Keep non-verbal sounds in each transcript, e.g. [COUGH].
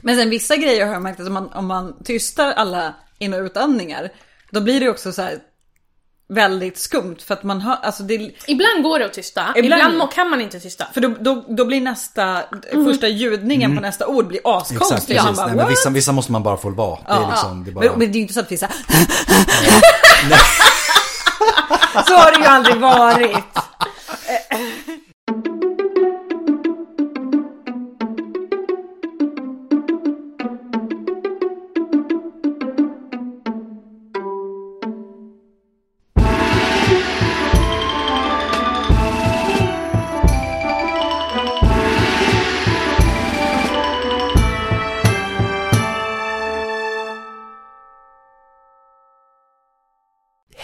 Men sen vissa grejer har jag märkt att om man, om man tystar alla in och utandningar, då blir det också så här väldigt skumt för att man hör, alltså det, Ibland går det att tysta, Ibland- ibland, kan man inte tysta. för då, då, då blir nästa, första ljudningen på nästa ord blir Mm. Exakt, askonstig. precis. bara, Nej, men vissa, vissa måste man bara få vara. Det är liksom, det är bara... men, men det är ju inte så att vi säger [LAUGHS] Så har det ju aldrig varit.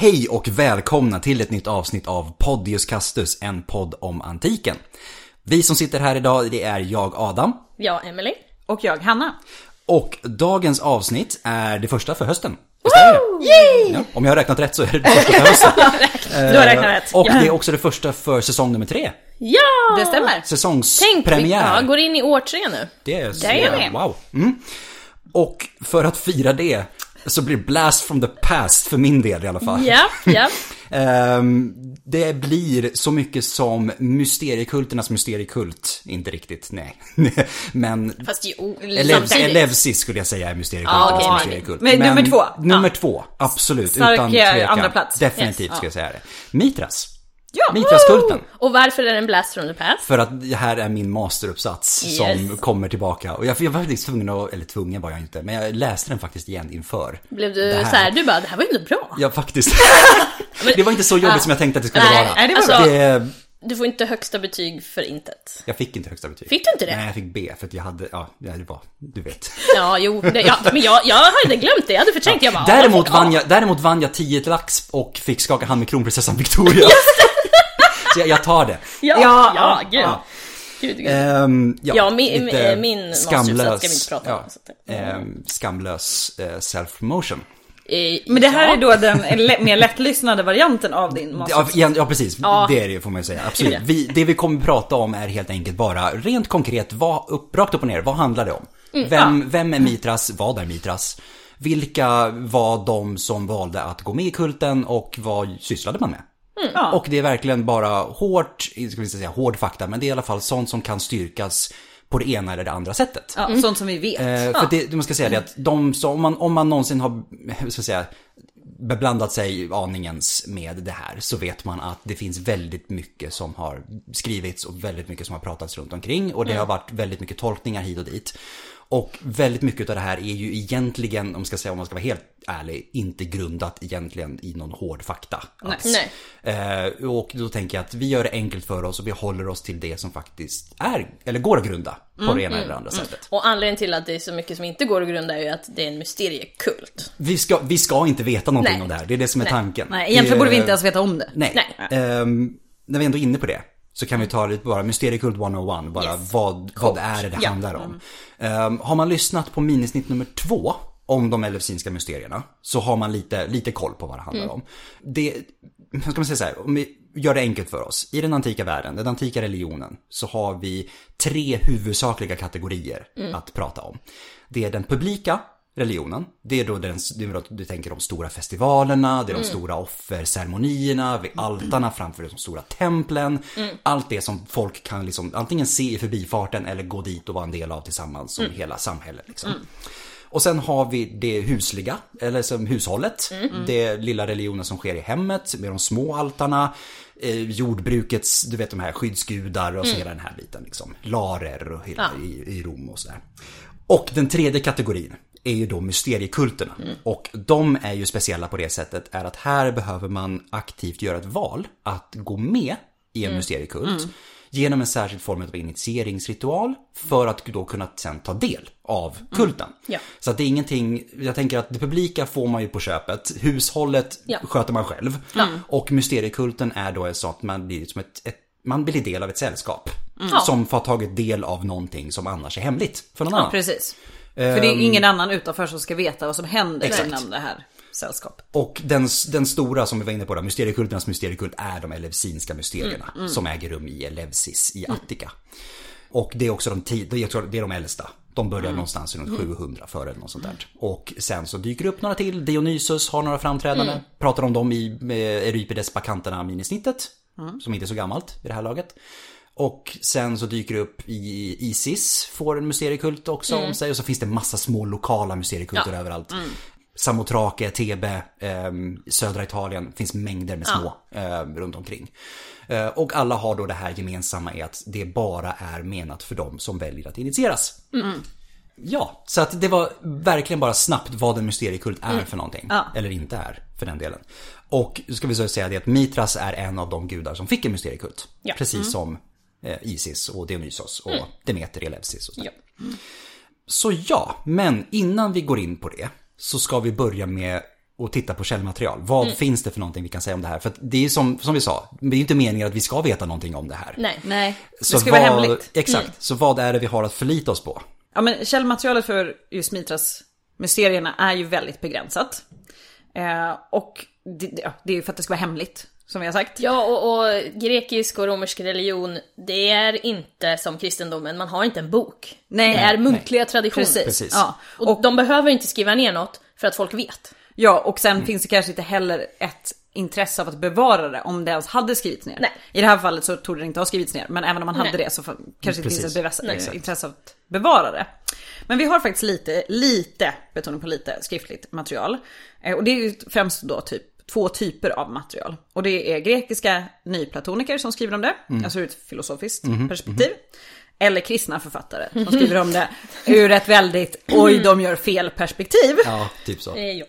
Hej och välkomna till ett nytt avsnitt av Podius Castus, en podd om antiken. Vi som sitter här idag, det är jag Adam. Ja, Emily. Och jag, Hanna. Och dagens avsnitt är det första för hösten. Visst är det? Ja, om jag har räknat rätt så är det det första för hösten. [LAUGHS] Du har räknat rätt. Och det är också det första för säsong nummer tre. Ja! Det stämmer. Tänk, vi Säsongspremiär. ja, går in i år tre nu. Det är så, Jajamän. wow. Mm. Och för att fira det så blir Blast from the Past för min del i alla fall. Ja, ja. [LAUGHS] Ehm, det blir så mycket som mysteriekulternas mysteriekult. Inte riktigt, nej. [LAUGHS] Men Fast jo, Elev, samtidigt. Elevsis skulle jag säga är mysteriekulternas Ja, okej, men- mysteriekult. men nummer två. Nummer två, absolut. Stark, utan eh, tvekan. andra plats. Definitivt Yes. ska jag säga det. Mitras. Ja. Mitraskulten. Och varför är det en blast from the past? För att det här är min masteruppsats som Yes. kommer tillbaka. Och jag, jag var faktiskt tvungen att, eller tvungen var jag inte, men jag läste den faktiskt igen inför. Blev du det så här, du bara, det här var ju ändå bra. Ja, faktiskt. [LAUGHS] det var inte så jobbigt som jag tänkte att det skulle Nej, vara. nej, det var alltså. Det, Du får inte högsta betyg för intet. jag fick inte högsta betyg. Fick du inte det? Nej, jag fick B för att jag hade, ja, ja, det var, du vet. Ja, jo, det, ja, men jag, jag hade glömt det. Jag hade förträngt. Jag bara, Däremot ja, vann, jag, däremot vann jag 10 lax och fick skaka hand med kronprinsessan Victoria. Så jag, jag tar det. Ja, Ja, ja, gud. ja. Gud, gud. Ehm, ja, Ja, min- min masteruppsats ska vi inte prata om, ja, ehm, skamlös eh, self-promotion. Eh, Men det här ja. är då den mer lättlyssnade varianten av din Ja, master. ja, ja precis, Ja. det är det får man ju säga. Absolut. Vi, det vi kommer prata om är helt enkelt bara rent konkret, vad, upp, rakt upp och ner, vad handlar det om? Mm, Vem, vem är Mitras? Vad är Mitras? Vilka var de som valde att gå med i kulten och vad sysslade man med? Ja. Och det är verkligen bara hårt, ska vi inte säga hård fakta, men det är i alla fall sånt som kan styrkas på det ena eller det andra sättet. Ja, sånt som vi vet. Eh, för det, man ska säga det att de som, om man, om man någonsin har, hur ska jag säga, beblandat sig aningens med det här så vet man att det finns väldigt mycket som har skrivits och väldigt mycket som har pratats runt omkring och det har varit väldigt mycket tolkningar hit och dit. Och väldigt mycket av det här är ju egentligen, om man ska säga om man ska vara helt ärlig, inte grundat egentligen i någon hård fakta. alls. Nej. Eh, och då tänker jag att vi gör det enkelt för oss och vi håller oss till det som faktiskt är, eller går att grunda på det ena eller andra sättet. Och anledningen till att det är så mycket som inte går att grunda är ju att det är en mysteriekult. Vi ska, vi ska inte veta någonting Nej. om det här, det är det som är Nej. tanken. Nej, egentligen Det- borde vi inte ens veta om det. Nej. Nej. Ehm, när vi ändå är inne på det så kan vi ta lite bara Mysteriekult 101, bara Yes. vad, vad är det det Ja. handlar om. Ehm, har man lyssnat på minisnitt nummer två om de elefsinska mysterierna så har man lite, lite koll på vad det handlar om. Det, hur ska man säga så här, om vi gör det enkelt för oss. I den antika världen, den antika religionen, så har vi tre huvudsakliga kategorier att prata om. Det är den publika religionen. Det är då den, det är du tänker de stora festivalerna, det är de stora offerceremonierna, vid altarna framför de stora templen. Allt det som folk kan liksom antingen se i förbifarten eller gå dit och vara en del av tillsammans som hela samhället. Liksom. Och sen har vi det husliga, eller som hushållet. Det lilla religionen som sker i hemmet med de små altarna. Eh, jordbrukets, du vet de här skyddsgudar och så hela den här biten liksom. Larer och hela i, i Rom och sådär. Och den tredje kategorin är ju då mysteriekulterna. Och de är ju speciella på det sättet är att här behöver man aktivt göra ett val att gå med i en mysteriekult. Genom en särskild form av initieringsritual för att då kunna sen ta del av kulten. Ja. Så att det är ingenting, jag tänker att det publika får man ju på köpet, hushållet Ja. sköter man själv. Och mysteriekulten är då så att man blir som ett, ett man blir del av ett sällskap. Som får tagit del av någonting som annars är hemligt för någon annan. Precis. För det är ingen annan utanför som ska veta vad som händer Exakt. inom det här sällskapet. Och den, den stora som vi var inne på, mysteriekulternas mysteriekult är de elevsinska mysterierna. Som äger rum i Elevsis i Attika. Och det är också de, det är de äldsta De börjar någonstans runt 700 före eller något sånt där. Och sen så dyker det upp några till. Dionysus har några framträdanden. Pratar om dem i med Euripides Bakanterna minisnittet. Som inte är så gammalt i det här laget. Och sen så dyker det upp i Isis, får en mysteriekult också om sig. Och så finns det massa små lokala mysteriekulter Ja. överallt. Samotrake, Thebe, eh, södra Italien, finns mängder med små eh, runt omkring. Eh, och alla har då det här gemensamma i att det bara är menat för dem som väljer att initieras. Ja, så att det var verkligen bara snabbt vad en mysteriekult är för någonting. Ja. Eller inte är, för den delen. Och ska vi så säga det att Mitras är en av de gudar som fick en mysteriekult. Ja. Precis som eh, Isis och Dionysos och Demeter, Eleusis och sådär. Ja. Så ja, men innan vi går in på det så ska vi börja med att titta på källmaterial. Vad Mm. finns det för någonting vi kan säga om det här? För det är som, som vi sa, det är ju inte meningen att vi ska veta någonting om det här. Nej. Nej, det Så ska vad, vara hemligt. Exakt, så vad är det vi har att förlita oss på? Ja men källmaterialet för just Mitras mysterierna är ju väldigt begränsat. Eh, och det, ja, det är ju för att det ska vara hemligt, som vi har sagt. Ja, och, och grekisk och romersk religion, det är inte som kristendomen, man har inte en bok. Nej. det är muntliga traditioner. Precis. Precis. Ja. Och, de behöver inte skriva ner något för att folk vet. ja, och sen finns det kanske inte heller ett intresse av att bevara det om det ens hade skrivits ner. Nej. I det här fallet så tog det inte ha skrivits ner, men även om man hade Nej. det så kanske det Precis. finns ett Nej, eh, intresse av att bevara det. Men vi har faktiskt lite, lite, betoning på lite, skriftligt material. Eh, Och det är ju främst då typ två typer av material. Och det är grekiska nyplatoniker som skriver om det, Mm. alltså ur ett filosofiskt Mhm. perspektiv. Eller kristna författare som skriver om det ur ett väldigt, oj de gör fel perspektiv. Ja, typ så. Eh.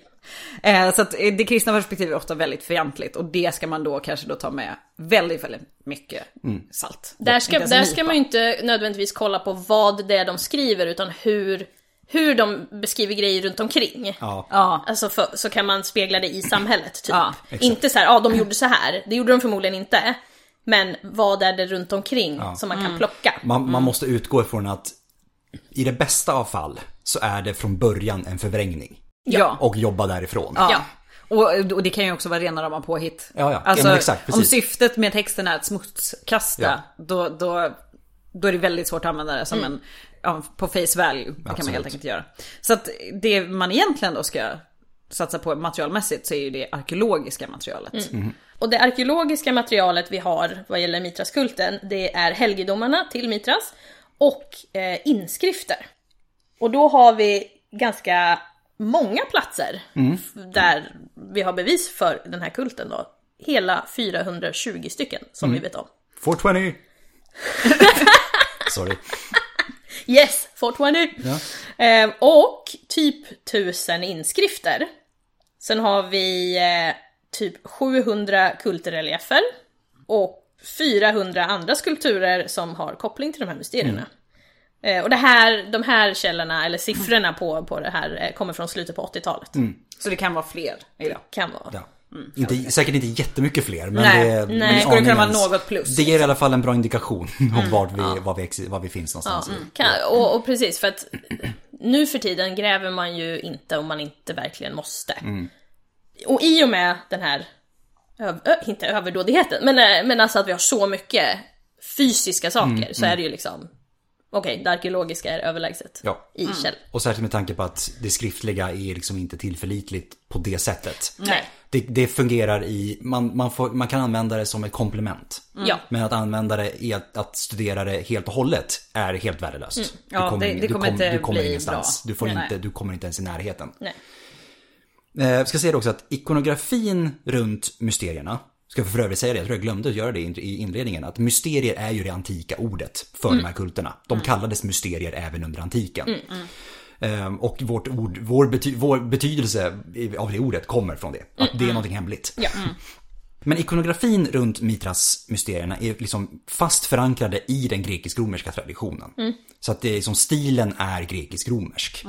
Eh, Så att eh, det kristna perspektivet är ofta väldigt fientligt och det ska man då kanske då ta med väldigt, väldigt mycket Mm. salt. Där, ska, där ska man ju inte nödvändigtvis kolla på vad det är de skriver, utan hur, hur de beskriver grejer runt omkring. Ja. Ja, Alltså för, så kan man spegla det i samhället, typ. Ja, inte så här, ja de gjorde så här. Det gjorde de förmodligen inte. Men vad är det runt omkring som man kan plocka? Man, man måste utgå ifrån att i det bästa av fall så är det från början en förvrängning. ja. Och jobba därifrån. Ja. Ja. Och, och det kan ju också vara rena rama påhitt. Ja, ja. Alltså, Ja, exakt, om syftet med texten är att smutskasta, Ja. då, då, då är det väldigt svårt att använda det som en, ja, på face value. Det kan man Absolut. helt enkelt göra. Så att det man egentligen då ska satsa på materialmässigt så är ju det arkeologiska materialet. Mhm. Och det arkeologiska materialet vi har vad gäller Mitraskulten, det är helgedomarna till Mitras och eh, inskrifter. Och då har vi ganska många platser f- där vi har bevis för den här kulten då. Hela 420 stycken som vi vet om. 420! [LAUGHS] Sorry. Yes, 420! Eh, och typ 1000 inskrifter. Sen har vi eh, typ 700 kultreliefer och 400 andra skulpturer som har koppling till de här mysterierna. Eh, och det här, de här källorna, eller siffrorna på, på det här, eh, kommer från slutet på 80-talet. Så det kan vara fler idag. Kan vara. Ja. Inte, säkert inte jättemycket fler, men Nej, det, nej. men Det skulle kunna vara något plus. Det ger i alla fall en bra indikation [LAUGHS] om vart vi, var vi, var vi finns någonstans. i- Kan, och, och precis, för att nu för tiden gräver man ju inte om man inte verkligen måste. Och i och med den här, ö, inte överdådigheten, men, eh, men alltså att vi har så mycket fysiska saker så är det ju liksom, okej, det arkeologiska är överlägset Ja. i käll. Och särskilt med tanke på att det skriftliga är liksom inte tillförlitligt på det sättet. Nej. Det, det fungerar i, man, man, får, man kan använda det som ett komplement. Ja. Men att använda det i att, att studera det helt och hållet är helt värdelöst. Ja, det- det du kommer inte du kommer bli ingenstans. bra. Du, får Nej. inte, du kommer inte ens i närheten. Nej. Eh, Jag ska säga det också att ikonografin runt mysterierna, ska för övrigt säga det, jag tror jag glömde att göra det i inledningen, att mysterier är ju det antika ordet för de här kulterna. De kallades mysterier även under antiken. Ehm, Och vårt ord, vår, bety, vår betydelse av det ordet kommer från det. Att det är någonting hemligt. Ja. Men ikonografin runt Mitras-mysterierna är liksom fast förankrade i den grekisk-romerska traditionen. Så att det är som stilen är grekisk-romersk.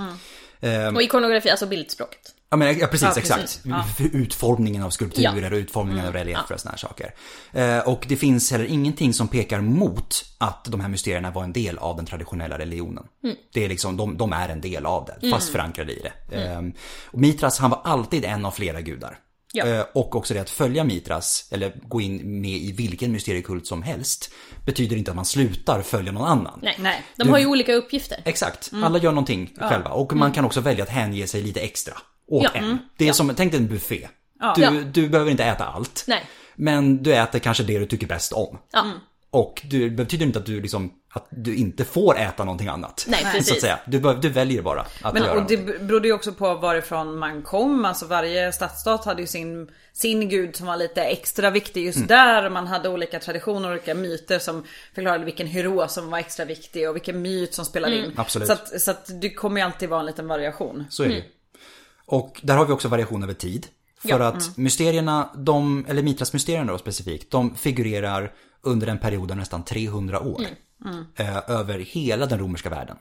Ehm, Och ikonografi, alltså bildspråket. Ja, men, ja precis, Ja, precis. exakt. För Utformningen av skulpturer och utformningen av reliefer och såna här saker. Eh, och det finns heller ingenting som pekar mot att de här mysterierna var en del av den traditionella religionen. Det är liksom, de, de är en del av det, fast förankrade i det. Eh, och Mitras, han var alltid en av flera gudar. Ja. Eh, Och också det att följa Mitras, eller gå in med i vilken mysteriekult som helst, betyder inte att man slutar följa någon annan. Nej. Nej. De har ju olika uppgifter. Exakt, alla gör någonting själva och man kan också välja att hänge sig lite extra åt Ja. en. Det är som, tänk dig en buffé. Ja. Du, du behöver inte äta allt. Nej. Men du äter kanske det du tycker bäst om. Ja. Och du, det betyder inte att du liksom, att du inte får äta någonting annat. Nej, Så att precis. säga. Du, du väljer bara att Men, göra och det berodde ju också på varifrån man kom. Alltså varje stadsstat hade ju sin, sin gud som var lite extra viktig just där. Man hade olika traditioner och olika myter som förklarade vilken hero som var extra viktig och vilken myt som spelade in. Absolut. Så att, så att det kommer ju alltid vara en liten variation. Så är det ju. Och där har vi också variation över tid. För Ja. att mysterierna, de, eller Mitras-mysterierna då specifikt, de figurerar under en period av nästan 300 år. Eh, över hela den romerska världen.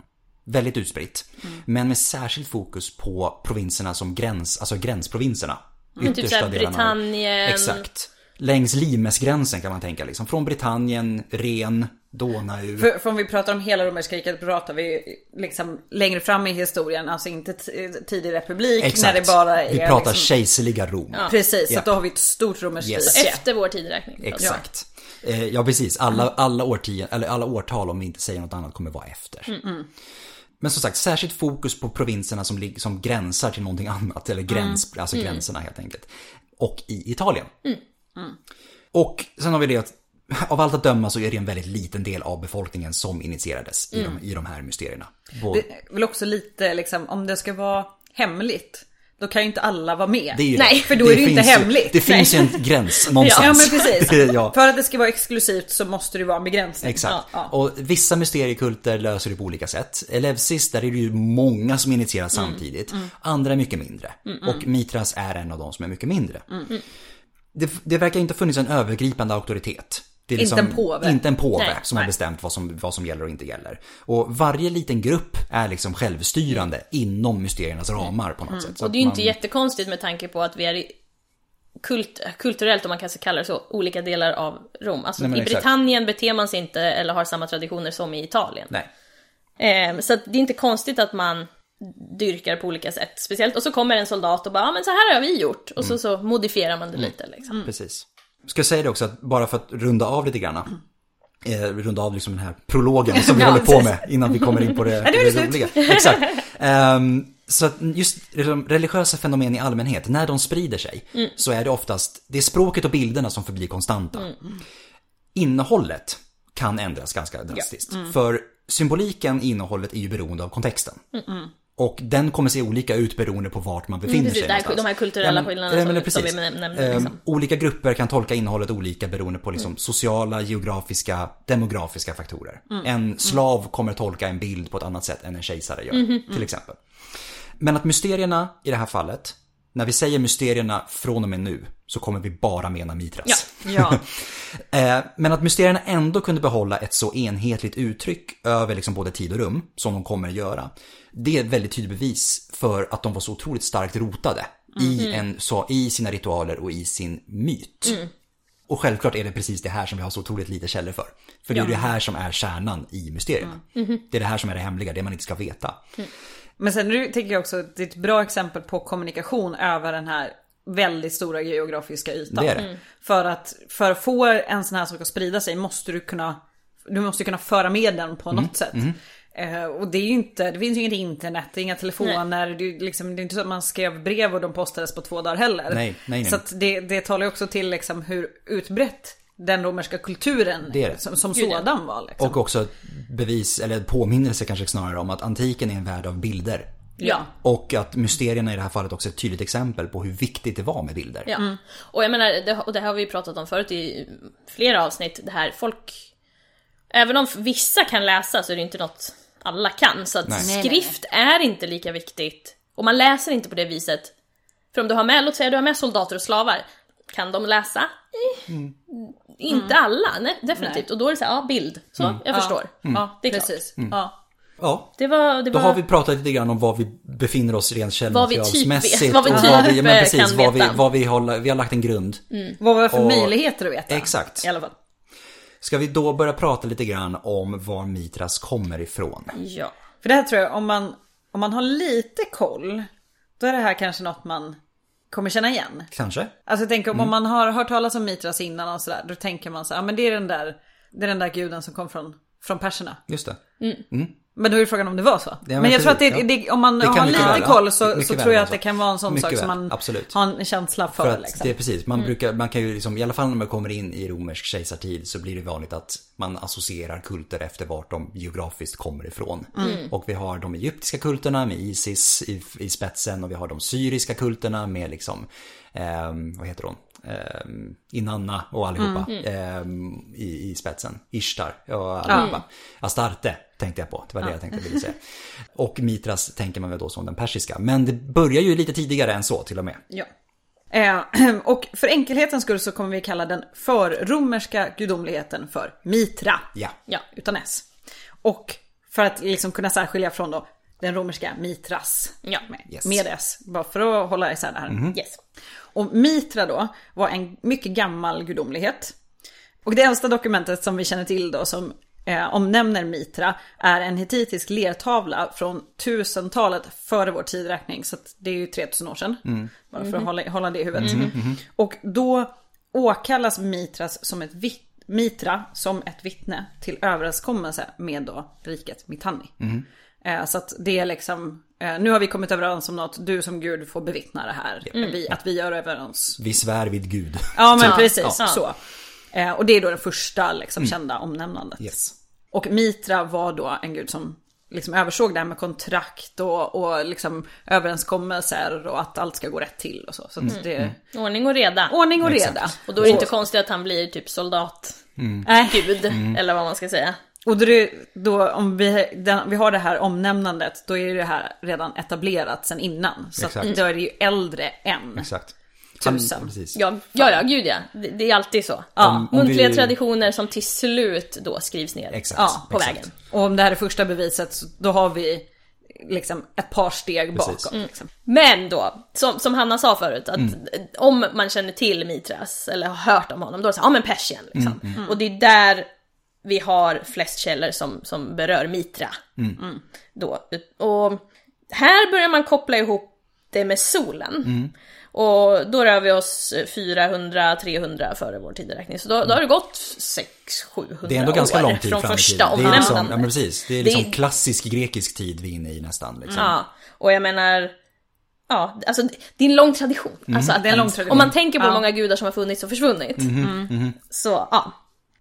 Väldigt utspritt. Men med särskilt fokus på provinserna som gräns, alltså gränsprovinserna. Men typ såhär Britannien. Exakt. Längs Limesgränsen kan man tänka liksom. Från Britannien, Ren, Donau. För, för om vi pratar om hela romerska riket pratar vi liksom längre fram i historien, alltså inte tidig republik Exakt. när det bara är Vi pratar liksom, kejserliga Rom. Precis, så Ja. att då har vi ett stort romerskt Yes. rike. Efter vår tideräkning. Exakt. Eh, Ja precis, alla, alla, årtio, eller alla årtal om vi inte säger något annat kommer vara efter. Men som sagt, särskilt fokus på provinserna som, som gränsar till någonting annat, eller gräns, alltså gränserna helt enkelt. Och i Italien. Och sen har vi det att av allt att döma så är det en väldigt liten del av befolkningen som initierades i, de, i de här mysterierna. Både, Det är väl också lite liksom, om det ska vara hemligt, då kan ju inte alla vara med. det ju Nej, det. för då är det ju inte hemligt. Det finns ju en gräns [LAUGHS] någonstans. Ja men precis. [LAUGHS] ja. För att det ska vara exklusivt så måste det vara en begränsning. Exakt. Ja, ja. Och vissa mysteriekulter löser det på olika sätt. Elevsis, där är det ju många som initieras Mm. samtidigt. Andra är mycket mindre. Och Mitras är en av de som är mycket mindre. Mm. Det, det verkar inte ha funnits en övergripande auktoritet. Liksom Inte en påve. Inte en påve Nej. som har Nej. bestämt vad som, vad som gäller och inte gäller. Och varje liten grupp är liksom självstyrande inom mysteriernas ramar på något sätt. Så Och det är ju att inte man- jättekonstigt med tanke på att vi är i kult, kulturellt, om man kan kalla det så, olika delar av Rom. Alltså Nej, i exakt. Britannien beter man sig inte eller har samma traditioner som i Italien. Ehm, så det är inte konstigt att man dyrkar på olika sätt. Speciellt, och så kommer en soldat och bara, ja men så här har vi gjort. Och så, så modifierar man det lite liksom. Precis. Ska jag säga det också att bara för att runda av lite grann. Eh, runda av liksom den här prologen som vi Ja, håller på med innan vi kommer in på det, [LAUGHS] det det roliga. Exakt. Ehm, så att just liksom, religiösa fenomen i allmänhet, när de sprider sig, så är det oftast, det är språket och bilderna som förblir konstanta. Innehållet kan ändras ganska drastiskt. För symboliken i innehållet är ju beroende av kontexten. Och den kommer se olika ut beroende på vart man befinner Precis, sig de här kulturella men- skillnaderna ja, men som, som vi nämnde. Ehm, Liksom. olika grupper kan tolka innehållet olika beroende på liksom sociala, geografiska, demografiska faktorer. En slav kommer tolka en bild på ett annat sätt än en kejsare gör, till exempel. Men att mysterierna i det här fallet, när vi säger mysterierna från och med nu, så kommer vi bara mena Mitras. Ja. [LAUGHS] Eh, Men att mysterierna ändå kunde behålla ett så enhetligt uttryck över liksom både tid och rum, som de kommer att göra. Det är ett väldigt tydligt bevis för att de var så otroligt starkt rotade i, en, så, i sina ritualer och i sin myt. Och självklart är det precis det här som vi har så otroligt lite källor för. För det är det här som är kärnan i mysterierna. Det är det här som är det hemliga, det man inte ska veta. Men sen nu tänker jag också att det är ett bra exempel på kommunikation över den här väldigt stora geografiska ytan. Det det. För att för att få en sån här sak att sprida sig måste du kunna Du måste kunna föra med den på Mm. något sätt. Eh, och det är ju inte, det finns ju inget internet, det är inga telefoner, det är, liksom, det är inte så att man skrev brev och de postades på två dagar heller. Nej, nej, nej. Så att det, det talar ju också till liksom hur utbrett den romerska kulturen Det det. som, som sådan var. Liksom. Och också bevis, eller påminnelse kanske snarare om att antiken är en värld av bilder. Ja. Och att mysterierna i det här fallet också är ett tydligt exempel på hur viktigt det var med bilder. Ja. Och jag menar, det, och det har vi ju pratat om förut i flera avsnitt, det här folk... Även om vissa kan läsa så är det inte något alla kan. Så att Nej. Nej, skrift är inte lika viktigt. Och man läser inte på det viset. För om du har med, låt säga du har med soldater och slavar. Kan de läsa? Eh, Inte alla, nej, definitivt. Nej. Och då är det så här, ja bild. Så, jag förstår. Ja, Det är klart. precis. Mm. Ja. Ja, Det var... Det då var... har vi pratat lite grann om var vi befinner oss rent Vad vi typ källmaterialsmässigt. vet, vad vi och typ, vad vi, ja, men precis, kan vad vi, veta. vad vi, håller, vi har lagt en grund. Vad var det för Och- möjligheter att veta? Exakt. I alla fall. Ska vi då börja prata lite grann om var Mitras kommer ifrån? Ja. För det här tror jag, om man, om man har lite koll, då är det här kanske något man kommer känna igen. Kanske. Alltså tänker om Mm. man har hört talas om Mitras innan och sådär, då tänker man så ja men det är den där, det är den där guden som kom från, från perserna. Just det. Men då är frågan om det var så. men men jag tror att det, ja. det, om man Det har lite väl, ja. koll så, så tror jag att det kan vara en sån Mycket sak som väl, man absolut. har en känsla för. För att liksom. det är precis, man brukar, man kan ju liksom, i alla fall när man kommer in i romersk kejsartid så blir det vanligt att man associerar kulter efter vart de geografiskt kommer ifrån. Och vi har de egyptiska kulterna med Isis i, i spetsen och vi har de syriska kulterna med liksom, ehm, vad heter hon? Um, Inanna och allihopa ehm, i, i spetsen. Ishtar och allihopa. Astarte tänkte jag på, det var det jag tänkte ville säga. Och Mitras tänker man väl då som den persiska. Men det börjar ju lite tidigare än så till och med. Ja. Eh, [CLEARS THROAT] och för enkelhetens skull så kommer vi kalla den förromerska gudomligheten för Mitra. Ja. Ja, utan S. Och för att liksom kunna särskilja från då den romerska Mitras. Ja. Med, Yes. med S. Bara för att hålla isär det här. Yes. Och Mitra då var en mycket gammal gudomlighet. Och det äldsta dokumentet som vi känner till då som eh, omnämner Mitra är en hetitisk lertavla från 1000-talet före vår tidräkning. Så att det är ju 3000 år sedan. Bara för att hålla, hålla det i huvudet. Och då åkallas Mitras som ett vitt, Mitra som ett vittne till överenskommelse med då riket Mitanni. Eh, Så att det är liksom, nu har vi kommit överens om något, du som gud får bevittna det här. Vi, att vi gör överens. Vi svär vid Gud. Ja men [LAUGHS] precis, ja. så. Eh, Och det är då det första liksom, kända omnämnandet. Yes. Och Mitra var då en gud som liksom översåg det här med kontrakt och, och liksom överenskommelser och att allt ska gå rätt till och så. Så att det är Ordning och reda. ordning och Exakt. reda. Och då är det inte konstigt att han blir typ soldat. Nej. Gud, eller vad man ska säga. Och då, är det- då om vi, den, vi har det här omnämnandet, då är det här redan etablerat sen innan. Så att då är det ju äldre än Exakt. tusen. Precis. Ja, ja, ja gud ja. Det, det är alltid så. Om- om Muntliga vi- traditioner som till slut då skrivs ner. Exakt. Ja, på exakt. vägen. Och om det här är första beviset, så då har vi liksom ett par steg Precis. bakom. Liksom. Men då, som, som Hanna sa förut, att om man känner till Mitras eller har hört om honom, då är det så här, ja men Persien liksom. Och det är där vi har flest källor som, som berör Mitra. Mm. Då. Och här börjar man koppla ihop det med solen. Och då rör vi oss 400-300 före vår tideräkning. Så då, då har det gått 600-700 Det är ändå ganska år lång tid från fram i första tiden. Det är liksom, ja, men precis. Det är liksom Det- klassisk grekisk tid vi är inne i nästan. Liksom. Ja, och jag menar, ja, alltså det är en lång tradition. Alltså, Det är en lång tradition. Om man tänker på hur Ja. många gudar som har funnits och försvunnit. Så, ja.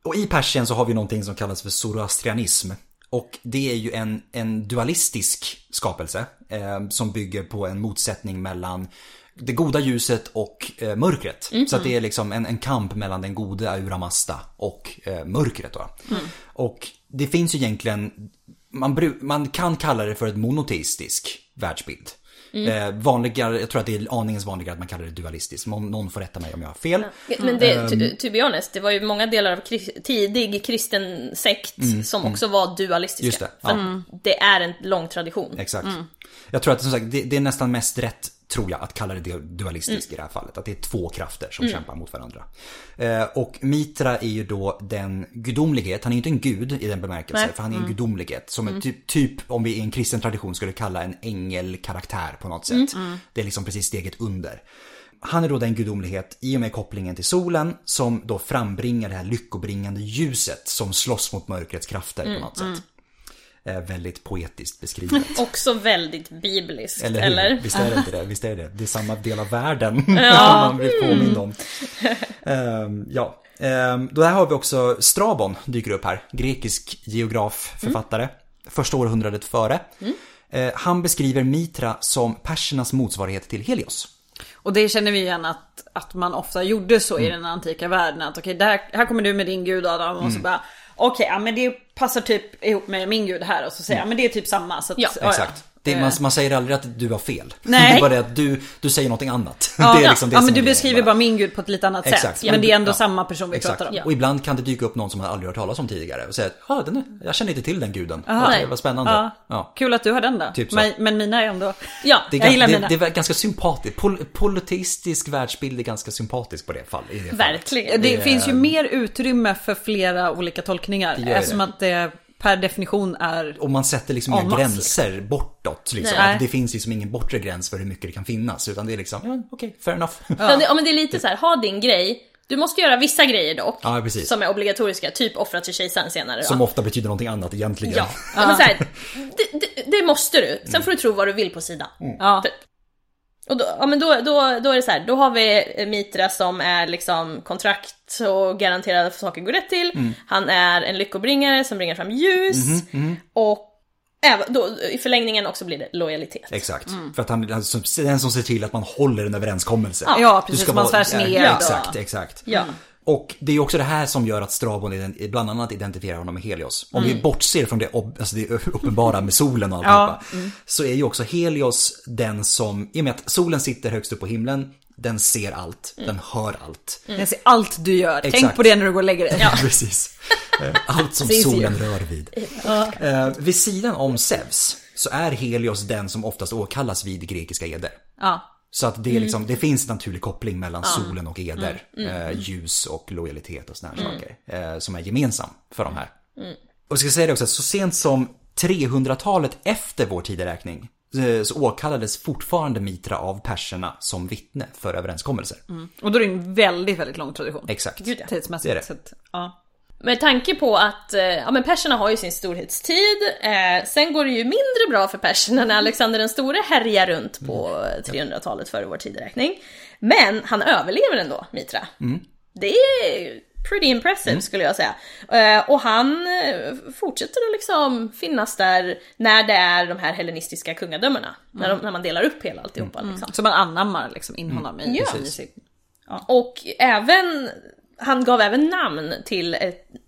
Och i Persien så har vi någonting som kallas för zoroastrianism. Och det är ju en, en dualistisk skapelse eh, som bygger på en motsättning mellan det goda ljuset och eh, mörkret. Så att det är liksom en, en kamp mellan den gode Aura Mazda och eh, mörkret. Då. Och det finns ju egentligen, man, man kan kalla det för ett monoteistisk världsbild. Eh, vanligare, jag tror att det är aningens vanligare att man kallar det dualistiskt. Någon, någon får rätta mig om jag har fel. Men det, Ehm. to, to be honest, det var ju många delar av kri- tidig kristen sekt som också var dualistiska. Mm, Just det, För att det är en lång tradition. Exakt. Jag tror att som sagt, det, det är nästan mest rätt, tror jag, att kalla det dualistiskt i det här fallet. Att det är två krafter som kämpar mot varandra. Eh, och Mitra är ju då den gudomlighet, han är ju inte en gud i den bemärkelsen, Nej. för han är en gudomlighet. Som en typ, typ, om vi i en kristen tradition skulle kalla en ängelkaraktär på något sätt. Det är liksom precis steget under. Han är då den gudomlighet i och med kopplingen till solen som då frambringar det här lyckobringande ljuset som slåss mot mörkrets krafter på något sätt. Eh, väldigt poetiskt beskrivet. [LAUGHS] Också väldigt bibliskt, Eller eller? Visst är det inte det? Visst är det? Det är samma del av världen [LAUGHS] som [LAUGHS] man blir påmind om. Ehm, ja. Um, då här har vi också Strabon dyker upp här. Grekisk geograf, författare. Första århundradet före. Eh, han beskriver Mitra som persernas motsvarighet till Helios. Och det känner vi igen att, att man ofta gjorde så i Mm. den antika världen. Att okej, där, här kommer du med din gud Adam och Mm. så bara Okej, ja men det passar typ ihop med min gud här och så säger jag, men det är typ samma. Så att, ja, Exakt. Det, Eh, man, man säger aldrig att du har fel. Nej. [LAUGHS] Det är bara det att du, du säger någonting annat. [LAUGHS] Ja, det är liksom det ja men är du beskriver bara min gud på ett lite annat Exakt. sätt. Men det är ändå Ja. samma person vi Exakt. pratar om. Ja. Och ibland kan det dyka upp någon som man aldrig hört talas om tidigare och säga att ah, den är, jag känner inte till den guden. Aha. Ja, Nej. vad spännande. Ja. Kul att du har den då. Typ men, men mina är ändå... Ja, Det är, Jag gillar det, mina. det är ganska sympatiskt. Pol, politistisk världsbild är ganska sympatisk på det fall, i det fallet. verkligen. Det Det- finns ju mer utrymme för flera olika tolkningar. Det eftersom det. att det per definition är... Och man sätter liksom inga gränser bortåt. Liksom. Nej. Det finns liksom ingen bortre gräns för hur mycket det kan finnas. Utan det är liksom, ja okej, fair enough. Ja. det, ja, men det är lite så här, ha din grej. Du måste göra vissa grejer dock. Ja. Som är obligatoriska, typ offra till kejsaren senare. Då. Som ofta betyder någonting annat egentligen. Ja, ja. men så här, det, det, det måste du. Sen får du tro vad du vill på sidan. Ja. Typ. Och då, ja, men då, då, då är det så här, då har vi Mitra som är liksom kontrakt och garanterad att saker går rätt till. Mm. Han är en lyckobringare som bringar fram ljus. Mhm, Och även, då, i förlängningen också blir det lojalitet. Exakt. För att han är den som ser till att man håller en överenskommelse. Ja, precis, Du ska man vara- svärs ner Ja, och- exakt, exakt. Ja. Och det är också det här som gör att Strabon bland annat identifierar honom med Helios. Om vi bortser från det, alltså det [LAUGHS] uppenbara med solen och alltihopa. Så är ju också Helios den som, i och med att solen sitter högst upp på himlen, den ser allt, den hör allt. Jag ser allt du gör. Tänk Exakt. på det när du går och lägger dig. [LAUGHS] Ja, precis. Eh, Allt som solen rör vid. Eh, vid sidan om Zeus så är Helios den som oftast åkallas vid grekiska eder. Ja. Så att det, är liksom, det finns en naturlig koppling mellan solen och eder. Eh, ljus och lojalitet och såna här saker. Eh, som är gemensam för de här. Och jag ska säga det också, så sent som 300-talet efter vår tideräkning eh, så åkallades fortfarande Mitra av perserna som vittne för överenskommelser. Och då är det en väldigt, väldigt lång tradition. Exakt. Gud, ja. Tidsmässigt. Det är det. Att, ja. Med tanke på att eh, ja, men perserna har ju sin storhetstid, eh, sen går det ju mindre bra för perserna när Alexander den store härjar runt på 300-talet före vår tideräkning. Men han överlever ändå, Mitra. Det är pretty impressive skulle jag säga. Eh, och han eh, fortsätter att liksom finnas där när det är de här hellenistiska kungadömena. När, de, när man delar upp hela alltihopa. Liksom. Så man anammar liksom in honom i, Ja. i sitt... Och även, han gav även namn till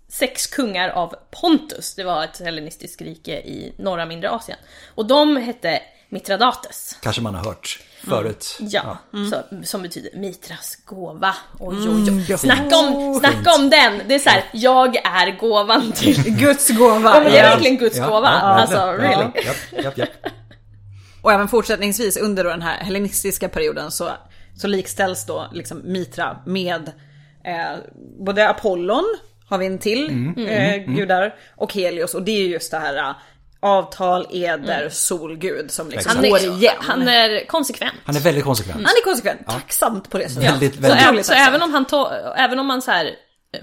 sex kungar av Pontus. Det var ett hellenistiskt rike i norra mindre Asien. Och de hette Mitradates. Kanske man har hört förut. Ja, Så, som betyder Mitras gåva. Oj, oj, Mm, oj. Snacka om, snacka om den! Det är så här, jag är gåvan till... [LAUGHS] Guds gåva! Ja, men det är Ja. verkligen Guds gåva. alltså, ja, really. Ja, japp. Och även fortsättningsvis under den här hellenistiska perioden så, så likställs då liksom Mitra med eh, både Apollon, har vi en till Mm. eh, gudar, och Helios. Och det är ju just det här eh, avtal, eder, solgud som liksom Han går är, igen. han är konsekvent. Han är väldigt konsekvent. Han är konsekvent, tacksamt på det sättet. Väldigt, Så, väldigt. ä- Otroligt så även om han to- även om man så här eh,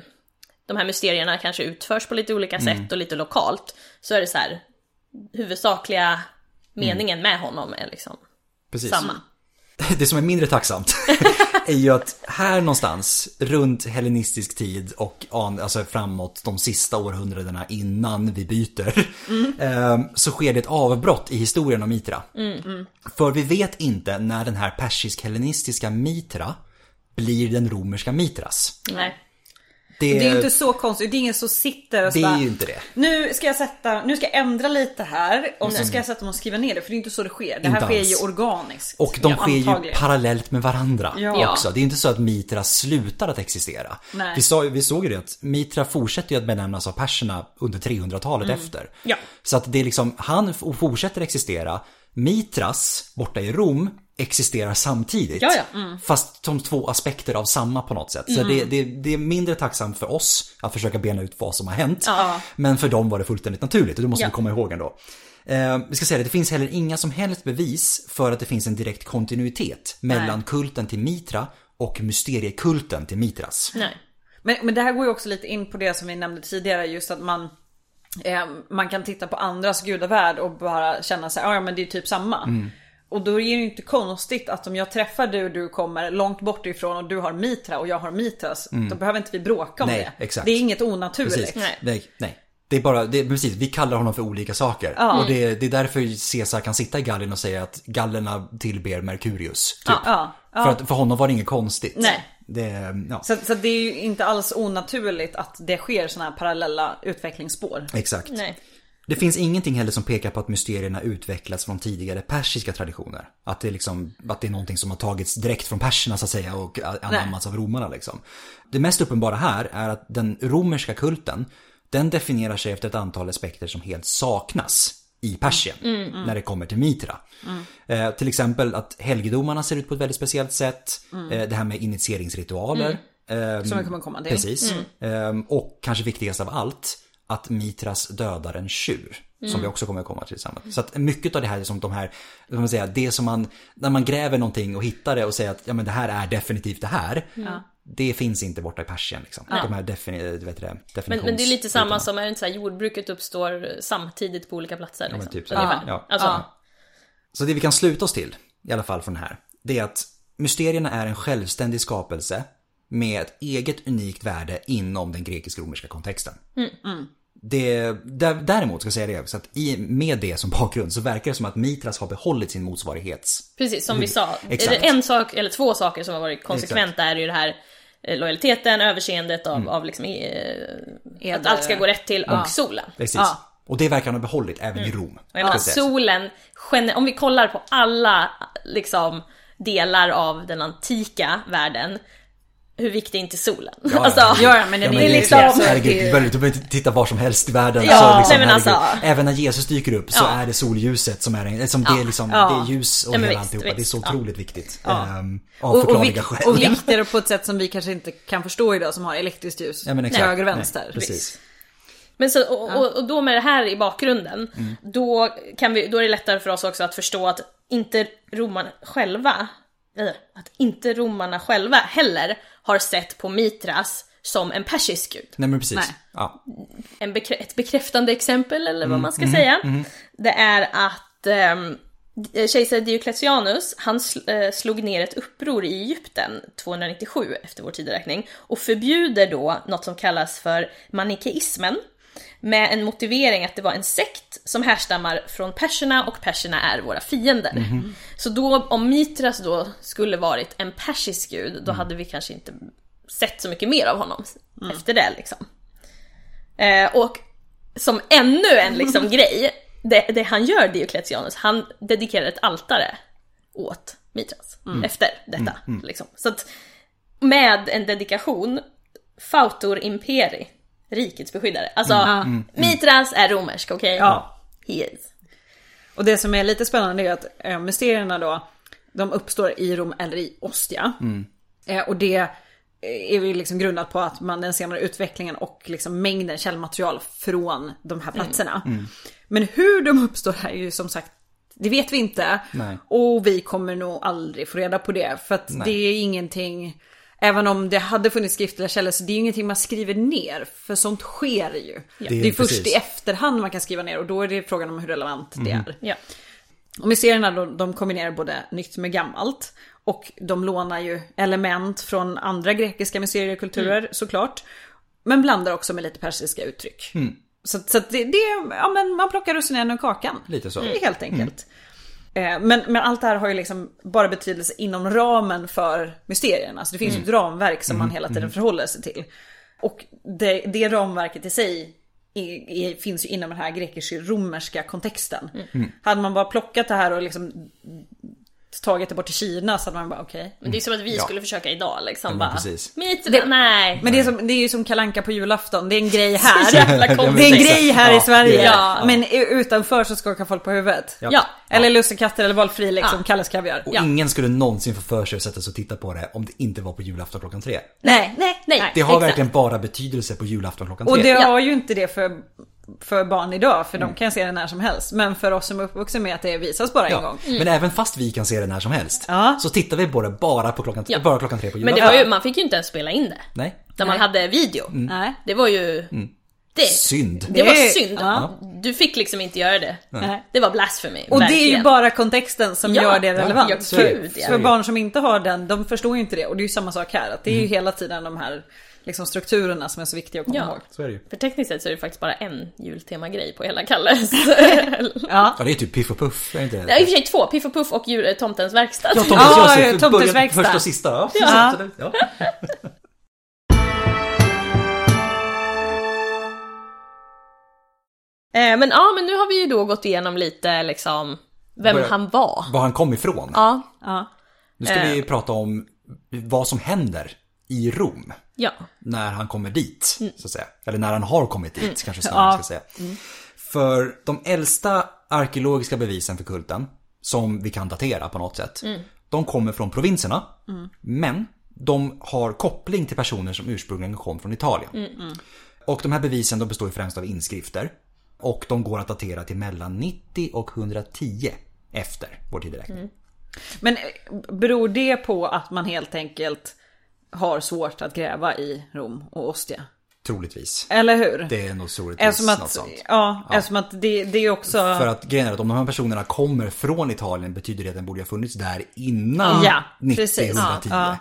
de här mysterierna kanske utförs på lite olika Mm. sätt och lite lokalt så är det så här huvudsakliga meningen med honom är liksom Precis. samma. [LAUGHS] Det som är mindre tacksamt [LAUGHS] är ju att här någonstans runt hellenistisk tid och alltså framåt de sista århundradena innan vi byter [LAUGHS] eh, så sker det ett avbrott i historien om Mitra. För vi vet inte när den här persisk-hellenistiska Mitra blir den romerska Mitras. Nej. Det, Det är ju inte så konstigt, det är ingen som sitter och så det är bara, ju inte det. Nu ska jag sätta, nu ska jag ändra lite här och så ska jag sätta mig och skriva ner det för det är inte så det sker. Det här sker ju organiskt. Och de Ja, sker ju antagligen. parallellt med varandra Ja. också. Det är ju inte så att Mitra slutar att existera. Nej. Vi, sa, vi såg ju det att Mitra fortsätter ju att benämnas av perserna under 300-talet efter. Mm. Ja. Så att det är liksom, han fortsätter existera. Mitras, borta i Rom, existerar samtidigt. Ja, ja. Fast som två aspekter av samma på något sätt. Så det, det, det är mindre tacksamt för oss att försöka bena ut vad som har hänt. Ja. Men för dem var det fullständigt naturligt och det måste vi komma ihåg ändå. Eh, vi ska säga det, det finns heller inga som helst bevis för att det finns en direkt kontinuitet mellan Nej. kulten till Mitra och mysteriekulten till Mitras. Nej. Men, men det här går ju också lite in på det som vi nämnde tidigare, just att man eh, man kan titta på andras gudavärld och bara känna sig, "Ah, ja men det är typ samma. Mm. Och då är det ju inte konstigt att om jag träffar dig och du kommer långt bort ifrån och du har Mitra och jag har Mitras, då behöver inte vi bråka om Mm. Nej, det. exakt. Det är inget onaturligt. Precis. Nej. Nej, nej. Det är bara, det precis, vi kallar honom för olika saker. Och det, det är därför Caesar kan sitta i Gallien och säga att gallerna tillber Merkurius. Typ. Ja, ja. För, att, för honom var det inget konstigt. Nej. Det, ja, Så, så det är ju inte alls onaturligt att det sker sådana här parallella utvecklingsspår. exakt. Nej. Det finns ingenting heller som pekar på att mysterierna utvecklats från tidigare persiska traditioner. Att det, är liksom, att det är någonting som har tagits direkt från perserna så att säga och anammats av romarna liksom. Det mest uppenbara här är att den romerska kulten, den definierar sig efter ett antal aspekter som helt saknas i Persien när det kommer till Mitra. Eh, till exempel att helgedomarna ser ut på ett väldigt speciellt sätt. Eh, det här med initieringsritualer. Eh, Som vi kommer komma till. Precis. Ehm, och kanske viktigast av allt, att Mitras dödar en tjur. Mm. Som vi också kommer att komma till tillsammans. Så att mycket av det här är som de här, vad man säga, det som man, när man gräver någonting och hittar det och säger att ja men det här är definitivt det här. Det finns inte borta i Persien liksom. De här defini, vet det. Men, men det är lite samma som, är det inte så här, jordbruket uppstår samtidigt på olika platser? men Liksom. typ så. Ungefär. Ja. Alltså, Ja. Så det vi kan sluta oss till, i alla fall från här, det är att mysterierna är en självständig skapelse med ett eget unikt värde inom den grekisk-romerska kontexten. Det, där, däremot ska jag säga det också, att i, med det som bakgrund så verkar det som att Mitras har behållit sin motsvarighets... Precis, som vi sa. Mm. Exakt. Är det en sak, eller två saker som har varit konsekventa är ju det här eh, lojaliteten, överseendet av, Mm. av liksom, eh, att allt ska gå rätt till och solen. Precis. Ja. Och det verkar han ha behållit även i Rom. Och sägas. solen, om vi kollar på alla liksom, delar av den antika världen, hur viktig är inte solen? Ja, alltså, ja, Ja, men den men är det ju liksom- liksom... Herregud, du behöver, inte titta var som helst i världen. Ja, så liksom, nej, men alltså- Även när Jesus dyker upp så Ja. är det solljuset som är som det är liksom, Ja. det är ljus och Ja, men hela visst, alltihopa. Det är så. Ja. otroligt viktigt. Ja. Ehm, av Och, förklarliga skäl. och [LAUGHS] viktigare på ett sätt som vi kanske inte kan förstå idag som har elektriskt ljus. Ja, men exakt. höger och Nej, vänster. precis. Men så, och, och, och då med det här i bakgrunden, Mm. då, kan vi, då är det lättare för oss också att förstå att inte romarna själva, att inte romarna själva heller har sett på Mitras som en persisk gud. Nej men precis. Nej. Ja. En bekrä- ett bekräftande exempel, eller Mm, vad man ska säga, det är att um, kejsare Diocletianus, han sl- eh, slog ner ett uppror i Egypten 297 efter vår tideräkning och förbjuder då något som kallas för manikeismen med en motivering att det var en sekt som härstammar från perserna och perserna är våra fiender. Så då, om Mitras då skulle varit en persisk gud, då hade vi kanske inte sett så mycket mer av honom efter det liksom. Eh, och som ännu en liksom [LAUGHS] grej, det, det han gör Diocletianus, han dedikerar ett altare åt Mitras efter detta. Liksom. Så att med en dedikation, Fautor Imperi, rikets beskyddare. Alltså, Mitras är romersk, okej? Ja. He is. Och det som är lite spännande är att eh, mysterierna då, de uppstår i Rom eller i Ostia. Eh, och det är ju liksom grundat på att man den senare utvecklingen och liksom mängden källmaterial från de här platserna. Men hur de uppstår är ju som sagt, det vet vi inte. Nej. Och vi kommer nog aldrig få reda på det. För att det är ingenting, även om det hade funnits skriftliga källor, så det är ju ingenting man skriver ner. För sånt sker ju. Det är, är först i efterhand man kan skriva ner och då är det frågan om hur relevant det är. Ja. Och mysterierna de, de kombinerar både nytt med gammalt. Och de lånar ju element från andra grekiska mysteriekulturer såklart. Men blandar också med lite persiska uttryck. Så, så att det, det, ja men man plockar russinen ur kakan. Lite så. Helt enkelt. Eh, Men, men allt det här har ju liksom bara betydelse inom ramen för mysterierna. Så det finns ju ett ramverk som man hela tiden förhåller sig till. Och det, det ramverket i sig är, är, finns ju inom den här grekisk-romerska kontexten. Hade man bara plockat det här och liksom tagit det bort till Kina så hade man bara okej. Men det är som att vi Ja. skulle försöka idag liksom. men bara, precis. Mitra, nej. Men det är, som, det är ju som kalanka på julafton, det är en grej [LAUGHS] här. jävla det är en grej här i Ja, Sverige. det Ja. Men utanför så skakar folk på huvudet. Ja. Eller lussekatter eller valfri liksom, Ja. Kalles kaviar. Och Ja. ingen skulle någonsin få för sig att sätta sig och titta på det om det inte var på julafton klockan tre. Nej, nej, Nej. Det har Exakt. verkligen bara betydelse på julafton klockan Och tre. det Ja. har ju inte det för, för barn idag, för Mm. de kan se det när som helst. Men för oss som är uppvuxna med att det visas bara en Ja. gång. Men även fast vi kan se det när som helst Ja. så tittar vi på det bara på klockan, Ja. bara klockan tre på Men julafton. det var ju, man fick ju inte ens spela in det. Nej, När man Nej. hade video. Nej. Det var ju... Det, synd. det var synd. ja. Du fick liksom inte göra det. Nej. Det var blasphemy. Och det är verkligen. ju bara kontexten som Ja. gör det relevant. Ja, för, gud, ja. för barn som inte har den, de förstår ju inte det. Och det är ju samma sak här. Att det är Mm. ju hela tiden de här liksom, strukturerna som är så viktiga att komma Ja. ihåg. Så är det ju. För tekniskt sett så är det faktiskt bara en jultema-grej på hela Kalles. [LAUGHS] Ja. Ja det är typ Piff och Puff, är det inte det? Ja, i och för sig två, Piff och Puff och jul, Tomtens verkstad. Ja, Tomtens, Ja, ja, Tomtens verkstad. Första och sista. Ja, Ja. [LAUGHS] Eh, men ja, men nu har vi ju då gått igenom lite liksom vem Börja- han var. Var han kom ifrån. Ja, Ja. Nu ska vi prata om vad som händer i Rom. Ja. när han kommer dit, så att säga. Eller när han har kommit dit, kanske snarare Ja. ska säga. För de äldsta arkeologiska bevisen för kulten, som vi kan datera på något sätt, de kommer från provinserna, men de har koppling till personer som ursprungligen kom från Italien. Och de här bevisen de består främst av inskrifter. Och de går att datera till mellan 90 och 110 efter vår tideräkning. Men eh, beror det på att man helt enkelt har svårt att gräva i Rom och Ostia? Troligtvis. Eller hur? Det är nog troligtvis Eftersom något att, sånt. ja, eftersom att det, det är också... För att grejen är att om de här personerna kommer från Italien betyder det att den borde ha funnits där innan Ja, 90-110. precis. Ja, ja.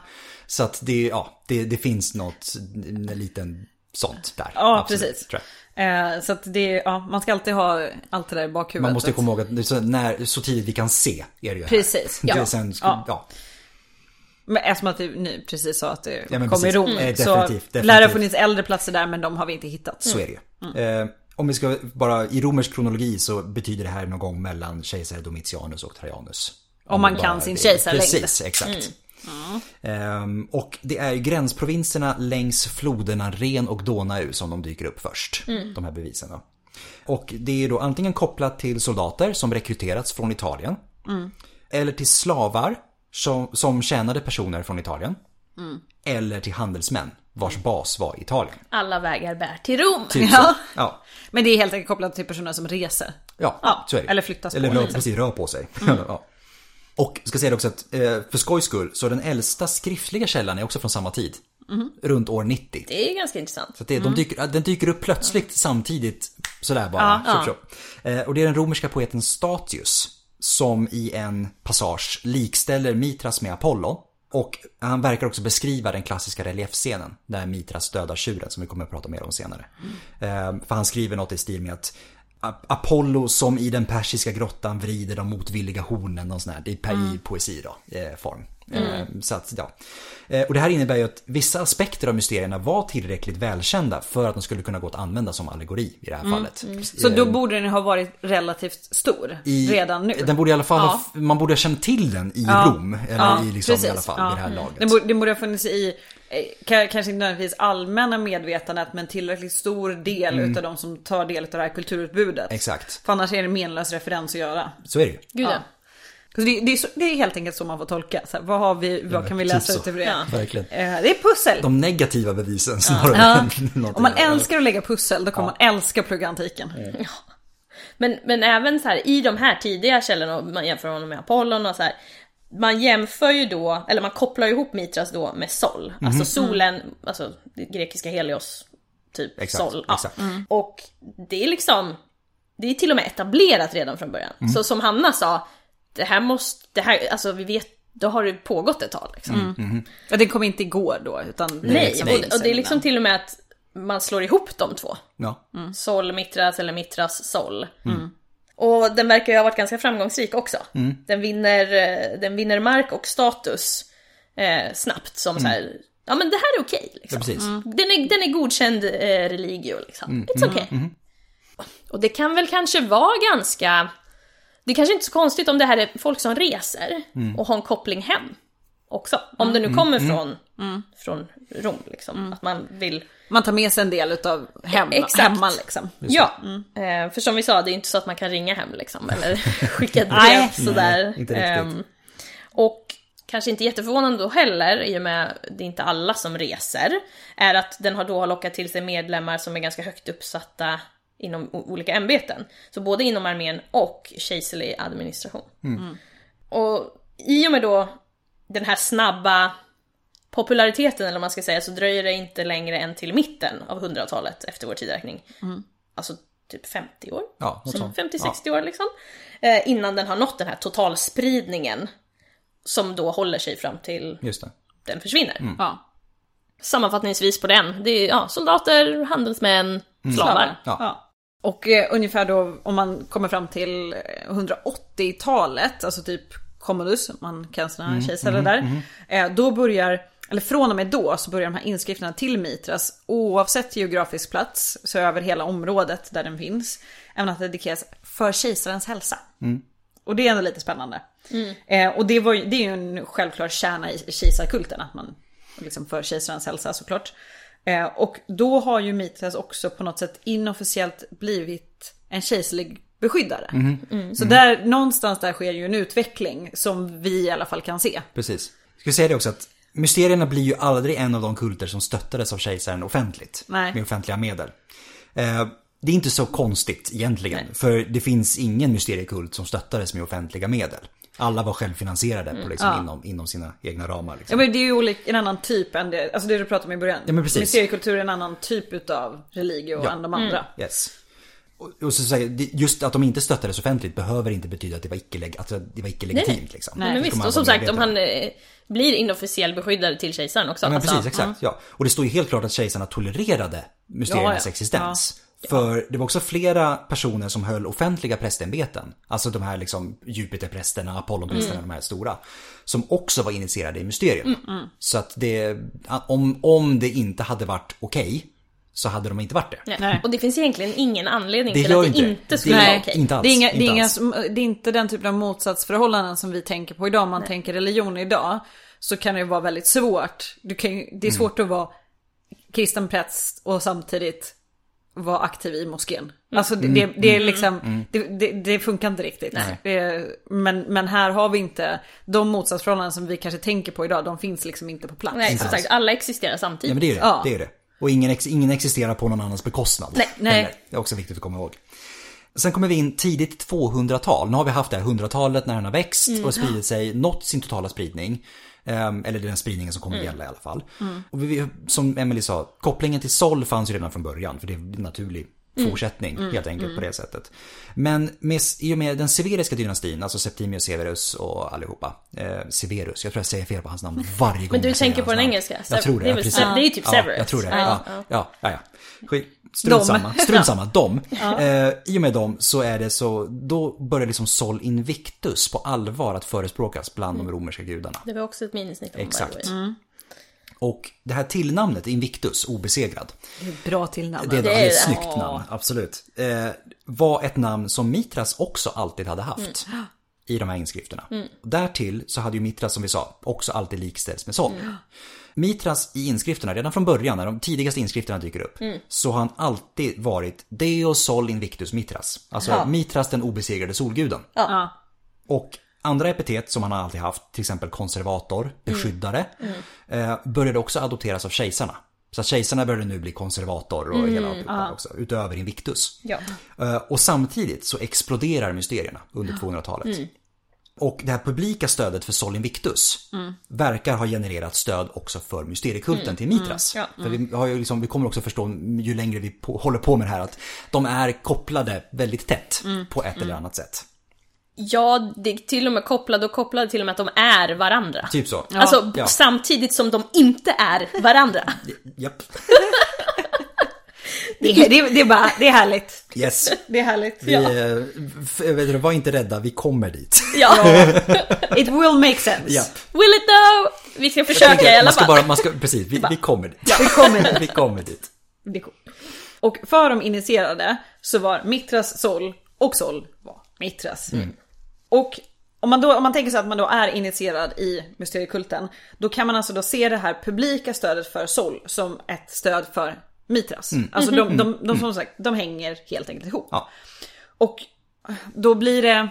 Så att det, ja, det, det finns något, en liten sånt där. Ja, Absolut, precis. Eh, så att det, ja, man ska alltid ha allt det där i bakhuvudet. Man måste komma ihåg att så, när, så tidigt vi kan se är det ju här. Precis, [LAUGHS] ja. Det sen, Ja. ja. Men eftersom att du precis sa att det Ja, kom i precis. Rom. Mm. Så Eh, definitivt, lär det ha definitivt. funnits äldre platser där men de har vi inte hittat. Så är det ju. Mm. Eh, om vi ska bara, i romersk kronologi så betyder det här någon gång mellan kejsare Domitianus och Trajanus. Om man det kan sin kejsarlängd. Precis, exakt. Ehm, och det är gränsprovinserna längs floderna Ren och Donau som de dyker upp först. De här bevisen då. Och det är då antingen kopplat till soldater som rekryterats från Italien. Eller till slavar som, som tjänade personer från Italien. Eller till handelsmän vars bas var Italien. Alla vägar bär till Rom. Typ Ja. Ja. Men det är helt enkelt kopplat till personer som reser. Ja, Ja, så är det. eller flyttas Eller på, liksom. precis, rör på sig. [LAUGHS] ja. Och ska säga det också att eh, för skojs skull så den äldsta skriftliga källan är också från samma tid. Mhm. Runt år 90. Det är ganska intressant. Så det, de dyker, den dyker upp plötsligt samtidigt sådär bara. Ja, tjopp, tjopp. Eh, och det är den romerska poeten Statius som i en passage likställer Mitras med Apollo. Och han verkar också beskriva den klassiska reliefscenen där Mitras dödar tjuren som vi kommer att prata mer om senare. Eh, för han skriver något i stil med att Apollo som i den persiska grottan vrider de motvilliga hornen och sån här. Det är per- i poesi då, eh, form. Eh, så att, ja. Eh, och det här innebär ju att vissa aspekter av mysterierna var tillräckligt välkända för att de skulle kunna gå att använda som allegori i det här fallet. Så då borde den ha varit relativt stor I, redan nu. Den borde i alla fall, ha- Ja. man borde ha känt till den i Ja. Rom. Eller Ja, i, liksom, i precis. alla fall Ja. vid det här laget. Det borde, det borde ha funnits i, eh, ka- kanske inte nödvändigtvis allmänna medvetandet men tillräckligt stor del utav de som tar del av det här kulturutbudet. Mm. Exakt, För annars är det en menlös referens att göra. så är det ju. Gud ja. Ja. Så det, det, är så, det är helt enkelt så man får tolka. Så här, vad, har vi, vad kan vi typ läsa så. ut ur det? Ja. Verkligen. Eh, det är pussel. De negativa bevisen snarare Ja. än någonting Om man älskar att lägga pussel då kommer man älska att plugga antiken. Men, men även så här i de här tidiga källorna, om man jämför honom med Apollon och så här. Man jämför ju då, eller man kopplar ihop Mitras då med Sol. Mhm. Alltså solen, alltså det grekiska Helios, typ Exakt, Sol. Ja. exakt. Och det är liksom, det är till och med etablerat redan från början. Mm. Så som Hanna sa, det här måste, det här, alltså vi vet, då har det pågått ett tag liksom. Mm. Ja, det kom inte igår då utan det Nej, liksom och, finns och det är innan. liksom till och med att man slår ihop de två. Ja. Sol Mitras eller Mitras Sol. Och den verkar ju ha varit ganska framgångsrik också. Den, vinner, eh, den vinner mark och status eh, snabbt som så här. ja men det här är okej. Ja, liksom. precis. den, är, den är godkänd eh, religio liksom. It's okay. Och det kan väl kanske vara ganska, det är kanske inte så konstigt om det här är folk som reser och har en koppling hem också. Om det nu kommer från, från Rom liksom. Att man vill Man tar med sig en del utav hem, Exakt. hemma liksom. Ja, eh, för som vi sa, det är inte så att man kan ringa hem liksom, eller [LAUGHS] skicka ett brev Nej. sådär. Nej. Ehm, och kanske inte jätteförvånande då heller, i och med att det är inte alla som reser, är att den har då lockat till sig medlemmar som är ganska högt uppsatta inom olika ämbeten. Så både inom armén och kejserlig administration. Och i och med då den här snabba populariteten, eller vad man ska säga, så dröjer det inte längre än till mitten av 100-talet efter vår tideräkning. Alltså typ 50 år. Ja, något Som sånt. 50-60 år liksom. Eh, innan den har nått den här totalspridningen. Som då håller sig fram till Just det. den försvinner. Ja. Sammanfattningsvis på den, det är ja, soldater, handelsmän, slavar. Ja. Och eh, ungefär då om man kommer fram till eh, 180-talet, alltså typ Commodus, man kan sina kejsare där. Eh, då börjar, eller från och med då så börjar de här inskrifterna till Mitras, oavsett geografisk plats, så över hela området där den finns, även att det dedikeras för kejsarens hälsa. Och det är ändå lite spännande. Eh, och det, var, ju- det är ju en självklar kärna i kejsarkulten, att man liksom för kejsarens hälsa såklart. Eh, och då har ju Mitras också på något sätt inofficiellt blivit en kejserlig beskyddare. Så där, någonstans där sker ju en utveckling som vi i alla fall kan se. Precis. Ska vi säga det också att mysterierna blir ju aldrig en av de kulter som stöttades av kejsaren offentligt. Nej. Med offentliga medel. Eh, det är inte så konstigt egentligen. För det finns ingen mysteriekult som stöttades med offentliga medel. Alla var självfinansierade på liksom inom, inom sina egna ramar. Ja Liksom. men det är ju olik, en annan typ än det, alltså det du pratade om i början. Ja, men precis. Mysteriekultur är en annan typ utav religio Ja. än de andra. Yes. Och, så säger, just att de inte stöttades offentligt behöver inte betyda att det var icke, att det var icke legitimt. Liksom. Nej. Men visst, och som sagt om han eh, blir inofficiell beskyddare till kejsaren också. Ja men alltså, precis, exakt. Ja. Och det står ju helt klart att kejsarna tolererade mysteriernas Ja, ja. existens. För det var också flera personer som höll offentliga prästämbeten. Alltså de här liksom Jupiterprästerna, Apollonprästerna, Mm. de här stora. Som också var initierade i mysterierna. Mm, Så att det, om, om det inte hade varit okej, så hade de inte varit det. Nej. Nej. Och det finns egentligen ingen anledning Det till att det inte inte skulle Det- vara Nej, okej. inte alls, det, är inga, inte det, är inga, alls. det är inte den typen av motsatsförhållanden som vi tänker på idag. Om man tänker religion idag. Så kan det vara väldigt svårt. Du kan, Mm. det är svårt att vara kristen präst och samtidigt vara aktiv i moskén. Alltså det, det, det är liksom, det, det, det funkar inte riktigt. Men, men här har vi inte, de motsatsförhållanden som vi kanske tänker på idag, de finns liksom inte på plats. Nej, som sagt, alla existerar Ja samtidigt. men det är det. Ja. det, är det. Och ingen, ex, ingen existerar på någon annans bekostnad. Nej, nej. Det är också viktigt att komma ihåg. Sen kommer vi in tidigt 200-tal. Nu har vi haft det här 100-talet när den har växt Mm. och spridit sig, nått sin totala spridning. Ehm, eller den spridningen som kommer Mm. gälla i alla fall. Och vi, som Emily sa, kopplingen till Sol fanns ju redan från början. För det är en naturlig Mm. fortsättning helt enkelt på det sättet. Men med, i och med den severiska dynastin, alltså Septimius Severus och allihopa. Eh, Severus, jag tror jag säger fel på hans namn [LAUGHS] varje gång Men du tänker på den namn. engelska? Jag tror det, Det är ja, precis. det är typ Ja, Severus. jag tror det. Ja, Ja, ja, ja. ja. Strunt samma, strunt samma, [LAUGHS] dem. Eh, I och med dem så är det så, då börjar liksom Sol Invictus på allvar att förespråkas bland de romerska gudarna. Det var också ett om Exakt. way. Och det här tillnamnet, Invictus, obesegrad, Det är Bra till namn. det är ett Det är väldigt det. snyggt Ja. namn, absolut. Eh, var ett namn som Mitras också alltid hade haft. I de här inskrifterna. Därtill så hade ju Mitras, som vi sa, också alltid likställts med Sol. Mitras i inskrifterna, redan från början när de tidigaste inskrifterna dyker upp, så har han alltid varit Deo Sol Invictus Mitras. Alltså Mitras den obesegrade solguden. Ja. Och andra epitet som han har alltid haft, till exempel konservator, beskyddare, eh, började också adopteras av kejsarna. Så att kejsarna började nu bli konservator och hela alltihopa också, utöver Invictus. Ja. Eh, Och samtidigt så exploderar mysterierna under 200-talet. Och det här publika stödet för Sol Invictus verkar ha genererat stöd också för mysteriekulten till Mitras. Ja. För vi, har ju liksom, vi kommer också förstå ju längre vi på, håller på med det här att de är kopplade väldigt tätt på ett eller annat sätt. Ja, det är till och med kopplade och kopplade till och med att de är varandra. Typ så. Alltså Ja. samtidigt som de inte är varandra. [LAUGHS] Japp. Det, är- det, är- det är bara, det är härligt. Yes. Det är härligt. Vi, eh, f- vet du, var inte rädda, vi kommer dit. Ja, It will make sense. Japp. will it though? Vi ska försöka i alla man ska fall. bara, man ska, precis, vi, vi kommer dit. Vi kommer dit. [LAUGHS] Vi kommer dit. Det är coolt. Och för de initierade så var Mitras Sol och Sol var Mitras. Och om man, då, om man tänker sig att man då är initierad i mysteriekulten, då kan man alltså då se det här publika stödet för Sol som ett stöd för Mitras. Alltså de, de, de, som sagt, de hänger helt enkelt ihop. Ja. Och då blir det,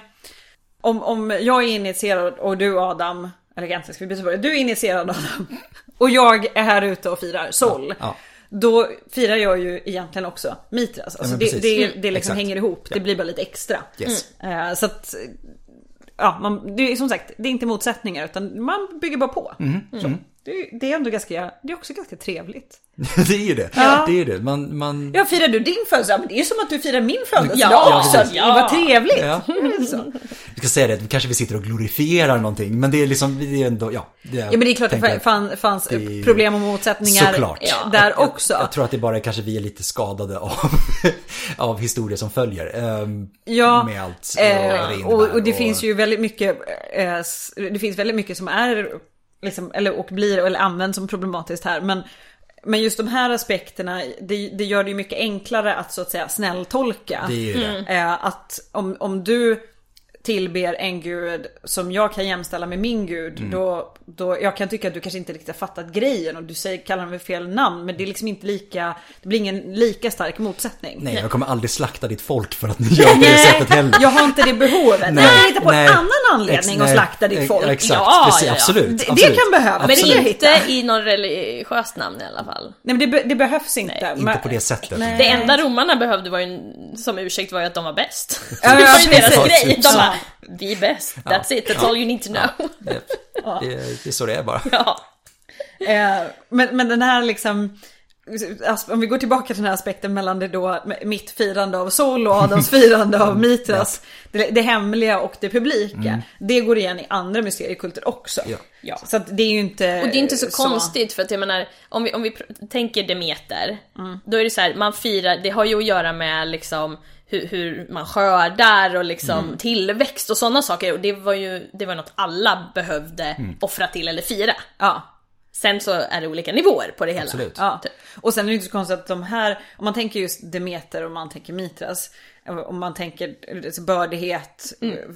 om, om jag är initierad och du Adam, eller egentligen ska vi byta på det, du är initierad Adam [LAUGHS] och jag är här ute och firar Sol. Ja. Då firar jag ju egentligen också Mitras. Alltså det, det, Mm. det liksom Exakt. hänger ihop, det Ja. blir bara lite extra. Yes. Eh, Så att, ja, man, det är som sagt, det är inte motsättningar utan man bygger bara på. Mm. Så, det, det är ändå ganska, det är också ganska trevligt. [LAUGHS] det är ju det. Ja. Det är det. Man, man... Ja, firar du din födelsedag? Men det är ju som att du firar min födelsedag Ja, också. precis. Det var trevligt. Ja. [LAUGHS] Jag ska säga det, kanske vi sitter och glorifierar någonting, men det är liksom, det är ändå, ja. Det, Ja men det är klart att det fann, fanns det problem och motsättningar Såklart. ja, där också. Jag, jag tror att det bara är kanske vi är lite skadade av, [LAUGHS] av historier som följer. ehm, Ja, med allt eh, vad och, och det finns ju väldigt mycket, eh, det finns väldigt mycket som är, liksom, eller och blir, eller används som problematiskt här. Men, men just de här aspekterna, det, det gör det ju mycket enklare att så att säga snälltolka. Det är ju det. Eh, att om, om du tillber en gud som jag kan jämställa med min gud. Mm. Då, då, jag kan tycka att du kanske inte riktigt har fattat grejen och du säger, kallar med fel namn. Men det är liksom inte lika, det blir ingen lika stark motsättning. Nej, jag kommer aldrig slakta ditt folk för att ni gör på det sättet heller. Jag har inte det behovet. Nej, jag kan hitta på nej. en annan anledning att nej, slakta ditt folk. Exakt, Ja, precis, ja, ja. absolut. Det, det absolut. kan behövas. Men Absolut. inte i någon religiös namn i alla fall. Nej men det, be- det behövs inte. Inte på det sättet. Nej. Det enda romarna behövde var ju, som ursäkt var ju att de var bäst. Ja, det var ju deras grej. De bara, vi är bäst, that's it, that's all you need to know. Det, det, det är så det är bara. Ja. Eh, men, men den här liksom, om vi går tillbaka till den här aspekten mellan det då, mitt firande av Sol och Adams [LAUGHS] firande av Mitras, det, det hemliga och det publika. Det går igen i andra mysteriekulter också. Ja. Ja. Så att det är ju inte Och det är inte så, konstigt för att jag menar, om vi, om vi tänker Demeter, då är det så här, man firar, det har ju att göra med liksom hur, hur man skördar och liksom tillväxt och sådana saker. Och det var ju det var något alla behövde offra till eller fira. Ja. Sen så är det olika nivåer på det hela. Absolut. Ja. Och sen är det inte så konstigt att de här, om man tänker just Demeter och man tänker Mitras, om man tänker alltså bördighet,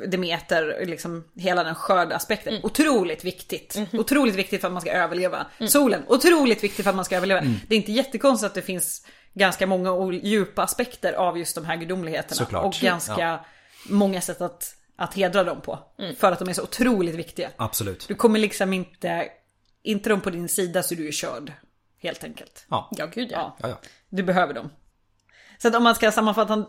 Demeter, liksom hela den skördaspekten. Otroligt viktigt. Otroligt viktigt för att man ska överleva. Solen, otroligt viktigt för att man ska överleva. Det är inte jättekonstigt att det finns ganska många djupa aspekter av just de här gudomligheterna. Såklart. Och ganska många sätt att, att hedra dem på. För att de är så otroligt viktiga. Absolut. Du kommer liksom inte, inte de på din sida så du är körd. Helt enkelt. Ja. Ja, gud ja. Ja. Ja, ja. Du behöver dem. Så att om man ska sammanfatta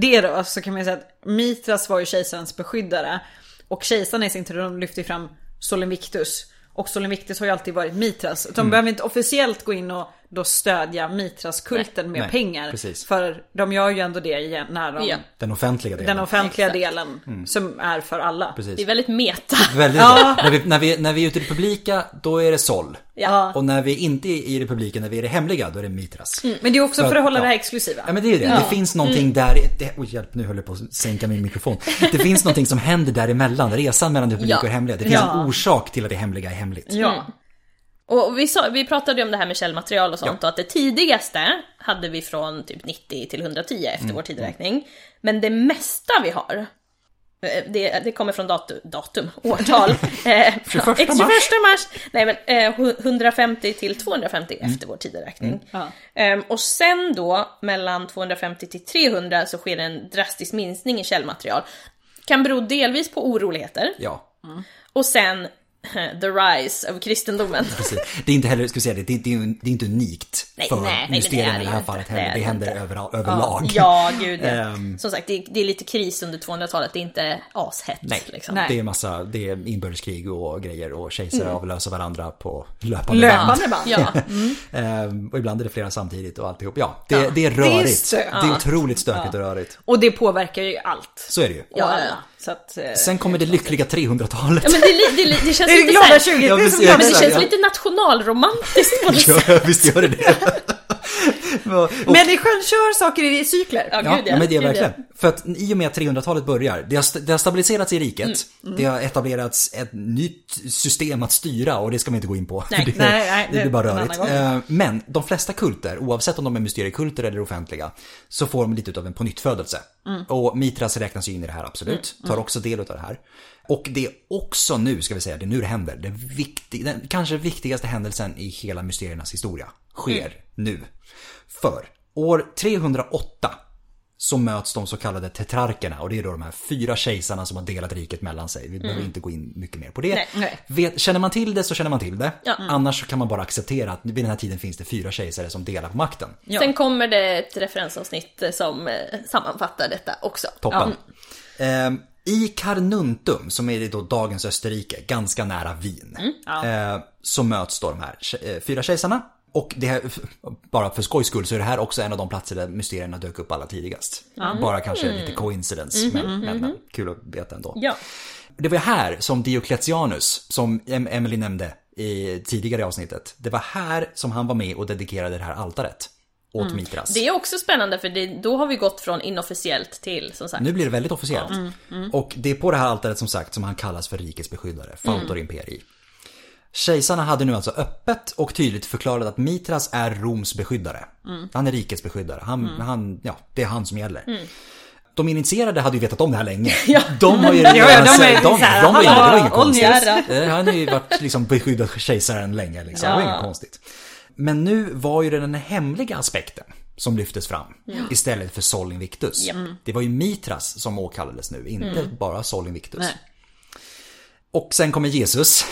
det då så kan man ju säga att Mitras var ju kejsarens beskyddare. Och kejsarna i sin tur de lyfte ju fram Solen Victus. Och Solen Victus har ju alltid varit Mitras. Mm. De behöver inte officiellt gå in och då stödja Mitras-kulten med Nej, pengar. precis. För de gör ju ändå det igen när de, Ja. Den offentliga delen. den offentliga Exakt. delen som är för alla. Precis. Det är väldigt meta. Väldigt Ja. När vi, när, vi, när vi är ute i det publika, då är det Sol. Ja. Och när vi inte är i republiken, när vi är i det hemliga, då är det Mitras. Men det är också Så för att hålla ja. det här exklusiva. Ja men det är ju det. Det finns någonting där, det, oj hjälp nu höll jag på att sänka min mikrofon. Det finns någonting som händer däremellan, resan mellan det publika Ja. och det hemliga. Det finns Ja. en orsak till att det hemliga är hemligt. Ja. Och vi, sa, vi pratade ju om det här med källmaterial och sånt och att det tidigaste hade vi från typ 90 till 110 efter vår tideräkning. Men det mesta vi har, eh, det, det kommer från datum, datum [LAUGHS] årtal. eh, 21 från- mars. 21 mars! Nej men eh, 150 till 250 efter vår tideräkning. Ja. Ehm, och sen då, mellan 250 till 300 så sker en drastisk minskning i källmaterial. Kan bero delvis på oroligheter. Ja, Och sen [LAUGHS] the rise of kristendomen. [LAUGHS] precis. Det är inte heller, ska vi säga det, det är, det är, det är inte unikt Nej, för nej, nej, men det mysterierna är i det det här fallet heller. Det är Det det händer inte. över, överlag. Ja, gud ja. Ehm. Som sagt, det är, det är lite kris under 200-talet, det är inte ashett. Nej, liksom. Nej. det är massa, det är inbördeskrig och grejer och kejsare avlöser varandra på löpande. Löpande band. Ja, [LAUGHS] Ehm, och ibland är det flera samtidigt och alltihop. Ja, det, Ja. det är rörigt. stök. Det är otroligt stökigt och rörigt. Och det påverkar ju allt. Så är det ju. Och Ja, alla. ja. Så att, eh, Sen kommer det lyckliga 300-talet. ja men det, det, det känns det lite glada såhär, 20, Ja, men det 20. känns lite nationalromantiskt på något sätt. Ja, visst gör det det. [LAUGHS] och, Människan kör saker i cykler. Ja, Ja, ja, men det är Gud, ja. verkligen. För att i och med att 300-talet börjar, det har, det har stabiliserats i riket, det har etablerats ett nytt system att styra och det ska vi inte gå in på. Nej. [LAUGHS] det, Nej, nej, det det- blir bara rörigt. Eh, Men de flesta kulter, oavsett om de är mysteriekulter eller offentliga, så får de lite utav en pånyttfödelse. Och Mitras räknas ju in i det här absolut, tar också del utav det här. Och det är också nu, ska vi säga, det är nu det händer. Det viktig, den kanske viktigaste händelsen i hela mysteriernas historia sker nu. För år 308 så möts de så kallade tetrarkerna och det är då de här fyra kejsarna som har delat riket mellan sig. Vi behöver inte gå in mycket mer på det. Nej. Nej. Vet, känner man till det så känner man till det. Ja. Annars så kan man bara acceptera att vid den här tiden finns det fyra kejsare som delar på makten. Ja. Sen kommer det ett referensavsnitt som eh, sammanfattar detta också. Toppen. Ehm, I Carnuntum, som är då dagens Österrike, ganska nära Wien, eh, så möts då de här eh, fyra kejsarna. Och det här, bara för skojs skull så är det här också en av de platser där mysterierna dök upp allra tidigast. Bara kanske lite coincidence, men, men, men kul att veta ändå. Ja. Det var här som Diocletianus, som Em- Emily nämnde i tidigare avsnittet, det var här som han var med och dedikerade det här altaret åt Mitras. Det är också spännande för det, då har vi gått från inofficiellt till som sagt. Nu blir det väldigt officiellt. Och det är på det här altaret som sagt som han kallas för rikets beskyddare, Fautor Imperii. Kejsarna hade nu alltså öppet och tydligt förklarat att Mitras är Roms beskyddare. Han är rikets beskyddare. Han, han, ja, det är han som gäller. De initierade hade ju vetat om det här länge. De har ju Ja, ja, de är de, de, här, de ju, det var inget konstigt. Eh, Han har ju varit liksom beskyddad kejsaren länge liksom. Det var inget konstigt. Men nu var ju det den hemliga aspekten som lyftes fram istället för Sol Invictus. Det var ju Mitras som åkallades nu, inte bara Sol Invictus. Nej. Och sen kommer Jesus.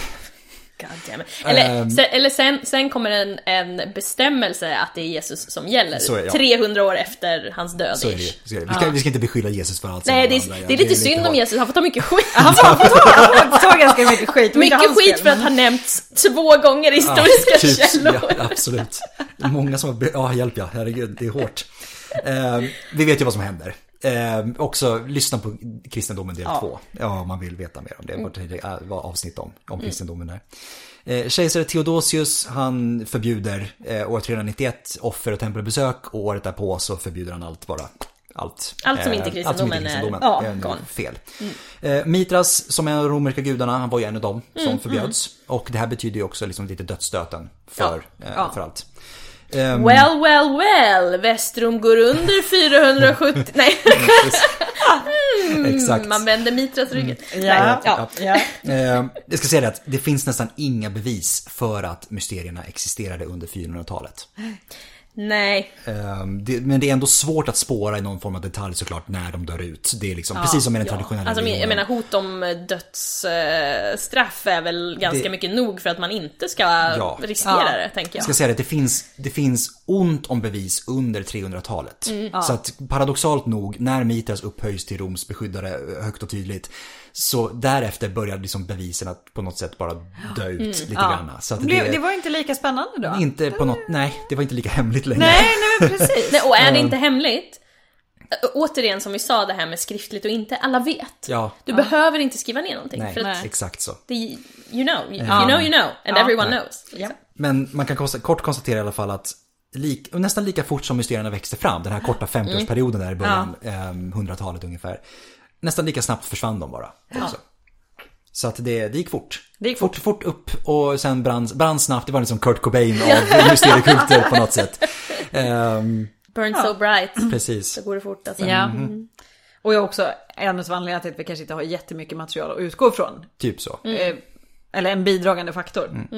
Eller, Ehm. sen, eller sen, sen kommer en, en bestämmelse att det är Jesus som gäller. Så är det, ja. 300 år efter hans död. Så är det. Så är det. Vi, ska, vi ska inte beskylla Jesus för allt Nej, det är, gör. det är lite synd om. Jesus, han får ta mycket skit. Han får, han [LAUGHS] får ta, han får ta ganska mycket skit. Mycket skit för att han nämnts två gånger i historiska typ, källor. Ja, absolut. Många som har, ja hjälp ja, herregud, det är hårt. Eh, vi vet ju vad som händer. Eh, också lyssna på kristendomen del 2. Ja. om man vill veta mer om det. Det är- var avsnitt om, om kristendomen där. Eh, kejsare Theodosius, han förbjuder eh, år 391 offer och tempelbesök och året därpå så förbjuder han allt bara. Allt. Allt som inte Eh, kristendomen är- kristendomen ja, är fel. Eh, Mitras, som är en av de romerska gudarna, han var ju en av dem som förbjöds. Och det här betyder ju också liksom lite dödsstöten för, eh, Ja. för allt. Ehm, Well, well, well, Västrom går under [LAUGHS] 470... Nej, Exakt. man vänder Mitras ryggen. Ja, Nej, ja, ja. Eh, jag ska säga det att det finns nästan inga bevis för att mysterierna existerade under 400-talet. Nej. Eh, det, men det är ändå svårt att spåra i någon form av detalj såklart när de dör ut. Det är liksom precis som med den traditionella Alltså, jag menar hot om dödsstraff är väl ganska Det- mycket nog för att man inte ska Ja. riskera Ja. det, tänker Jag jag. ska säga det, det finns, det finns ont om bevis under 300-talet. Mm. Så att paradoxalt nog, när Mitras upphöjs till Roms beskyddare eh, högt och tydligt, så därefter började liksom bevisen att på något sätt bara dö ut Mm. lite grann. Så att det, Det var inte lika spännande då? inte på något, nej, det var inte lika hemligt längre. Nej, nej men precis. Nej, och är det inte hemligt, återigen som vi sa det här med skriftligt och inte, alla vet. Ja, Du behöver inte skriva ner någonting. nej, För att exakt så. det, you know, you, you know you know, and everyone Nej. knows. Ja. Men man kan kort konstatera i alla fall att lik, nästan lika fort som mysterierna växte fram, den här korta 50-årsperioden där i början, ehm, 100-talet ungefär. Nästan lika snabbt försvann de bara. Också. Så att det, det gick fort. Det gick fort. Fort upp och sen brann, brann snabbt. Det var liksom Kurt Cobain [LAUGHS] av mysteriekulter på något sätt. Ehm, Burn so bright, [CLEARS THROAT] precis. så går det fort alltså. Ja. Och jag också en av anledningarna till att vi kanske inte har jättemycket material att utgå ifrån. Typ så. Eh, Eller en bidragande faktor.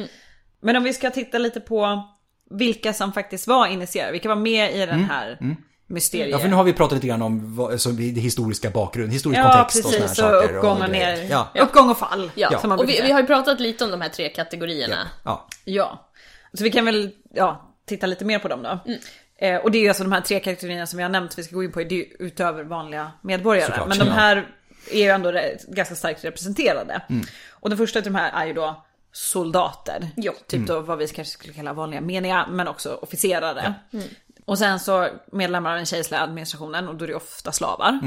Men om vi ska titta lite på vilka som faktiskt var initierade, vilka var med i den här mysteriet. Ja, för nu har vi pratat lite grann om vad, alltså, det historiska bakgrund, historisk Ja, kontext och sådana här precis. Och saker. uppgång och grejer. ner. Ja, Uppgång och fall. Ja, som man och vi, vi har ju pratat lite om de här tre kategorierna. ja. Ja. Så vi kan väl ja, titta lite mer på dem då. Mm. Eh, och det är ju alltså de här tre kategorierna som vi har nämnt, vi ska gå in på, det är ju utöver vanliga medborgare. Såklart, Men de ja. här är ju ändå ganska starkt representerade. Mm. Och den första av de här är ju då soldater. Ja. Typ då vad vi kanske skulle kalla vanliga meniga, men också officerare. Och sen så medlemmar av den kejserliga administrationen och då är det ofta slavar.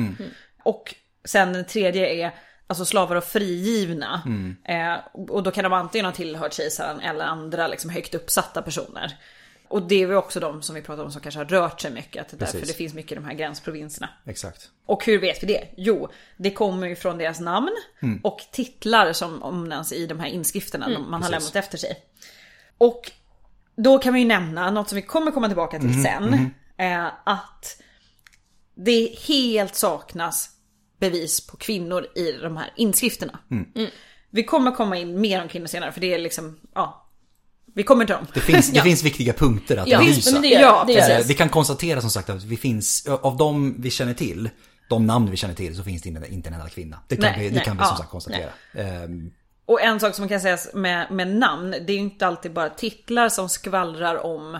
Och sen den tredje är alltså slavar och frigivna. Eh, och då kan de antingen ha tillhört kejsaren eller andra liksom högt uppsatta personer. Och det är väl också de som vi pratar om som kanske har rört sig mycket. Att därför Precis. det finns mycket i de här gränsprovinserna. Exakt. Och hur vet vi det? Jo, det kommer ju från deras namn och titlar som omnämns i de här inskrifterna man har precis. lämnat efter sig. Och då kan vi ju nämna något som vi kommer komma tillbaka till sen. Eh, att det helt saknas bevis på kvinnor i de här inskrifterna. Mm. Vi kommer komma in mer om kvinnor senare för det är liksom, ja. Vi kommer till dem. Det finns, det [LAUGHS] finns viktiga punkter att Ja, belysa. det Ja, det. Eh. Vi kan konstatera som sagt att vi finns, av de vi känner till, de namn vi känner till, så finns det inte inte en enda kvinna. Det kan Nej, vi, det nej, kan vi ja, som sagt konstatera. Och en sak som man kan säga med, med namn, det är ju inte alltid bara titlar som skvallrar om,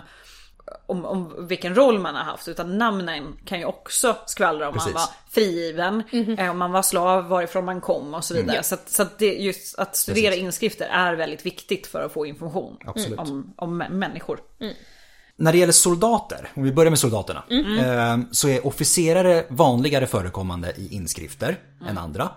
om, om vilken roll man har haft. Utan namnen kan ju också skvallra om Precis. man var frigiven, eh, om man var slav, varifrån man kom och så vidare. Så, att, så att det, just att studera Precis. inskrifter är väldigt viktigt för att få information Absolut. om, om människor. När det gäller soldater, om vi börjar med soldaterna, eh, så är officerare vanligare förekommande i inskrifter än andra.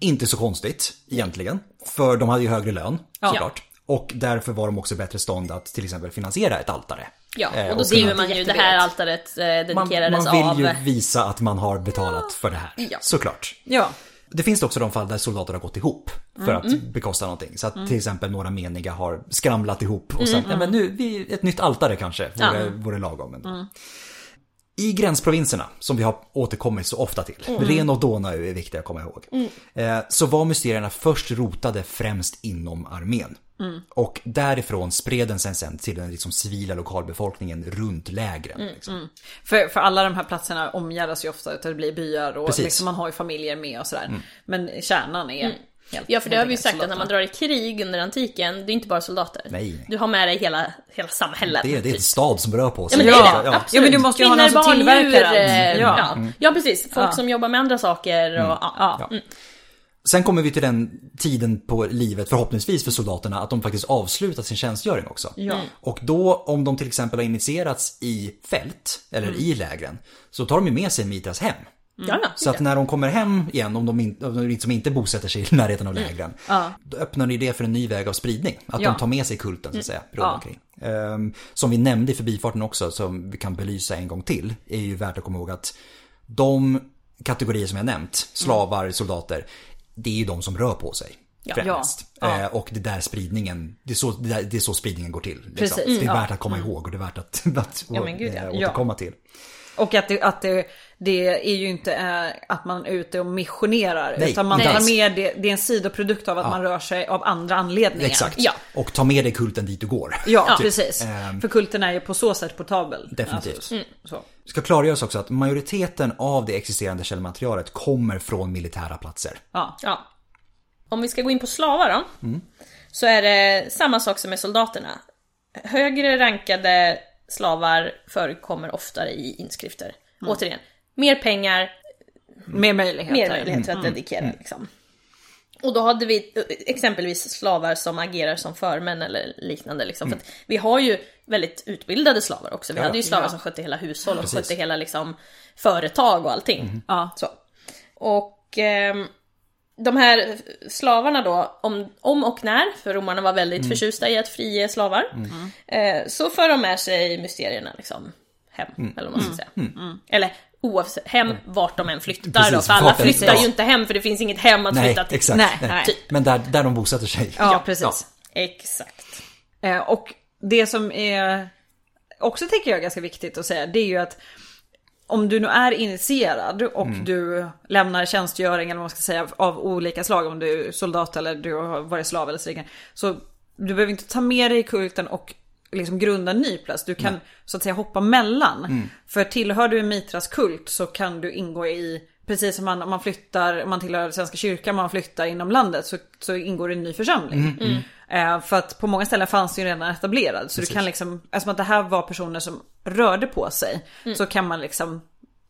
Inte så konstigt egentligen, för de hade ju högre lön såklart. Och därför var de också bättre stånd att till exempel finansiera ett altare. Ja, Eh, och då och skriver man ju det här altaret eh, Man, dedikerades man vill av... ju visa att man har betalat för det här, Ja. såklart. Ja, Det finns också de fall där soldater har gått ihop för att bekosta någonting. Så att till exempel några meniga har skramlat ihop och sagt, ja men nu, vi, ett nytt altare kanske vore, vore lagom. ändå." I gränsprovinserna, som vi har återkommit så ofta till, Ren och Donau är viktiga att komma ihåg. Eh, så var mysterierna först rotade främst inom armén. Och därifrån spred den sen, sen till den liksom civila lokalbefolkningen runt lägren. Liksom. För, för alla de här platserna omgärdas ju ofta att det blir byar och liksom man har ju familjer med och sådär. Men kärnan är Helt, Ja, för det har vi ju sagt att när man drar i krig under antiken, det är inte bara soldater. Nej. Du har med dig hela, hela samhället. Det är, det är en stad som rör på Ja sig. men det är det, Ja. absolut. Ja, men du måste ju ha någon som tillverkar allt. eh, Ja. ja. ja, precis. Folk Ja. som jobbar med andra saker och ja. Ja. Mm. Sen kommer vi till den tiden på livet, förhoppningsvis för soldaterna, att de faktiskt avslutat sin tjänstgöring också. Ja. Mm. Och då, om de till exempel har initierats i fält, eller i lägren, så tar de ju med sig Mitras hem. Ja. Så att när de kommer hem igen, om de, in, om de liksom inte bosätter sig i närheten av lägren, då öppnar ni det för en ny väg av spridning. Att Ja. de tar med sig kulten så att säga, runt Ja. omkring. Ehm, som vi nämnde i förbifarten också, som vi kan belysa en gång till, är ju värt att komma ihåg att de kategorier som jag nämnt, slavar, soldater, det är ju de som rör på sig. Främst. Ja. Eh, och det där spridningen, det är så, det där, det är så spridningen går till. Liksom. Det är värt att komma ihåg och det är värt att, [LAUGHS] att Ja, gud, ja. återkomma till. Och att, det, att det, det är ju inte eh, att man är ute och missionerar. Nej, utan man inte tar alls. med det, det är en sidoprodukt av att man rör sig av andra anledningar. Exakt. Ja. Och ta med dig kulten dit du går. Ja, Typ. precis. Ehm. För kulten är ju på så sätt portabel. Definitivt. Alltså, så. ska klargöras också att majoriteten av det existerande källmaterialet kommer från militära platser. Ja. Ja. Om vi ska gå in på slavar då. Så är det samma sak som med soldaterna. Högre rankade slavar förekommer oftare i inskrifter. Återigen, mer pengar, Mer möjligheter. mer möjligheter att dedikera liksom. Och då hade vi eh, exempelvis slavar som agerar som förmän eller liknande. Liksom. För att vi har ju väldigt utbildade slavar också. Vi Ja, hade ju slavar ja. som skötte hela hushåll och Precis. skötte hela liksom, företag och allting. Ja. Så. Och ehm, de här slavarna då, om, om och när, för romarna var väldigt förtjusta i att frige slavar, eh, så för de med sig mysterierna liksom hem, eller vad man ska säga. Eller oavsett, hem vart de än flyttar då, Precis, för alla flyttar ja. ju inte hem för det finns inget hem att Nej, flytta till. exakt. Nej, Nej. nej. Typ. Men där, där de bosätter sig. Ja, precis. Exakt. Eh, och det som är också tänker jag är ganska viktigt att säga, det är ju att om du nu är initierad och Mm. du lämnar tjänstgöring eller vad man ska säga av olika slag, om du är soldat eller du har varit slav eller så. Så du behöver inte ta med dig kulten och liksom grunda en ny plats. Du kan så att säga hoppa mellan. Mm. För tillhör du en Mitras kult så kan du ingå i Precis som man, om man flyttar, om man tillhör Svenska kyrkan, man flyttar inom landet så, så ingår det en ny församling. Mm, Eh, för att på många ställen fanns det ju redan etablerad. Så du kan liksom, eftersom att det här var personer som rörde på sig. Så kan man liksom,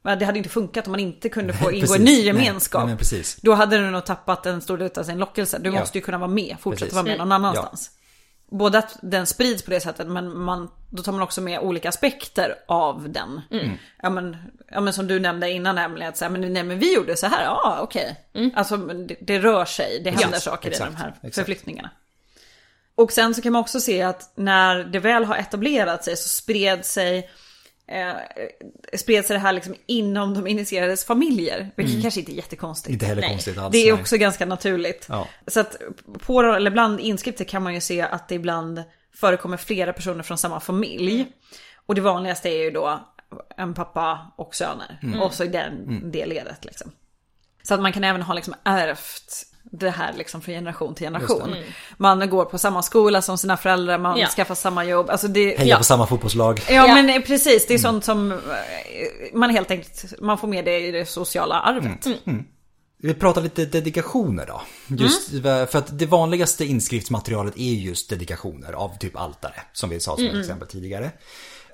ja, det hade inte funkat om man inte kunde få ingå i en precis. ny Nej, gemenskap. nej, men precis. Då hade du nog tappat en stor del av sin lockelse. Du Ja. måste ju kunna vara med, fortsätta Precis. vara med någon Mm. annanstans. Både att den sprids på det sättet men man, då tar man också med olika aspekter av den. Ja, men, ja men som du nämnde innan Emelie, att säga, men, nej, men vi gjorde så här, ja okej. Alltså men det, det rör sig, det händer saker exakt, i de här exakt. förflyttningarna. Och sen så kan man också se att när det väl har etablerat sig så spred sig eh, spred sig det här liksom inom de initierades familjer. Vilket kanske inte är jättekonstigt. Inte heller Nej. konstigt alls. Det är nej. också ganska naturligt. Ja. Så att på, eller bland inskripter kan man ju se att det ibland förekommer flera personer från samma familj. Och det vanligaste är ju då en pappa och söner. Och så i den, det ledet liksom. Så att man kan även ha liksom ärvt det här liksom från generation till generation. Man går på samma skola som sina föräldrar, man Ja. skaffar samma jobb. Alltså det, Heja på samma fotbollslag. Ja, Ja. men eh, precis, det är sånt som eh, man helt enkelt, man får med det i det sociala arvet. Vi pratar lite dedikationer då. Just för att det vanligaste inskriftsmaterialet är just dedikationer av typ altare. Som vi sa som ett exempel tidigare.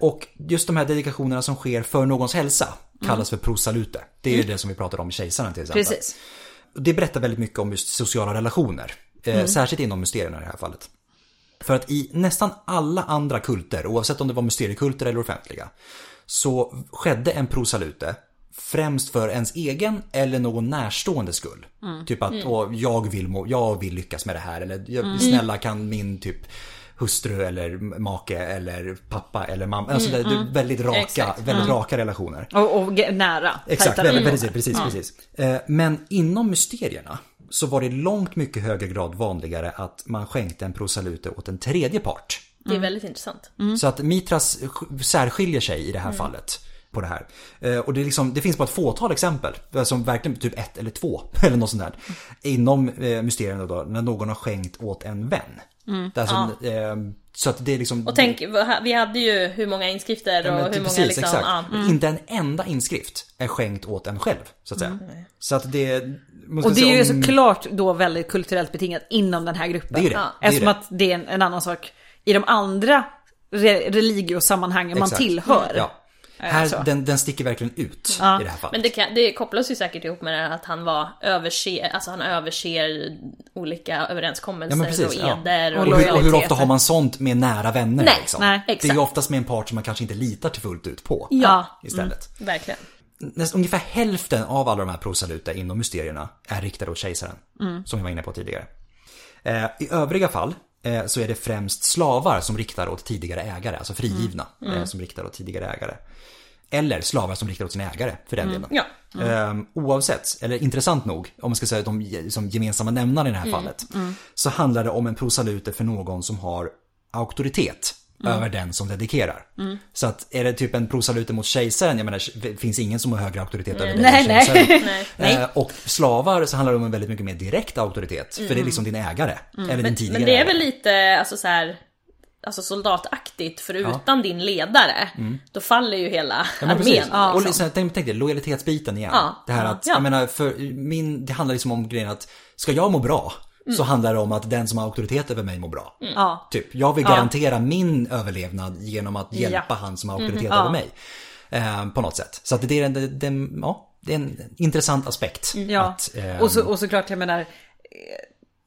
Och just de här dedikationerna som sker för någons hälsa kallas för prosalute. Det är ju det som vi pratade om i Kejsaren till exempel. Precis. Det berättar väldigt mycket om just sociala relationer. Eh, Särskilt inom mysterierna i det här fallet. För att i nästan alla andra kulter, oavsett om det var mysteriekulter eller offentliga, så skedde en prosalute främst för ens egen eller någon närstående skull. Typ att åh, jag, vill må, jag vill lyckas med det här eller jag, snälla kan min typ hustru eller make eller pappa eller mamma. Alltså det, det är väldigt raka, Exakt. väldigt raka relationer. Och, och nära. Exakt, väldigt, precis, precis, precis. Eh, Men inom mysterierna så var det långt mycket högre grad vanligare att man skänkte en prosalute åt en tredje part. Det är väldigt intressant. Så att Mitras sk- särskiljer sig i det här fallet. På det här. Eh, Och det, är liksom, det finns bara ett fåtal exempel. Som verkligen typ ett eller två. [LAUGHS] Eller något sånt där. Inom eh, mysterierna då, när någon har skänkt åt en vän. Alltså, eh, så att det är liksom... Och tänk, vi hade ju hur många inskrifter Ja, och men hur typ många precis, liksom... exakt. Ja. Inte en enda inskrift är skänkt åt en själv, så att säga. Så att det... Och det är ju om- såklart då väldigt kulturellt betingat inom den här gruppen. Det är det. Ja. det, är Eftersom det. att det är en, en annan sak i de andra re, religiosammanhangen man Exakt. tillhör. Ja. Eh, Här, den, den sticker verkligen ut Ja. i det här fallet. Men det, kan, det kopplas ju säkert ihop med det att han var överser, alltså han överser olika överenskommelser Ja, precis, och ja. eder Och Och hur, och hur lojaliteter. ofta har man sånt med nära vänner Nej, liksom? nej, Det är ju exakt. oftast med en part som man kanske inte litar till fullt ut på. Ja. Istället. Verkligen. Näst, ungefär hälften av alla de här prosaluta inom mysterierna är riktade åt kejsaren. Som vi var inne på tidigare. Eh, I övriga fall så är det främst slavar som riktar åt tidigare ägare, alltså frigivna, eh, som riktar åt tidigare ägare. Eller slavar som riktar åt sin ägare, för den delen. Ja. Ehm, oavsett, eller intressant nog, om man ska säga de som gemensamma nämnare i det här fallet. Så handlar det om en prosalute för någon som har auktoritet över den som dedikerar. Så att är det typ en prosalute mot kejsaren, jag menar det finns ingen som har högre auktoritet över den än kejsaren. [LAUGHS] Nej. Eh, och slavar så handlar det om en väldigt mycket mer direkt auktoritet. För det är liksom din ägare. Eller din tidigare Men det är väl lite, alltså så här, alltså soldataktigt, för utan din ledare, då faller ju hela Mm. Ja, men armén. precis. Och liksom. tänk, tänk dig, lojalitetsbiten igen. Ja. Det här Ja. att, Ja. jag menar, för min, det handlar liksom om grejen att ska jag må bra så handlar det om att den som har auktoritet över mig mår bra. Ja. Typ, jag vill garantera min överlevnad genom att hjälpa Ja. han som har auktoritet Ja. över mig. Eh, på något sätt. Så att det är en, det, det, ja, det är en intressant aspekt. Ja, Att, eh, och, så, och såklart jag menar, eh,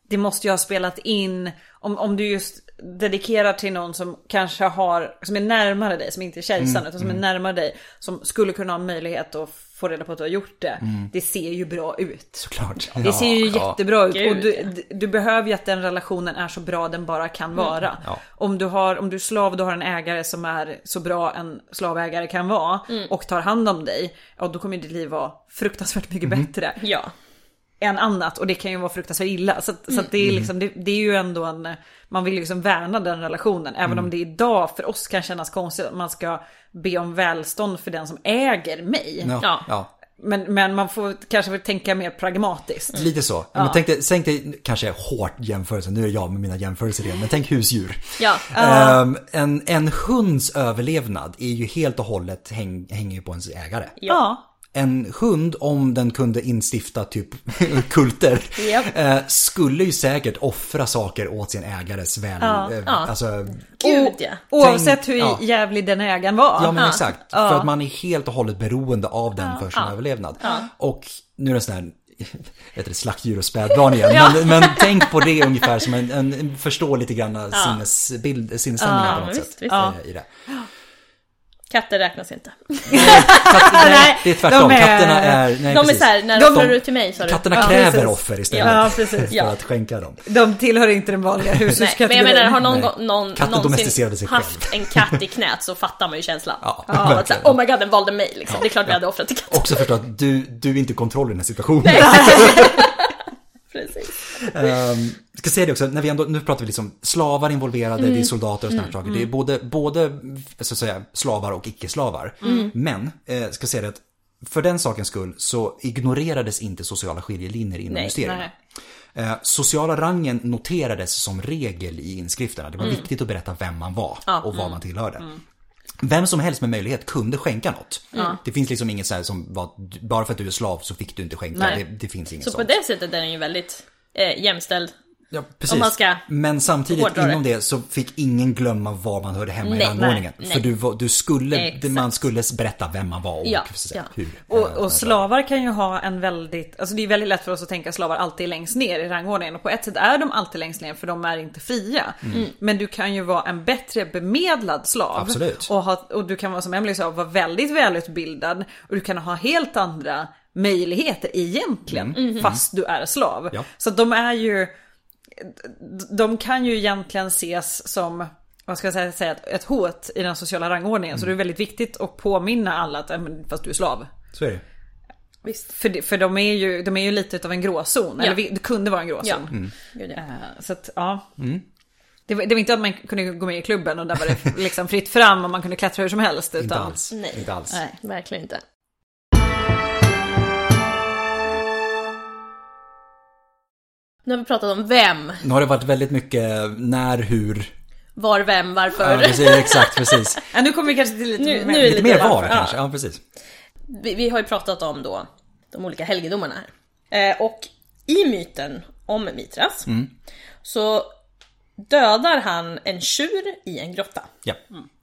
det måste ju ha spelat in, om, om du just dedikerar till någon som kanske har, som är närmare dig, som inte är kejsaren Mm, utan som är närmare dig, som skulle kunna ha möjlighet att få reda på att du har gjort det. Det ser ju bra ut. Såklart. Det ser ju Ja, jättebra ut Gud, och du, du behöver ju att den relationen är så bra den bara kan vara. Mm. Ja. Om, du har, om du är slav, du har en ägare som är så bra en slavägare kan vara och tar hand om dig, ja då kommer ditt liv vara fruktansvärt mycket Mm. bättre Ja. Än annat och det kan ju vara fruktansvärt illa. Så, att- så att det, är liksom, det, det är ju ändå en, man vill ju liksom värna den relationen. Även om det idag för oss kan kännas konstigt att man ska be om välstånd för den som äger mig. Ja, Ja. ja. Men, men man får kanske tänka mer pragmatiskt. Lite så. Men tänk dig, tänk dig, kanske hårt jämförelse, nu är jag med mina jämförelser igen, men tänk husdjur. Ja. Ehm, en, en hunds överlevnad är ju helt och hållet häng, hänger ju på ens ägare. Ja. En hund, om den kunde instifta typ [LAUGHS] kulter, Japp. eh, skulle ju säkert offra saker åt sin ägares väl... eh, Ja. Alltså, Gud ja. Oavsett hur ja. jävlig den ägaren var. Ja men Ja. exakt. För att man är helt och hållet beroende av den för sin överlevnad. Och nu är det sån här [LAUGHS] heter det, slaktdjur och spädbarn igen. men, men [LAUGHS] tänk på det ungefär som en, en förstå lite grann sinnesbild, sinnesstämningar på något visst, sätt. visst. eh, I det. Katter räknas inte. Katt, [LAUGHS] nej, det är tvärtom. de är- Katterna är... Nej, De är precis. såhär, när De- offrar du till mig du? Katterna Ja, kräver precis. offer istället. Ja, precis. För Ja. att skänka dem. De tillhör inte den vanliga Nej, men jag menar, har någon, Nej. någon Katten någonsin haft en katt i knät så fattar man ju känslan. Ja, Och att så här, oh my god, den valde mig liksom. Det är klart vi hade offrat till katten. Också förstå att du, du är inte i kontroll i den här situationen. [LAUGHS] [LAUGHS] Um, ska säga det också, när vi ändå, nu pratar vi liksom slavar involverade, Mm. det är soldater och sådana saker. Det är både, både så att säga, slavar och icke-slavar. Mm. Men, eh, ska säga det att för den sakens skull så ignorerades inte sociala skiljelinjer inom mysterierna. Eh, sociala rangen noterades som regel i inskrifterna. Det var viktigt att berätta vem man var Mm. Ja. Mm. och vad man tillhörde. Vem som helst med möjlighet kunde skänka något. Det finns liksom inget så som var, bara för att du är slav så fick du inte skänka. Det, det finns inget Så på sånt. det sättet är den ju väldigt eh, jämställd. Ja, precis. Om man ska Men samtidigt hårdra det. inom det så fick ingen glömma var man hörde hemma i Nej, rangordningen. nej, För nej. du, du skulle, Exakt. man skulle berätta vem man var och Ja, ja. hur. Och, eh, och slavar kan ju ha en väldigt, alltså det är väldigt lätt för oss att tänka slavar alltid längst ner i rangordningen. Och på ett sätt är de alltid längst ner för de är inte fria. Men du kan ju vara en bättre bemedlad slav. Absolut. Och, ha, och du kan vara som Emily sa, vara väldigt välutbildad. Och du kan ha helt andra möjligheter egentligen. Fast du är slav. Ja. Så de är ju, de kan ju egentligen ses som vad ska jag säga, säga ett, hot i den sociala rangordningen. Så det är väldigt viktigt att påminna alla att, "Ja, men fast du är slav. Så är det. Visst. För, det- för de är ju de är ju lite av en gråzon. Ja. Eller det kunde vara en gråzon. Ja. Mm. Eh, Så att ja. Det, var, det var inte att man kunde gå med i klubben och där var det liksom fritt fram och man kunde klättra hur som helst. Utan, Inte alls. Nej. Inte alls. Nej. Verkligen inte. Nu har vi pratat om vem, Nu har det varit väldigt mycket när, hur. var, vem, varför. Ja, precis, exakt, precis. [LAUGHS] Ja, nu kommer vi kanske till lite Nu- mer. nu det Lite mer var varför. kanske. Ja, precis. Vi, vi har ju pratat om då de olika helgedomarna här. Eh, och i myten om Mitras så dödar han en tjur i en grotta. Ja.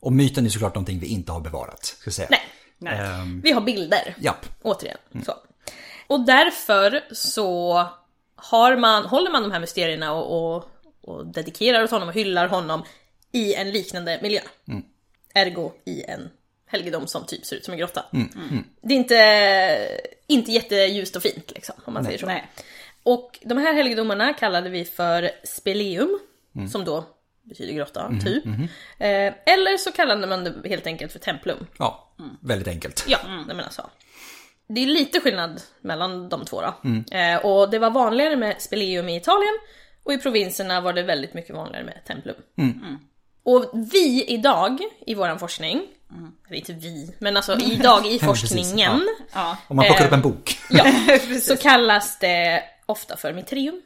Och myten är såklart någonting vi inte har bevarat, ska säga. Nej, Nej. Ehm, vi har bilder. japp. Återigen. Så. Och därför så har man, håller man de här mysterierna och, och, och dedikerar åt honom och hyllar honom i en liknande miljö. Ergo i en helgedom som typ ser ut som en grotta. Det är inte, inte jätteljust och fint liksom, om man säger så. Nej. Och de här helgedomarna kallade vi för speleum, som då betyder grotta, typ. Eh, eller så kallade man det helt enkelt för templum. Ja, väldigt enkelt. Ja, nej men alltså. Det är lite skillnad mellan de två då. Eh, och det var vanligare med speleum i Italien och i provinserna var det väldigt mycket vanligare med templum. Mm. Och vi idag i våran forskning, eller inte vi, men alltså idag i [LAUGHS] precis, forskningen, Ja. Om man plockar Eh, upp en bok. ja, [LAUGHS] så kallas det ofta för mitrium.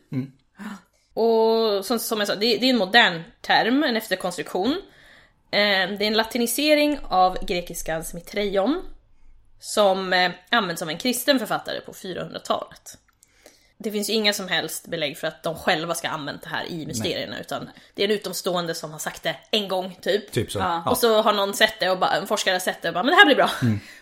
Och som, som jag sa, det, det är en modern term, en efterkonstruktion. Eh, det är en latinisering av grekiskans mitreion som eh, används av en kristen författare på 400-talet. Det finns ju inga som helst belägg för att de själva ska ha använt det här i mysterierna utan det är en utomstående som har sagt det en gång typ. Typ så. Ja. Och så har någon sett det och bara, en forskare har sett det och bara men det här blir bra.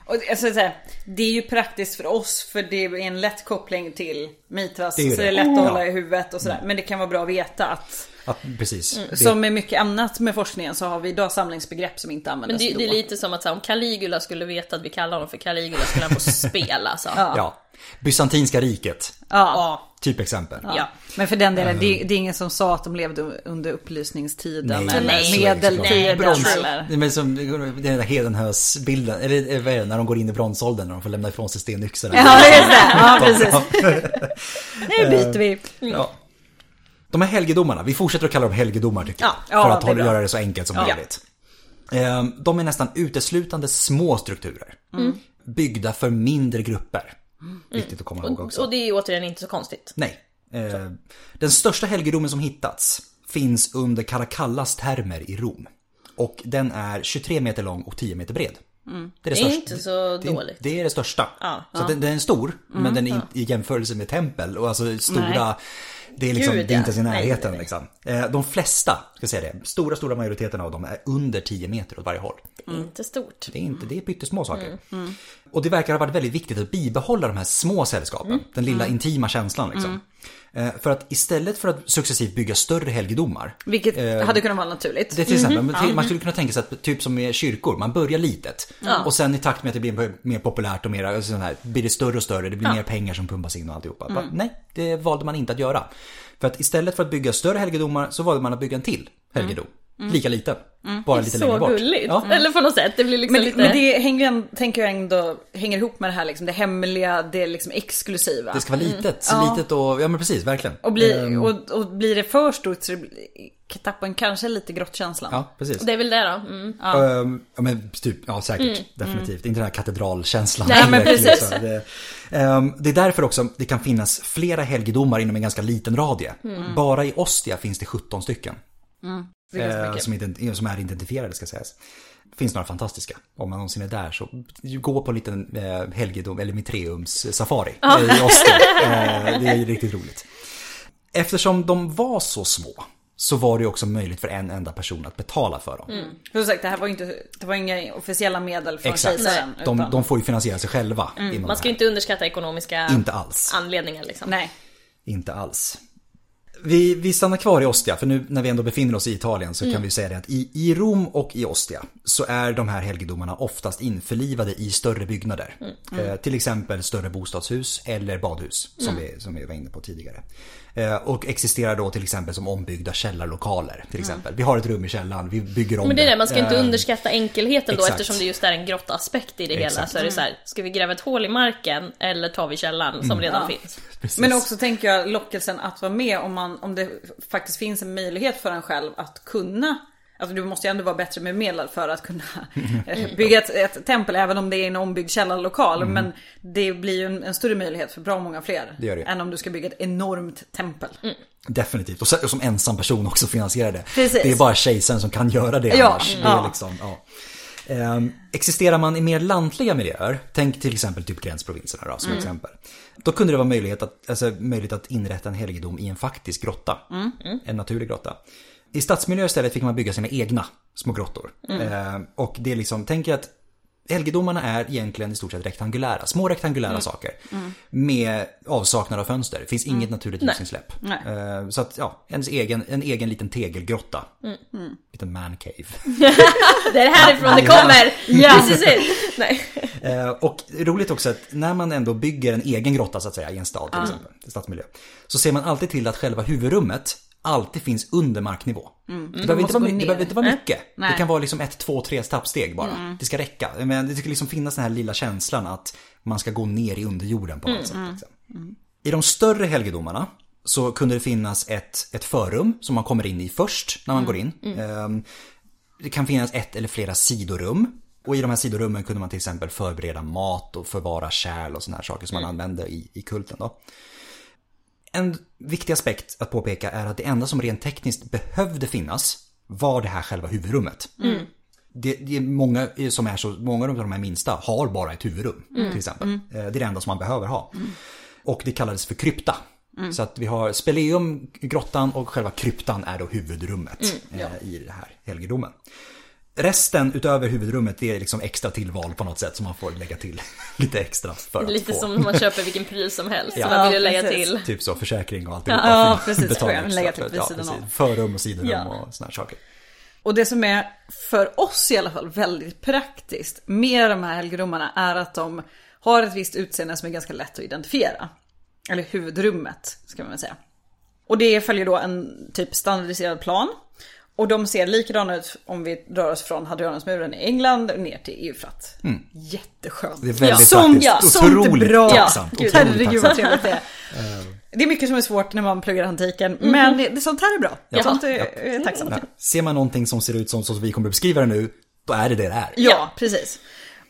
Och alltså, så här, det är ju praktiskt för oss för det är en lätt koppling till Mitras. Det är så det är det. lätt att hålla i huvudet och sådär. Men det kan vara bra att veta att Att, precis. Det, Mm. som med mycket annat med forskningen så har vi idag samlingsbegrepp som inte Men användes det, då. det är lite som att så här, om Caligula skulle veta att vi kallar honom för Caligula skulle han få spela alltså. ja. ja. Bysantinska riket. Ja. Typ exempel. Ja. Men för den delen, det, det är ingen som sa att de levde under upplysningstiden Nej, eller medeltiden Brons- är som den där Hedenhös-bilden, eller eh, vad är det, när de går in i bronsåldern när de får lämna ifrån sig stenyxorna. Ja, just det. Ja, [LAUGHS] precis. [LAUGHS] Nu byter vi. Ja. De här helgedomarna, vi fortsätter att kalla dem helgedomar tycker jag. Ja, för att hålla, göra det så enkelt som Ja. möjligt. Eh, De är nästan uteslutande små strukturer. Byggda för mindre grupper. Viktigt att komma ihåg också. Och det är återigen inte så konstigt. Nej. Eh, Den största helgedomen som hittats finns under Caracallas termer i Rom. Och den är 23 meter lång och 10 meter bred. Det är, Det är största- inte så det är, dåligt. Det är det största. Ja. Så Den, den är stor, men den är inte i jämförelse med tempel och alltså stora Nej. Det är, liksom, Gud, det är inte ens i närheten nej, liksom. Eh, De flesta, ska säga det, stora, stora majoriteten av dem är under 10 meter åt varje håll. Det är inte stort. Det är inte, det är pyttesmå saker. Mm. Och det verkar ha varit väldigt viktigt att bibehålla de här små sällskapen. Mm. Den lilla intima känslan liksom. Eh, För att istället för att successivt bygga större helgedomar. Vilket eh, hade kunnat vara naturligt. Det är till exempel, men man skulle kunna tänka sig att typ som med kyrkor, man börjar litet. Och sen i takt med att det blir mer populärt och mer sån här, blir det större och större, det blir mer pengar som pumpas in och alltihopa. Bara, Nej, det valde man inte att göra. För att istället för att bygga större helgedomar så valde man att bygga en till helgedom. Lika liten. Bara lite längre Så bort. gulligt. Ja. Eller på något sätt, det blir liksom Men, lite... men det hänger ju tänker jag ändå, hänger ihop med det här liksom, det hemliga, det liksom exklusiva. Det ska vara litet, så Ja. litet och, ja men precis, verkligen. Och, bli, Ehm, och, och blir det för stort så det tappar en kanske lite grottkänslan. Ja, precis. Det är väl det då. Mm. Ehm, ja men typ, ja säkert, definitivt. Inte den här katedralkänslan. Nej, men precis. Det, ehm, det är därför också det kan finnas flera helgedomar inom en ganska liten radie. Bara i Ostia finns det 17 stycken. Det är ganska eh, som, ident- som är identifierade ska sägas. Det finns några fantastiska. Om man någonsin är där så gå på en liten eh, helgedom, eller mitreums safari i Ostia. Eh, det är riktigt roligt. Eftersom de var så små så var det också möjligt för en enda person att betala för dem. För som sagt, det här var ju inte, det var inga officiella medel från Exakt. kejsaren. De, utan- de får ju finansiera sig själva. det Man ska ju inte underskatta ekonomiska Inte alls. anledningar liksom. Nej. Inte alls. Vi, vi stannar kvar i Ostia, för nu när vi ändå befinner oss i Italien så kan vi säga det att i, i Rom och i Ostia så är de här helgedomarna oftast införlivade i större byggnader. Eh, till exempel större bostadshus eller badhus som, vi, som vi var inne på tidigare. Eh, och existerar då till exempel som ombyggda källarlokaler. Till exempel. Vi har ett rum i källaren, vi bygger om Men det är det, man ska inte Eh, underskatta enkelheten då exakt. eftersom det just är en grottaspekt i det hela. Exakt. Så är det så här, ska vi gräva ett hål i marken eller tar vi källaren som redan finns? precis. Men också tänker jag lockelsen att vara med om, man, om det faktiskt finns en möjlighet för en själv att kunna Alltså du måste ju ändå vara bättre bemedlad för att kunna [LAUGHS] eh, bygga ett, ett tempel även om det är en ombyggd källarlokal. Men det blir ju en, en större möjlighet för bra många fler. Mm. Det det. Än om du ska bygga ett enormt tempel. Definitivt. Och som ensam person också finansiera det. Precis. Det är bara kejsaren som kan göra det Ja, annars. Det är liksom, ja. Ehm, existerar man i mer lantliga miljöer, tänk till exempel typ gränsprovinserna då, som exempel. Då kunde det vara möjlighet att, alltså, möjligt att inrätta en helgedom i en faktisk grotta. En naturlig grotta. I stadsmiljö istället fick man bygga sina egna små grottor. Ehm, och det är liksom, tänk att Helgedomarna är egentligen i stort sett rektangulära, små rektangulära saker. Med avsaknad av fönster, det finns inget naturligt ljusinsläpp. Eh, Så att ja, ens egen, en egen liten tegelgrotta. Liten man cave. [LAUGHS] Det är härifrån det kommer! [LAUGHS] Ja. This is it! Nej. [LAUGHS] Eh, Och roligt också att när man ändå bygger en egen grotta så att säga i en stad till exempel, i stadsmiljö. Så ser man alltid till att själva huvudrummet alltid finns under marknivå. Det, behöver vara, det behöver inte vara mycket. Nej. Det kan vara liksom ett, två, tre trappsteg bara. Det ska räcka. Men det ska liksom finnas den här lilla känslan att man ska gå ner i underjorden på något sätt. Liksom. I de större helgedomarna så kunde det finnas ett, ett förrum som man kommer in i först när man går in. Ehm, Det kan finnas ett eller flera sidorum. Och i de här sidorummen kunde man till exempel förbereda mat och förvara kärl och sådana här saker som man använde i, i kulten. Då. En viktig aspekt att påpeka är att det enda som rent tekniskt behövde finnas var det här själva huvudrummet. Det, det är många som är så, många av de här minsta har bara ett huvudrum till exempel. Eh, Det är det enda som man behöver ha. Och det kallades för krypta. Så att vi har speleum, grottan och själva kryptan är då huvudrummet eh, i det här helgedomen. Resten utöver huvudrummet det är liksom extra tillval på något sätt som man får lägga till [LAUGHS] lite extra för att Lite få. som när man köper vilken pryl som helst. Ja. Så man vill lägga precis. till. Typ så, försäkring och allt Ja, precis, får jag lägga till vid ja, sidan av. precis. Förrum och sidorum Ja. och såna här saker. Och det som är för oss i alla fall väldigt praktiskt med de här helgedomarna är att de har ett visst utseende som är ganska lätt att identifiera. Eller huvudrummet ska man väl säga. Och det följer då en typ standardiserad plan. Och de ser likadana ut om vi drar oss från Hadrianusmuren i England ner till Eufrat. Jätteskönt. Mm. Det är väldigt ja, sånt är Otroligt bra. tacksamt. Gud, Otroligt herregud vad trevligt det är. Det är mycket som är svårt när man pluggar antiken, men det, det, sånt här är bra. Ja. Sånt är, Ja. tacksamt. Ja. Ser man någonting som ser ut som, som vi kommer beskriva det nu, då är det det det är. Ja, precis.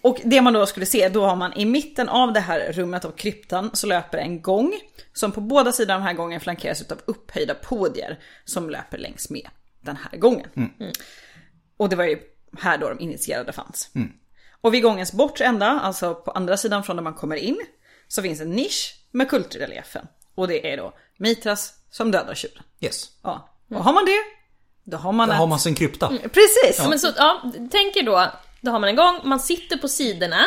Och det man då skulle se, då har man i mitten av det här rummet av kryptan så löper en gång som på båda sidor av den här gången flankeras av upphöjda podier som löper längs med den här gången. Mm. Och det var ju här då de initierade fanns. Och vid gångens bortre ända, alltså på andra sidan från där man kommer in, så finns en nisch med kultreliefen. Och det är då Mitras som dödar tjuren. Yes. Ja. Och har man det, då har man Där ett... har man sin krypta. Precis! Ja, men så, ja, tänk er då, då har man en gång, man sitter på sidorna.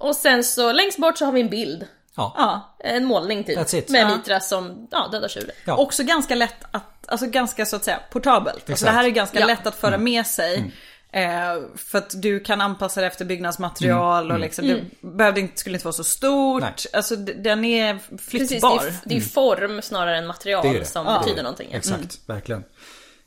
Och sen så längst bort så har vi en bild. Ja. Ja, En målning typ. That's it. Med Ja. Mitra som ja, dödar tjuren. Ja. Också ganska lätt att, alltså ganska så att säga portabelt. Alltså det här är ganska Ja. lätt att föra med sig. Eh, för att du kan anpassa det efter byggnadsmaterial och liksom, det behövde inte, skulle inte vara så stort. Nej. Alltså den är Precis, flyttbar. det är, det är form snarare än material Det det. som Ja. betyder någonting. Exakt, verkligen.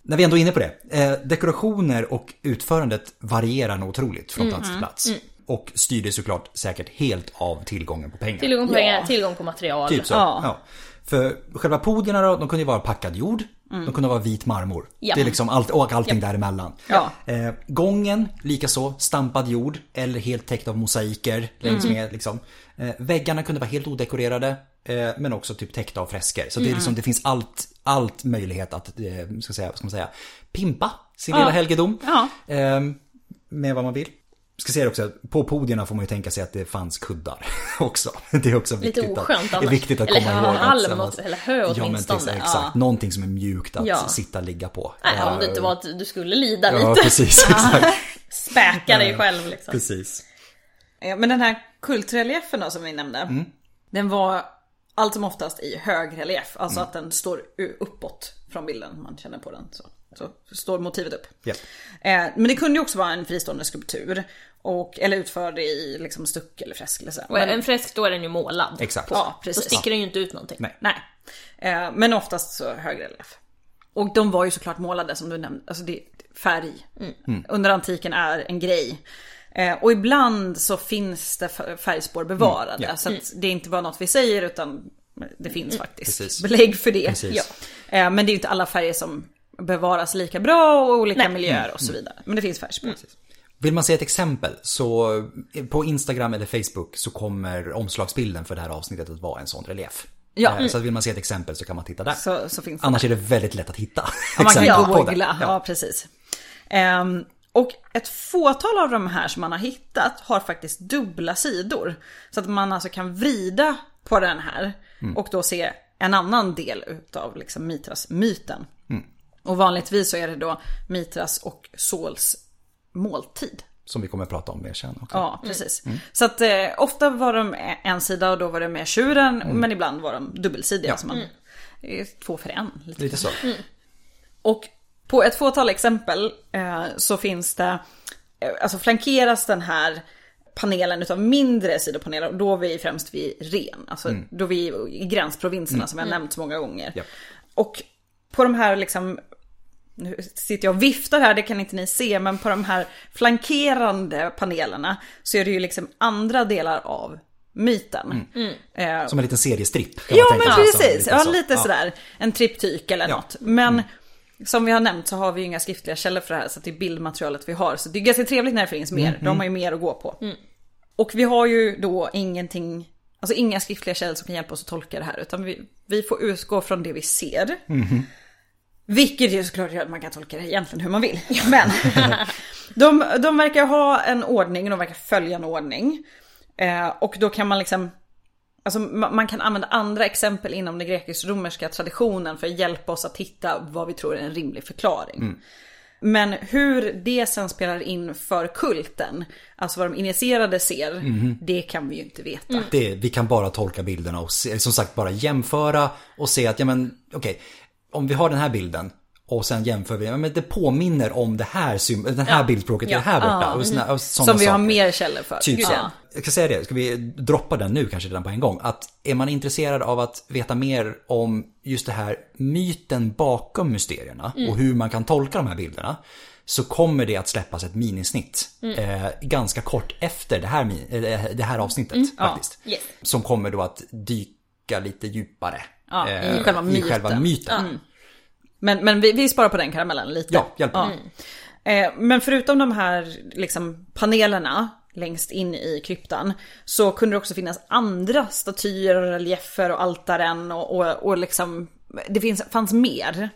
När vi ändå är inne på det. Eh, dekorationer och utförandet varierar nog otroligt från plats till plats. Och styrdes såklart säkert helt av tillgången på pengar. Tillgång på Ja. pengar, tillgång på material. Typ så. Ja. Ja. För själva podierna då, de kunde ju vara packad jord. De kunde vara vit marmor. Ja. Det är liksom allt, och allting däremellan. Ja. Eh, gången, likaså stampad jord eller helt täckt av mosaiker längs med. Liksom. Eh, väggarna kunde vara helt odekorerade. Eh, men också typ täckta av fresker. Så det, är liksom, det finns allt, allt möjlighet att, eh, ska säga, vad ska man säga, pimpa sin lilla helgedom. Ja. Eh, med vad man vill. Ska säga också att på podierna får man ju tänka sig att det fanns kuddar [LAUGHS] också. Det är också Lite viktigt, oskönt att, det är annars. viktigt att Eller komma ihåg. halm eller hö Ja men åtminstone. till, exakt, någonting som är mjukt att Ja. sitta och ligga på. Nej, om det inte var att du skulle lida Ja lite. precis, [LAUGHS] exakt. Späka dig själv liksom. precis. Eh, Men den här kultreliefen då som vi nämnde. Den var allt som oftast i hög relief. Alltså att den står uppåt från bilden. Man känner på den. Så, så står motivet upp. Ja. Eh, Men det kunde ju också vara en fristående skulptur. Och, eller utförd i liksom stuck eller fresk eller så. Och en fresk då är den ju målad. Exakt. På. Ja, Då precis. sticker den ju inte ut någonting. Nej. Nej. Eh, Men oftast så hög relief. Och de var ju såklart målade som du nämnde. Alltså det, färg. Under antiken är en grej. Eh, Och ibland så finns det färgspår bevarade. Ja. Så att det är inte bara något vi säger utan det finns faktiskt Precis. belägg för det. Ja. Eh, Men det är ju inte alla färger som bevaras lika bra och olika Nej. miljöer och så vidare. Men det finns färsk på. Vill man se ett exempel så på Instagram eller Facebook så kommer omslagsbilden för det här avsnittet att vara en sån relief. Ja. Eh, Så att vill man se ett exempel så kan man titta där. Så, så finns det. Annars är det väldigt lätt att hitta Ja, man kan exempel på det. googla, ja. precis. Ehm, och ett fåtal av de här som man har hittat har faktiskt dubbla sidor. Så att man alltså kan vrida på den här och då se en annan del utav liksom Mitras-myten. Och vanligtvis så är det då Mitras och Sols måltid. Som vi kommer att prata om mer sen också. Ja, precis. Så att eh, ofta var de en sida och då var det med tjuren, men ibland var de dubbelsidiga. Ja. Så man, är två för en. Lite Lite så. och på ett fåtal exempel eh, så finns det, eh, alltså flankeras den här panelen utav mindre sidopaneler och då är vi främst vid ren, alltså då är vi i gränsprovinserna som jag nämnt så många gånger. Ja. Och på de här liksom, nu sitter jag och viftar här, det kan inte ni se, men på de här flankerande panelerna så är det ju liksom andra delar av myten. Eh, Som en liten seriestripp. Ja tänka men sig. Som precis, lite ja lite Ja. sådär. En triptyk eller Ja. något. Men som vi har nämnt så har vi ju inga skriftliga källor för det här så det är bildmaterialet vi har. Så det är ganska trevligt när det finns mer, Mm, de har ju mer att gå på. Och vi har ju då ingenting, alltså inga skriftliga källor som kan hjälpa oss att tolka det här utan vi, vi får utgå från det vi ser. Mhm. Vilket ju såklart gör att man kan tolka det egentligen hur man vill. Men [LAUGHS] de, de verkar ha en ordning, de verkar följa en ordning. Eh, och då kan man liksom Alltså ma- man kan använda andra exempel inom den grekisk-romerska traditionen för att hjälpa oss att hitta vad vi tror är en rimlig förklaring. Men hur det sen spelar in för kulten, alltså vad de initierade ser, det kan vi ju inte veta. Det, vi kan bara tolka bilderna och se, som sagt bara jämföra och se att, ja men okej, om vi har den här bilden och sen jämför vi, ja men det påminner om det här, den här bildspråket är här borta. Och såna, och Som vi har saker. mer källor för. Typ så. Ja. Jag ska säga det, ska vi droppa den nu kanske redan på en gång? Att är man intresserad av att veta mer om just det här myten bakom mysterierna och hur man kan tolka de här bilderna. Så kommer det att släppas ett minisnitt eh, ganska kort efter det här, eh, det här avsnittet faktiskt. Yes. Som kommer då att dyka lite djupare. Ja, eh, i själva I myten. själva myten. Men, men vi, vi sparar på den karamellen lite. Ja, hjälp. Eh, men förutom de här liksom, panelerna längst in i kryptan så kunde det också finnas andra statyer och reliefer och altaren och, och, och liksom det finns, fanns mer.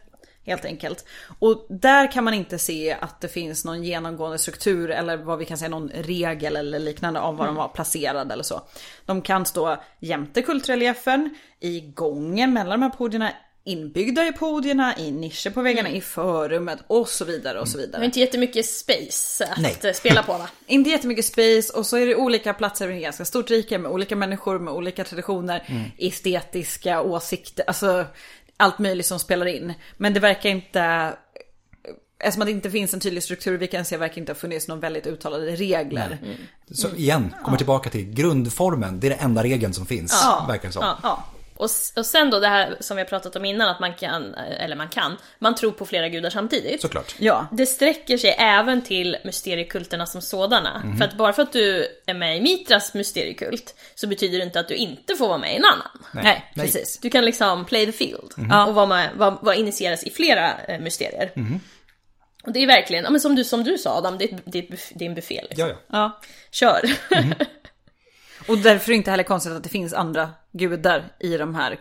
Helt enkelt. Och där kan man inte se att det finns någon genomgående struktur eller vad vi kan säga någon regel eller liknande om var de var placerade eller så. De kan stå jämte kultreliefen, i gången mellan de här podierna, inbyggda i podierna, i nischer på väggarna, i förrummet och så vidare och så Det vidare. har inte jättemycket space att Nej. eh, spela på va? [LAUGHS] Inte jättemycket space och så är det olika platser med ganska stort rike med olika människor med olika traditioner, estetiska åsikter, alltså allt möjligt som spelar in. Men det verkar inte, eftersom det inte finns en tydlig struktur vi kan se verkar inte ha funnits någon väldigt uttalade regler. Så igen, kommer tillbaka till grundformen. Det är den enda regeln som finns, verkar det som. Ja. Och, och sen då det här som vi har pratat om innan, att man kan, eller man kan, man tror på flera gudar samtidigt. Såklart. Ja. Det sträcker sig även till mysteriekulterna som sådana. Mhm. För att bara för att du är med i Mitras mysteriekult så betyder det inte att du inte får vara med i en annan. Nej, precis. Du kan liksom play the field Mhm. och vara, med, vara, vara initieras i flera eh, mysterier. Mhm. Och det är verkligen, ja, men som, du, som du sa Adam, det är, det är, ett buff- det är en buffé. Liksom. Ja, ja. Ja. Kör! [LAUGHS] Och därför är det inte heller konstigt att det finns andra gudar i de här,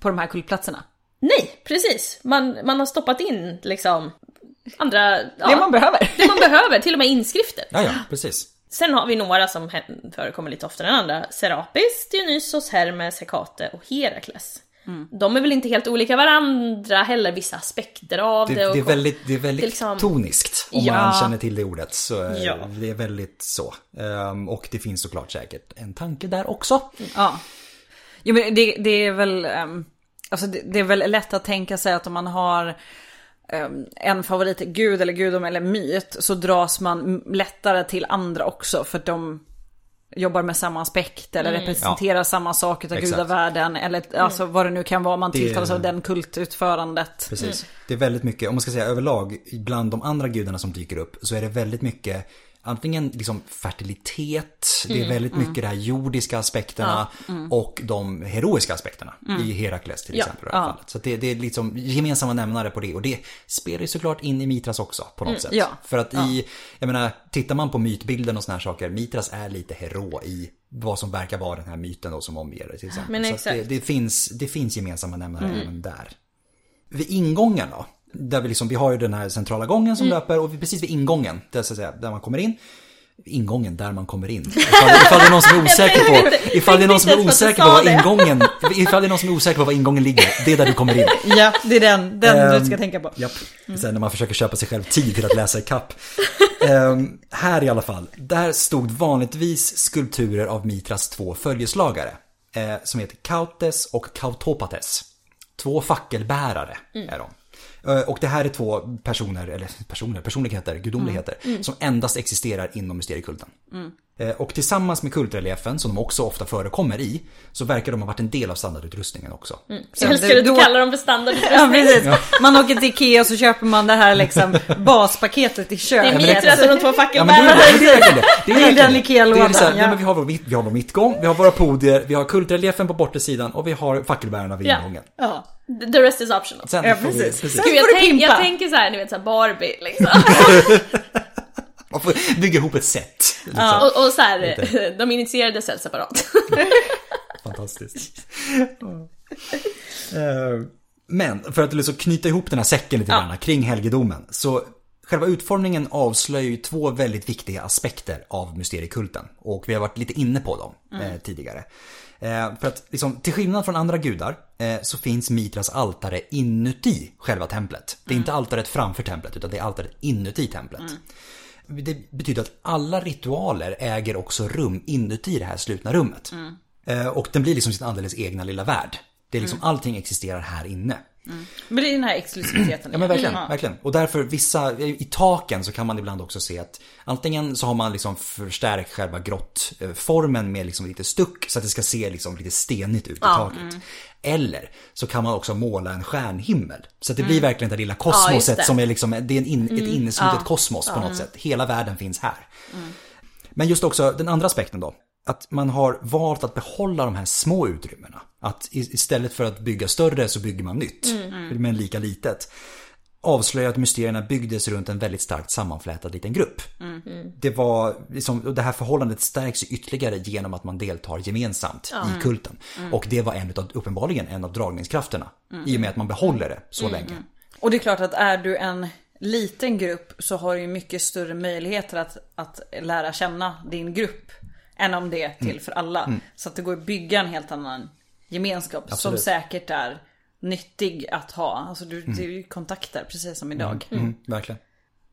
på de här kultplatserna. Nej, precis! Man, man har stoppat in liksom andra... Ja, Det man behöver. det man behöver, till och med inskrifter. ja, ja precis. Sen har vi några som förekommer lite oftare än andra. Serapis, Dionysos, Hermes, Hekate och Herakles. Mm. De är väl inte helt olika varandra heller, vissa aspekter av Det, det. och det är väldigt, det är väldigt det liksom- toniskt om Ja. man känner till det ordet. Så eh, Ja. det är väldigt så. Ehm, och det finns såklart säkert en tanke där också. Ja. Jo men det, det är väl, ehm, alltså det, det är väl lätt att tänka sig att om man har ehm, en favoritgud eller gudom eller myt så dras man lättare till andra också för att de jobbar med samma aspekt eller representerar samma sak utav Exakt. gudavärlden eller alltså vad det nu kan vara man Det- tilltalas av den kultutförandet. Precis. Det är väldigt mycket, om man ska säga överlag, bland de andra gudarna som dyker upp så är det väldigt mycket antingen liksom fertilitet, det är väldigt mycket de här jordiska aspekterna och de heroiska aspekterna i Herakles till Ja, exempel. fallet. Så det, det är liksom gemensamma nämnare på det och det spelar ju såklart in i Mitras också på något sätt. ja, För att i, jag menar, tittar man på mytbilden och såna här saker, Mitras är lite hero i vad som verkar vara den här myten då som omger det till exempel. Men Så det, det, finns, det finns gemensamma nämnare även där. Vid ingången då, där vi liksom, vi har ju den här centrala gången som löper och vi- precis vid ingången, där, så att säga, där man kommer in. Ingången, där man kommer in. Ifall, ifall det är någon som är [LAUGHS] osäker på, ifall det är någon som är osäker på det. ingången, ifall det är någon som är osäker på var ingången ligger, det är där du kommer in. [LAUGHS] Ja, det är den, den Ehm, du ska tänka på. Japp. Sen när man försöker köpa sig själv tid till att läsa ikapp. [LAUGHS] Ehm, här i alla fall, där stod vanligtvis skulpturer av Mitras två följeslagare. Eh, som heter Kautes och Kautopates. Två fackelbärare är de. Eh, Och det här är två personer, eller personer, personligheter, gudomligheter, som endast existerar inom mysteriekulten. Eh, Och tillsammans med kultreliefen, som de också ofta förekommer i, så verkar de ha varit en del av standardutrustningen också. Jag älskar att du Då- kallar dem för standard. [LAUGHS] Ja, precis. Man åker till Ikea och så köper man det här liksom [LAUGHS] baspaketet i Det är köket. Mitras och de två Ja men det är, fackelbärarna. det är verkligen det. Det är, Det är verkligen den Ikea-lådan, ja. nej, men vi, har vår, mitt- vi har vår mittgång, vi har våra podier, vi har kultreliefen på bortesidan och vi har fackelbärarna vid Ja. ingången. Ja. The rest is optional. Sen Ja, får vi- precis. precis. Sen Gud, jag, tänk, jag tänker så här, ni vet så här Barbie liksom. [LAUGHS] [LAUGHS] Man får bygga ihop ett set. Liksom. och, och så här, [LAUGHS] de initierade säljs separat. Fantastiskt. Eh, Men för att liksom knyta ihop den här säcken lite grann kring helgedomen. Så själva utformningen avslöjar ju två väldigt viktiga aspekter av mysteriekulten. Och vi har varit lite inne på dem eh, tidigare. Eh, för att liksom, till skillnad från andra gudar eh, så finns Mitras altare inuti själva templet. Det är inte altaret framför templet utan det är altaret inuti templet. Det betyder att alla ritualer äger också rum inuti det här slutna rummet. Eh, Och den blir liksom sin alldeles egna lilla värld. Det är liksom allting existerar här inne. Men det är den här exklusiviteten. Ja men verkligen, Ja. verkligen. Och därför vissa, i taken så kan man ibland också se att antingen så har man liksom förstärkt själva grottformen med liksom lite stuck så att det ska se liksom lite stenigt ut i taket. Eller så kan man också måla en stjärnhimmel. Så att det blir verkligen det lilla Ja, kosmoset det. som är liksom, det är en in, ett inneslutet kosmos på något sätt. Hela världen finns här. Men just också den andra aspekten då. Att man har valt att behålla de här små utrymmena. Att istället för att bygga större så bygger man nytt. Men lika litet. Avslöjar att mysterierna byggdes runt en väldigt starkt sammanflätad liten grupp. Det var liksom, och det här förhållandet stärks ytterligare genom att man deltar gemensamt i kulten. Och det var en av, uppenbarligen en av dragningskrafterna. I och med att man behåller det så länge. Och det är klart att är du en liten grupp så har du mycket större möjligheter att, att lära känna din grupp. Än om det är till Mm. för alla. Så att det går att bygga en helt annan gemenskap Absolut. som säkert är nyttig att ha. Alltså du, det är ju kontakter precis som idag. Mm, verkligen.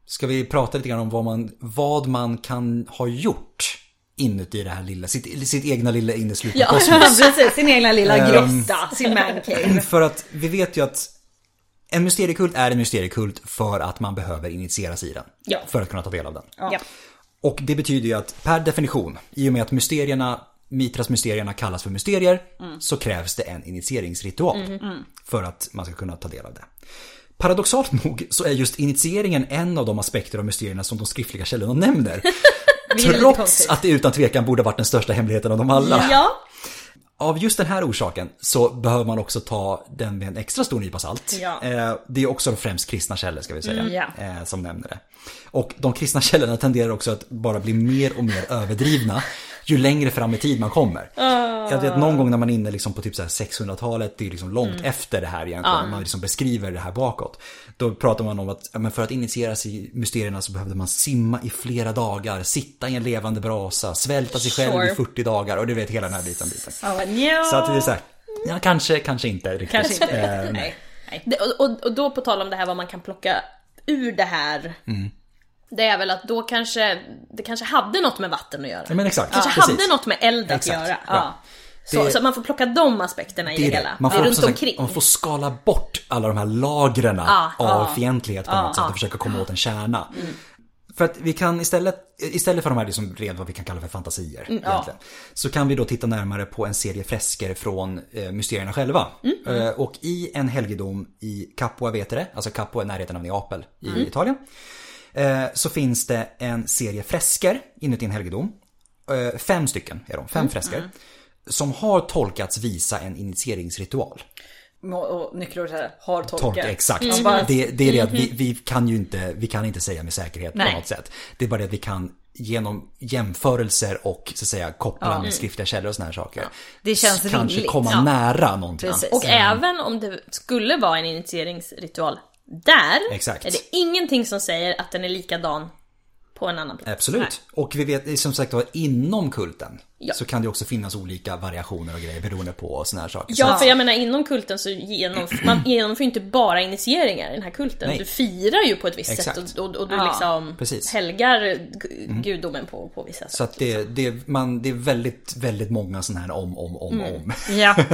Ska vi prata lite grann om vad man, vad man kan ha gjort inuti det här lilla, sitt, sitt egna lilla inneslutna Ja. [LAUGHS] kosmos. precis, sin egna lilla Ehm, grotta, sin mancave. [CLEARS THROAT] För att vi vet ju att en mysteriekult är en mysteriekult för att man behöver initieras i den. Ja. För att kunna ta del av den. Ja. Och det betyder ju att per definition, i och med att mysterierna, Mitras mysterierna kallas för mysterier, så krävs det en initieringsritual. För att man ska kunna ta del av det. Paradoxalt nog så är just initieringen en av de aspekter av mysterierna som de skriftliga källorna nämner. [LAUGHS] Trots att det utan tvekan borde varit den största hemligheten av dem alla. ja. Av just den här orsaken så behöver man också ta den med en extra stor nypa salt. Ja. Eh, Det är också främst kristna källor ska vi säga, Mm, eh, som nämner det. Och de kristna källorna tenderar också att bara bli mer och mer överdrivna ju längre fram i tid man kommer. Jag vet någon gång när man är inne liksom på typ så här 600-talet, det är liksom långt Mm. efter det här egentligen, man liksom beskriver det här bakåt. Då pratar man om att men för att initieras i mysterierna så behövde man simma i flera dagar, sitta i en levande brasa, svälta sig själv Sure. i 40 dagar och du vet hela den här biten. biten. Ja, nja. Så att det är så här, ja kanske, kanske inte riktigt. Kanske inte. Eh, Nej. Nej. Och, och, och då på tal om det här vad man kan plocka ur det här. Det är väl att då kanske, det kanske hade något med vatten att göra. Ja, men exakt. kanske precis. hade något med eld att Exakt. göra. Ja. Ja. Så, Det- så att man får plocka de aspekterna i det, Det hela. Man får, runt så omkring. man får skala bort alla de här lagren Ja, av fientlighet på något sätt och försöka komma åt en kärna. För att vi kan istället, istället för de här liksom rent vad vi kan kalla för fantasier egentligen, Så kan vi då titta närmare på en serie fresker från eh, mysterierna själva. Eh, och i en helgedom i Capua Vetere, alltså Capua är närheten av Neapel i Italien. Eh, så finns det en serie fresker inuti en helgedom. Eh, fem stycken är de, fem Mm, fresker. Som har tolkats visa en initieringsritual. Och nyckelordet här, har tolkat. Tolka, exakt. Man bara, Det, det är det att vi, vi kan ju inte, vi kan inte säga med säkerhet Nej. på något sätt. Det är bara det att vi kan genom jämförelser och så att säga koppla med skriftliga källor och såna här saker. Det känns Kanske rimligt. komma Ja. nära någonting. Precis. Och även om det skulle vara en initieringsritual där, Exakt. är det ingenting som säger att den är likadan på en annan plats. Absolut. Och vi vet som sagt var inom kulten Ja. så kan det också finnas olika variationer och grejer beroende på såna här saker. Ja, Så- för jag menar inom kulten så genomför man genomför inte bara initieringar i den här kulten. Nej. Du firar ju på ett visst Exakt. sätt och, och, och du Ja, liksom precis. helgar gu- gudomen på, på vissa sätt. Så att det, det, man, det är väldigt, väldigt många sådana här om, om, om, Mm. om. Ja. [LAUGHS]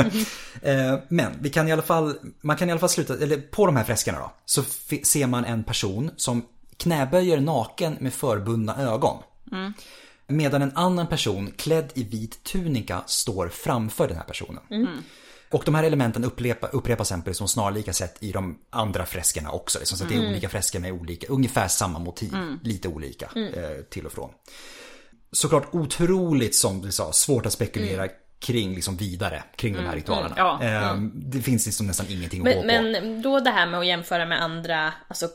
Eh, Men vi kan i alla fall, man kan i alla fall sluta, eller på de här freskerna då, så ser man en person som knäböjer naken med förbundna ögon. Medan en annan person klädd i vit tunika står framför den här personen. Och de här elementen upprepa, upprepas sen på liksom snarlika sätt i de andra freskerna också. Liksom, så det är olika fresker med olika, ungefär samma motiv, lite olika eh, till och från. Såklart otroligt, som du sa, svårt att spekulera kring liksom vidare kring de här ritualerna. Ja. Eh, Det finns liksom nästan ingenting att gå Men, på. men då det här med att jämföra med andra, alltså,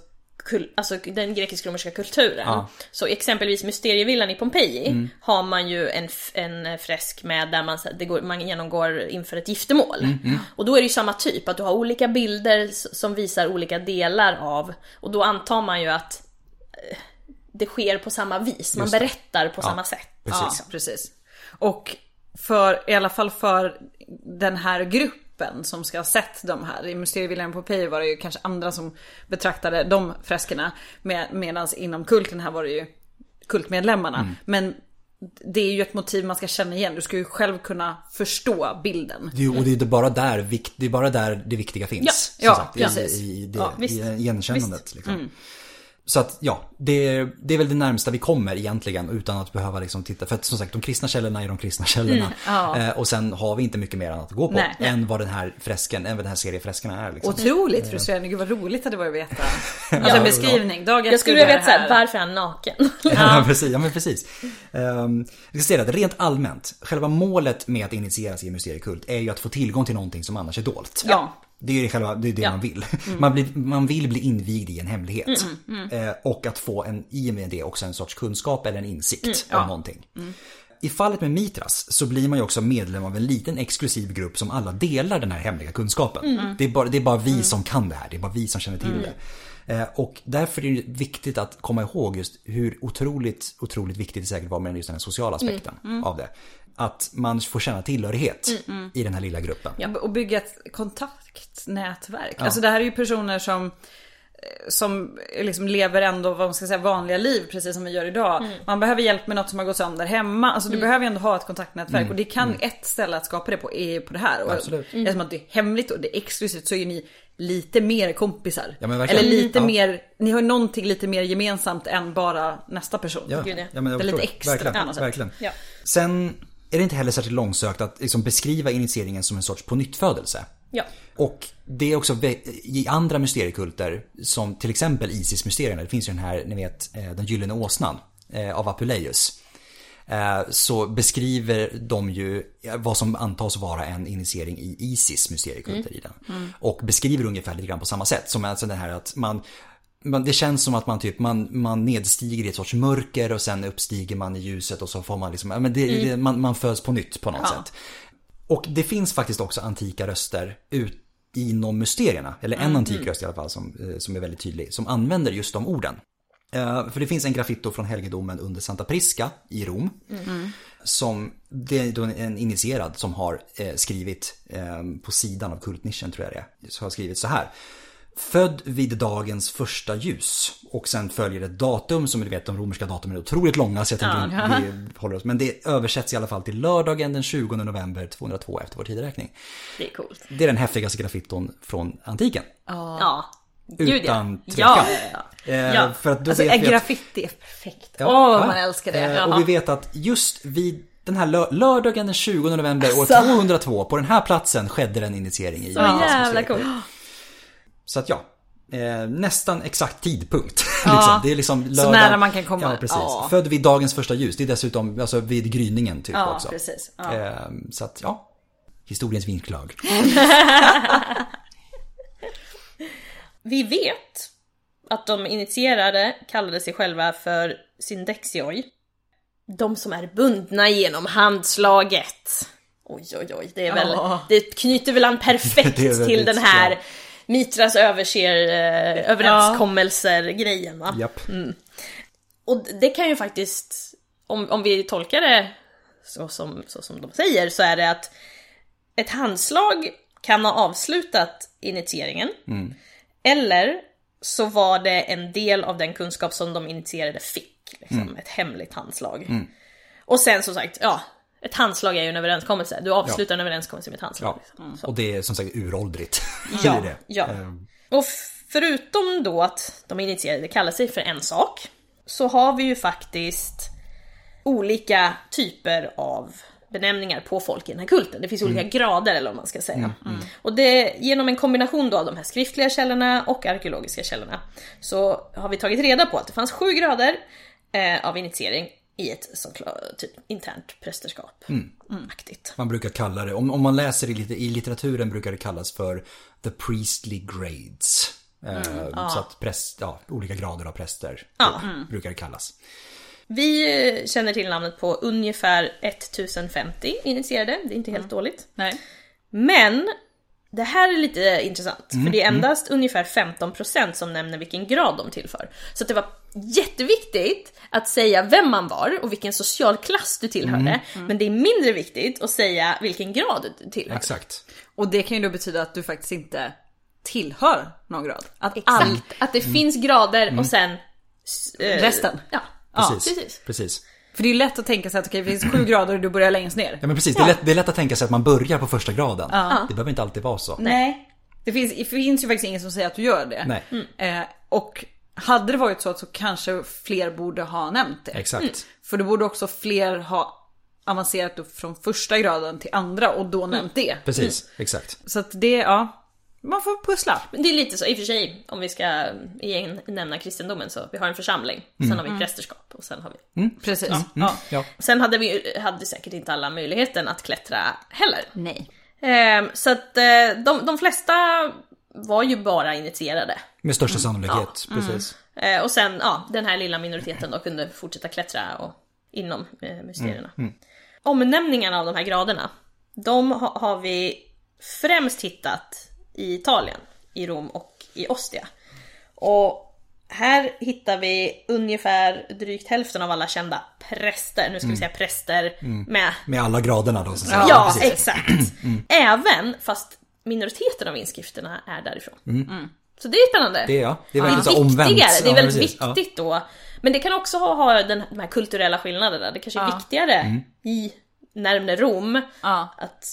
kul, alltså den grekisk-romerska kulturen. Ja. Mm. Så exempelvis Mysterievillan i Pompeji har man ju en, en fresk med där man, så- det går, man genomgår inför ett giftermål. Mm, Och då är det ju samma typ, att du har olika bilder som visar olika delar av, och då antar man ju att eh, det sker på samma vis, man berättar på samma sätt. Precis. Ja, precis. Och för, i alla fall för den här gruppen som ska ha sett de här. I Mysterievillan på Pompeji var det ju kanske andra som betraktade de freskerna. Med, Medan inom kulten här var det ju kultmedlemmarna. Mm. Men det är ju ett motiv man ska känna igen. Du ska ju själv kunna förstå bilden. Är, och det är bara där, vik- det är bara där det viktiga finns. Ja, ja, sagt, precis. I, i, det, Ja, visst. igenkännandet. Liksom. Så att ja, det är, det är väl det närmsta vi kommer egentligen utan att behöva liksom titta. För att som sagt, de kristna källorna är de kristna källorna. ja. eh, och sen har vi inte mycket mer annat att gå på Nej. än vad den här fresken, än vad den här seriefreskerna är. Liksom. Otroligt frustrerande. Gud vad roligt det var att veta. [LAUGHS] Alltså en beskrivning. Dag ett Jag skulle vilja veta det såhär, varför är han naken? [LAUGHS] Ja, precis. Ja, men precis. Um, vi ska säga att rent allmänt, själva målet med att initieras i en mysteriekult är ju att få tillgång till någonting som annars är dolt. Ja. Det är ju själva, det, är det Ja. man vill. [LAUGHS] Man, blir, man vill bli invigd i en hemlighet. Mm, Eh, och att få en, i och med det också en sorts kunskap eller en insikt Mm, om någonting. I fallet med Mitras så blir man ju också medlem av en liten exklusiv grupp som alla delar den här hemliga kunskapen. Mm. Det, är bara, det är bara vi som kan det här, det är bara vi som känner till det. Eh, Och därför är det viktigt att komma ihåg just hur otroligt, otroligt viktigt det säkert var med just den här sociala aspekten av det. Att man får känna tillhörighet i den här lilla gruppen. Ja, och bygga ett kontaktnätverk. Alltså det här är ju personer som eh, som liksom lever ändå vad man ska säga vanliga liv precis som vi gör idag. Man behöver hjälp med något som har gått sönder hemma. Alltså du behöver ju ändå ha ett kontaktnätverk och det kan ett ställe att skapa det på är på det här. Och Absolut. Eftersom att det är hemligt och det är exklusivt så är ni lite mer kompisar. Ja. Eller lite Ja. mer, ni har någonting lite mer gemensamt än bara nästa person. Ja, ja. ja men jag Det är lite extra verkligen, på något sätt. verkligen. Ja. Sen är det inte heller särskilt långsökt att liksom beskriva initieringen som en sorts pånyttfödelse. Ja. Och det är också i andra mysteriekulter, som till exempel Isis-mysterierna, det finns ju den här, ni vet, eh, den gyllene åsnan eh, av Apuleius. Eh, Så beskriver de ju vad som antas vara en initiering i Isis mysteriekulter i den. Och beskriver ungefär lite grann på samma sätt. Som alltså den här att man man, det känns som att man typ, man, man nedstiger i ett sorts mörker och sen uppstiger man i ljuset och så får man liksom, men det, det, man, man föds på nytt på något Ja. sätt. Och det finns faktiskt också antika röster ut inom mysterierna, eller en antik röst i alla fall som, eh, som är väldigt tydlig, som använder just de orden. Eh, För det finns en graffito från helgedomen under Santa Prisca i Rom. Som, det är en initierad som har eh, skrivit på sidan av kultnischen tror jag det är. Så har skrivit så här. Född vid dagens första ljus. Och sen följer ett datum som du vet de romerska datumen är otroligt långa så jag tänker inte vi [LAUGHS] håller oss. Men det översätts i alla fall till lördagen den 20 november 202 efter vår tideräkning. Det är coolt. Det är den häftigaste graffiton från antiken. Ja. Gud, Utan ja. tvekan. Ja, ja, ja. Eh, Ja. För att då Alltså vet graffiti är perfekt. Åh Ja, ja. man älskar det. Eh, och vi vet att just vid den här lö- lördagen den 20 november år Alltså. 202 på den här platsen skedde en initiering i Så jävla coolt. Så att ja, eh, nästan exakt tidpunkt. [LAUGHS] liksom. Det är liksom lördag. nära man kan komma. Ja, precis. Ja. Född vid dagens första ljus. Det är dessutom alltså, vid gryningen typ Ja, också. precis. Ja. Eh, så att, ja. Historiens vinklag. [LAUGHS] Vi vet att de initierade kallade sig själva för syndexioi. De som är bundna genom handslaget. Oj, oj, oj, det är väl, Ja. det knyter väl an perfekt [LAUGHS] till den här ja. Mitras överser eh, överenskommelser-grejen va? Japp. Och det kan ju faktiskt, om, om vi tolkar det så som, så som de säger, så är det att ett handslag kan ha avslutat initieringen. Eller så var det en del av den kunskap som de initierade fick. Liksom, Ett hemligt handslag. Och sen som sagt, ja, ett handslag är ju en överenskommelse. Du avslutar en överenskommelse med ett handslag. Ja. liksom. Så. Och det är som sagt uråldrigt. [LAUGHS] Ja, det ja. Eh, Och förutom då att de initierade kallar sig för en sak, så har vi ju faktiskt olika typer av benämningar på folk i den här kulten. Det finns olika grader eller vad man ska säga. Och det, genom en kombination då av de här skriftliga källorna och arkeologiska källorna så har vi tagit reda på att det fanns sju grader eh, av initiering i ett så klar, typ internt prästerskap. Aktigt. Man brukar kalla det, om, om man läser i, lit- i litteraturen brukar det kallas för the priestly grades. Eh, Så att präst, ja, olika grader av präster Ja. typ, brukar det kallas. Vi eh, känner till namnet på ungefär 1050 initierade, det är inte helt dåligt. Nej. Men det här är lite intressant, för det är endast ungefär 15% som nämner vilken grad de tillför. Så att det var jätteviktigt att säga vem man var och vilken social klass du tillhörde, men det är mindre viktigt att säga vilken grad du tillhör. Exakt. Och det kan ju då betyda att du faktiskt inte tillhör någon grad. Att Exakt, all... att det finns grader och sen... eh, Resten. Ja, Precis. precis. precis. För det är lätt att tänka sig att okej, det finns sju grader och du börjar längst ner. Ja men precis, Det, är lätt, det är lätt att tänka sig att man börjar på första graden. Det behöver inte alltid vara så. Nej. Det finns, det finns ju faktiskt ingen som säger att du gör det. Nej. Eh, och hade det varit så så kanske fler borde ha nämnt det. Exakt. För då borde också fler ha avancerat upp från första graden till andra och då nämnt det. Precis, exakt. Så att det, ja. Man får pussla. Men det är lite så, i och för sig, om vi ska igen nämna kristendomen så, vi har en församling, sen har vi prästerskap och sen har vi... Precis. Ja. Ja. Sen hade vi hade säkert inte alla möjligheten att klättra heller. Nej. Ehm, så att eh, de, de flesta var ju bara initierade. Med största sannolikhet, precis. Eh, och sen, ja, den här lilla minoriteten då kunde fortsätta klättra och, inom eh, mysterierna. Omnämningarna av de här graderna, de ha, har vi främst hittat i Italien, i Rom och i Ostia. Och här hittar vi ungefär drygt hälften av alla kända präster, nu ska vi säga präster med Med alla graderna då så att säga. Ja, precis. exakt. Även fast minoriteten av inskrifterna är därifrån. Så det är spännande. Det är ja. Det är Det är verkligen så omvänt. det är Ja, väldigt. Ja. viktigt då. Men det kan också ha, ha den, de här kulturella skillnaderna. Det kanske är Ja. viktigare Mm. i närmare Rom Ja. att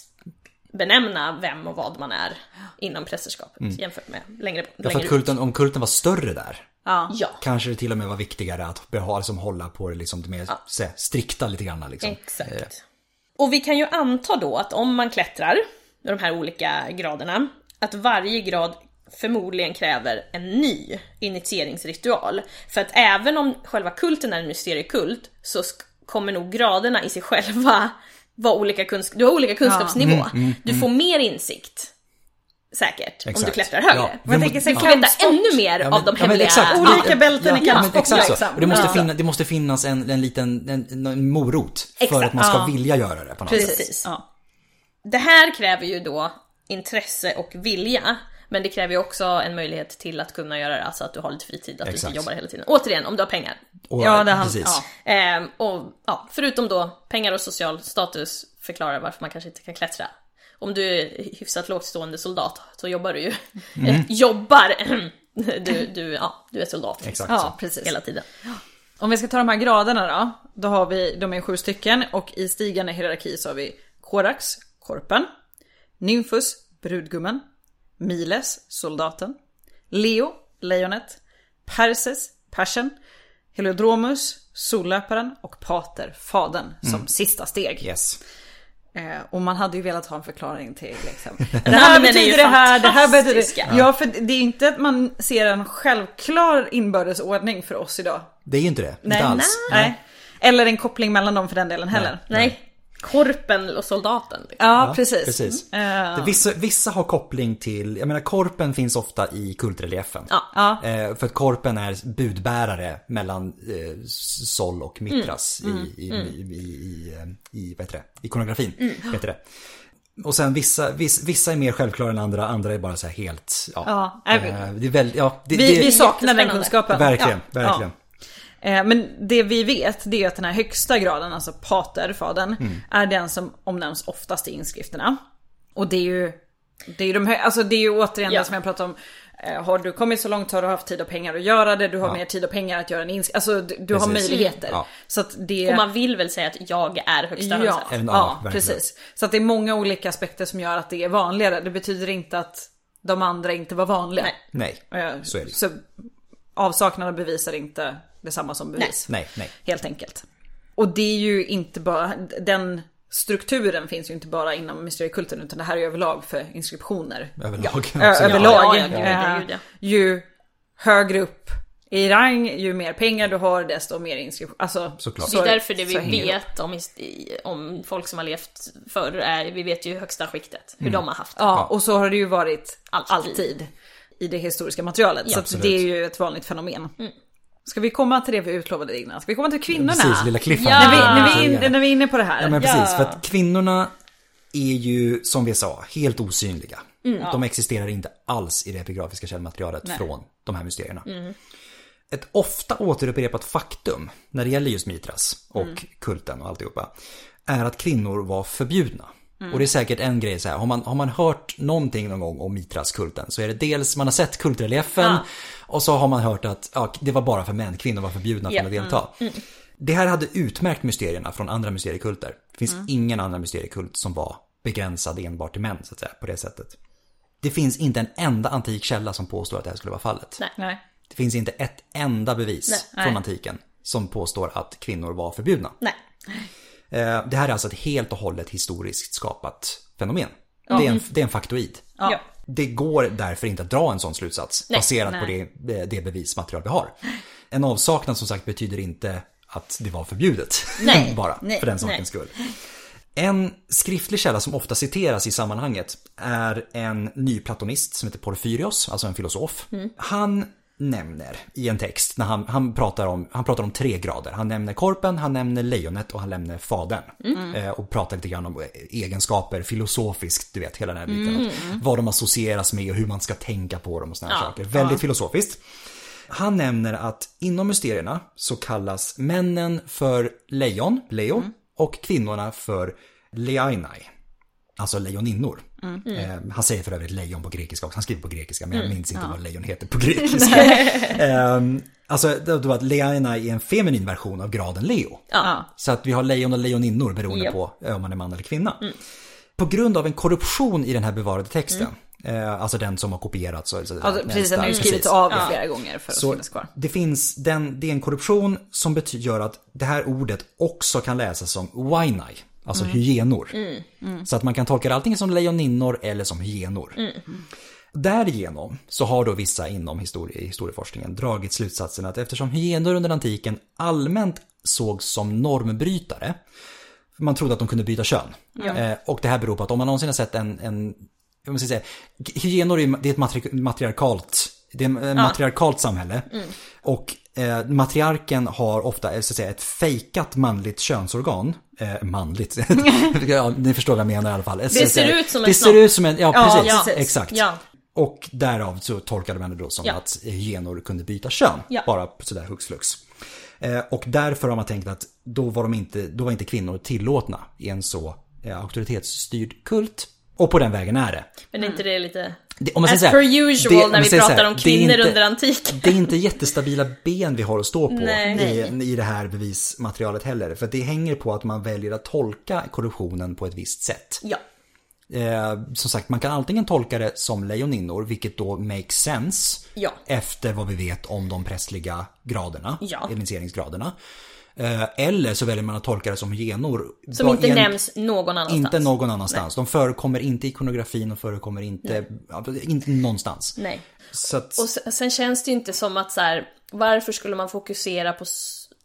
benämna vem och vad man är inom prästerskapet jämfört med längre, Mm. Ja, för att kulten, om kulten var större där, Ja. Ja, kanske det till och med var viktigare att beha, liksom, hålla på det liksom, det mer så, strikta lite grann. Liksom. exakt. Eh, Och vi kan ju anta då att om man klättrar med de här olika graderna, att varje grad förmodligen kräver en ny initieringsritual. För att även om själva kulten är en mysteriekult så kommer nog graderna i sig själva vara olika kunsk- du har olika kunskapsnivå. du får mer insikt. Säkert, om du Exakt. klättrar högre. Ja. Men jag tänker Du så får veta ännu mer Ja, av men- de ja, men hemliga... exakt. Olika Ja. bälten i kampsport exakt så. Och det måste, finna, det måste finnas en, en liten en, en morot för Exakt. att man ska Ja. vilja göra det på något sätt. Precis. Ja. Det här kräver ju då intresse och vilja. Men det kräver ju också en möjlighet till att kunna göra det, alltså att du har lite fritid, att du Exakt. inte jobbar hela tiden. Återigen, om du har pengar. Och, Ja, det han, precis. ja. Ehm, och ja, förutom då pengar och social status förklarar varför man kanske inte kan klättra. Om du är hyfsat lågt stående soldat så jobbar du ju. Mm. [LAUGHS] jobbar! du, du, ja, du är soldat. Exakt ja, så. precis. Hela tiden. Om vi ska ta de här graderna då. Då har vi, de är sju stycken och i stigande hierarki så har vi Korax, korpen. Nymfus, brudgummen. Miles, soldaten. Leo, lejonet. Perses, persen. Heliodromus, sollöparen och Pater, fadern, som sista steg. Yes. Eh, och man hade ju velat ha en förklaring till liksom. [LAUGHS] Det här betyder det här, det här betyder det. Ja, för det är inte att man ser en självklar inbördesordning för oss idag. Det är ju inte det. Nej, inte alls. nej. Eller en koppling mellan dem för den delen heller. Nej. Korpen och soldaten. Liksom. Ja, precis. precis. Eh, Det- Vissa, vissa har koppling till, jag menar korpen finns ofta i kultreliefen. Ja. Eh, för att korpen är budbärare mellan eh, Sol och Mitras Mm. i, i, i, i, i, eh, i, vad heter det? ikonografin. Mm. Heter det. Och sen vissa, viss, vissa är mer självklara än andra, andra är bara så här helt, ja. Ja, eh, det är väldigt, ja, det, Vi, det, vi saknar den kunskapen. Verkligen, Ja, verkligen. Ja. Eh, Men det vi vet det är att den här högsta graden, alltså pater, fadern, Mm. är den som omnämns oftast i inskrifterna. Och det är ju, det är ju de här, alltså det är ju återigen Ja. det som jag pratade om. Eh, Har du kommit så långt har du haft tid och pengar att göra det, du har mer tid och pengar att göra en inskrivning. Alltså du, du har möjligheter. Ja. Så att det... Och man vill väl säga att jag är högsta Ja, ja, ja precis. Så att det är många olika aspekter som gör att det är vanligare. Det betyder inte att de andra inte var vanliga. Nej. Nej, så är det. Så avsaknad av bevis är inte detsamma som bevis. nej, nej. Helt enkelt. Och det är ju inte bara, den strukturen finns ju inte bara inom mysteriekulten utan det här är ju överlag för inskriptioner. Överlag. Ö- Absolut. överlag. Ja, ja, ja, ja. Ju högre upp i rang, ju mer pengar du har desto mer inskription. Alltså, Såklart. Det är därför det vi så vet om, om folk som har levt förr är, vi vet ju högsta skiktet, Mm. hur de har haft det. Ja, och så har det ju varit Alltid. alltid, i det historiska materialet. så det är ju ett vanligt fenomen. Ska vi komma till det vi utlovade innan? Ska vi komma till kvinnorna? Precis, lilla cliffhanger. Ja. När, vi, när, vi när vi är inne på det här. Ja men precis, för att kvinnorna är ju som vi sa helt osynliga. De existerar inte alls i det epigrafiska källmaterialet från de här mysterierna. Ett ofta återupprepat faktum när det gäller just Mitras och kulten och alltihopa är att kvinnor var förbjudna. Och det är säkert en grej så här, har man, har man hört någonting någon gång om Mitras-kulten så är det dels, man har sett kultreliefen och så har man hört att ja, det var bara för män, kvinnor var förbjudna Ja. att delta. Det här hade utmärkt mysterierna från andra mysteriekulter. Det finns ingen annan mysteriekult som var begränsad enbart till män, så att säga, på det sättet. Det finns inte en enda antik källa som påstår att det här skulle vara fallet. Nej. Nej. Det finns inte ett enda bevis Nej. från antiken som påstår att kvinnor var förbjudna. Nej. Eh, Det här är alltså ett helt och hållet historiskt skapat fenomen. Det, är en, det är en faktoid. Ja. Det går därför inte att dra en sån slutsats Nej, baserat på nej. det, det bevismaterial vi har. En avsaknad som sagt betyder inte att det var förbjudet. Nej, [LAUGHS] Bara nej, för den sakens skull. En skriftlig källa som ofta citeras i sammanhanget är en nyplatonist som heter Porfyrios, alltså en filosof. Mm. Han nämner i en text, när han, han, pratar om, han pratar om tre grader. Han nämner korpen, han nämner lejonet och han nämner fadern. Mm. Eh, och pratar lite grann om egenskaper filosofiskt, du vet hela den här biten. Mm. Vad de associeras med och hur man ska tänka på dem och sådana här Ja, saker. Väldigt filosofiskt. Han nämner att inom mysterierna så kallas männen för lejon, leo, och kvinnorna för leainai. Alltså lejoninnor. Eh, han säger för övrigt lejon på grekiska också. Han skriver på grekiska men jag minns inte vad lejon heter på grekiska. [LAUGHS] eh, alltså det var att leainai är en feminin version av graden leo. Ja. Så att vi har lejon och lejoninnor beroende Ja. på om man är man eller kvinna. På grund av en korruption i den här bevarade texten, eh, alltså den som har kopierats. Och, Alltså, precis, den har ju skrivits av Ja. flera gånger för att Så finnas kvar. det finns, den, det är en korruption som betyder gör att det här ordet också kan läsas som wainai, alltså hyenor. Så att man kan tolka det antingen som lejoninnor eller som hyenor. Därigenom så har då vissa inom historie, historieforskningen dragit slutsatsen att eftersom hyenor under antiken allmänt sågs som normbrytare, man trodde att de kunde byta kön. Eh, och det här beror på att om man någonsin har sett en, en ska säga, hyenor är, det är ett matri- matriarkalt, det är ett matriarkalt samhälle. Och eh, matriarken har ofta eh, så att säga, ett fejkat manligt könsorgan. Eh, manligt, [LAUGHS] ja, ni förstår vad jag menar i alla fall. Det ser ut som en Det ser ut som en, ja Ja, precis, precis. exakt. Ja. Och därav så tolkade man det då som Ja. att hyenor kunde byta kön. Ja. Bara sådär hux flux. Eh, och därför har man tänkt att då var, de inte, då var inte kvinnor tillåtna i en så eh, auktoritetsstyrd kult. Och på den vägen är det. Men är inte det lite... det om man As säger per här, usual det- när vi pratar här, om kvinnor inte- under antiken. Det är inte jättestabila ben vi har att stå på i, i det här bevismaterialet heller. För det hänger på att man väljer att tolka korruptionen på ett visst sätt. Ja. Eh, som sagt, man kan antingen tolka det som lejoninnor, vilket då makes sense. Ja. Efter vad vi vet om de prästliga graderna, Ja. initieringsgraderna. Eh, eller så väljer man att tolka det som genor. Som inte en- nämns någon annanstans. Inte någon annanstans. De förekommer inte i ikonografin och förekommer inte, ja, inte någonstans. Nej. Att, Och sen, känns det ju inte som att så här, varför skulle man fokusera på,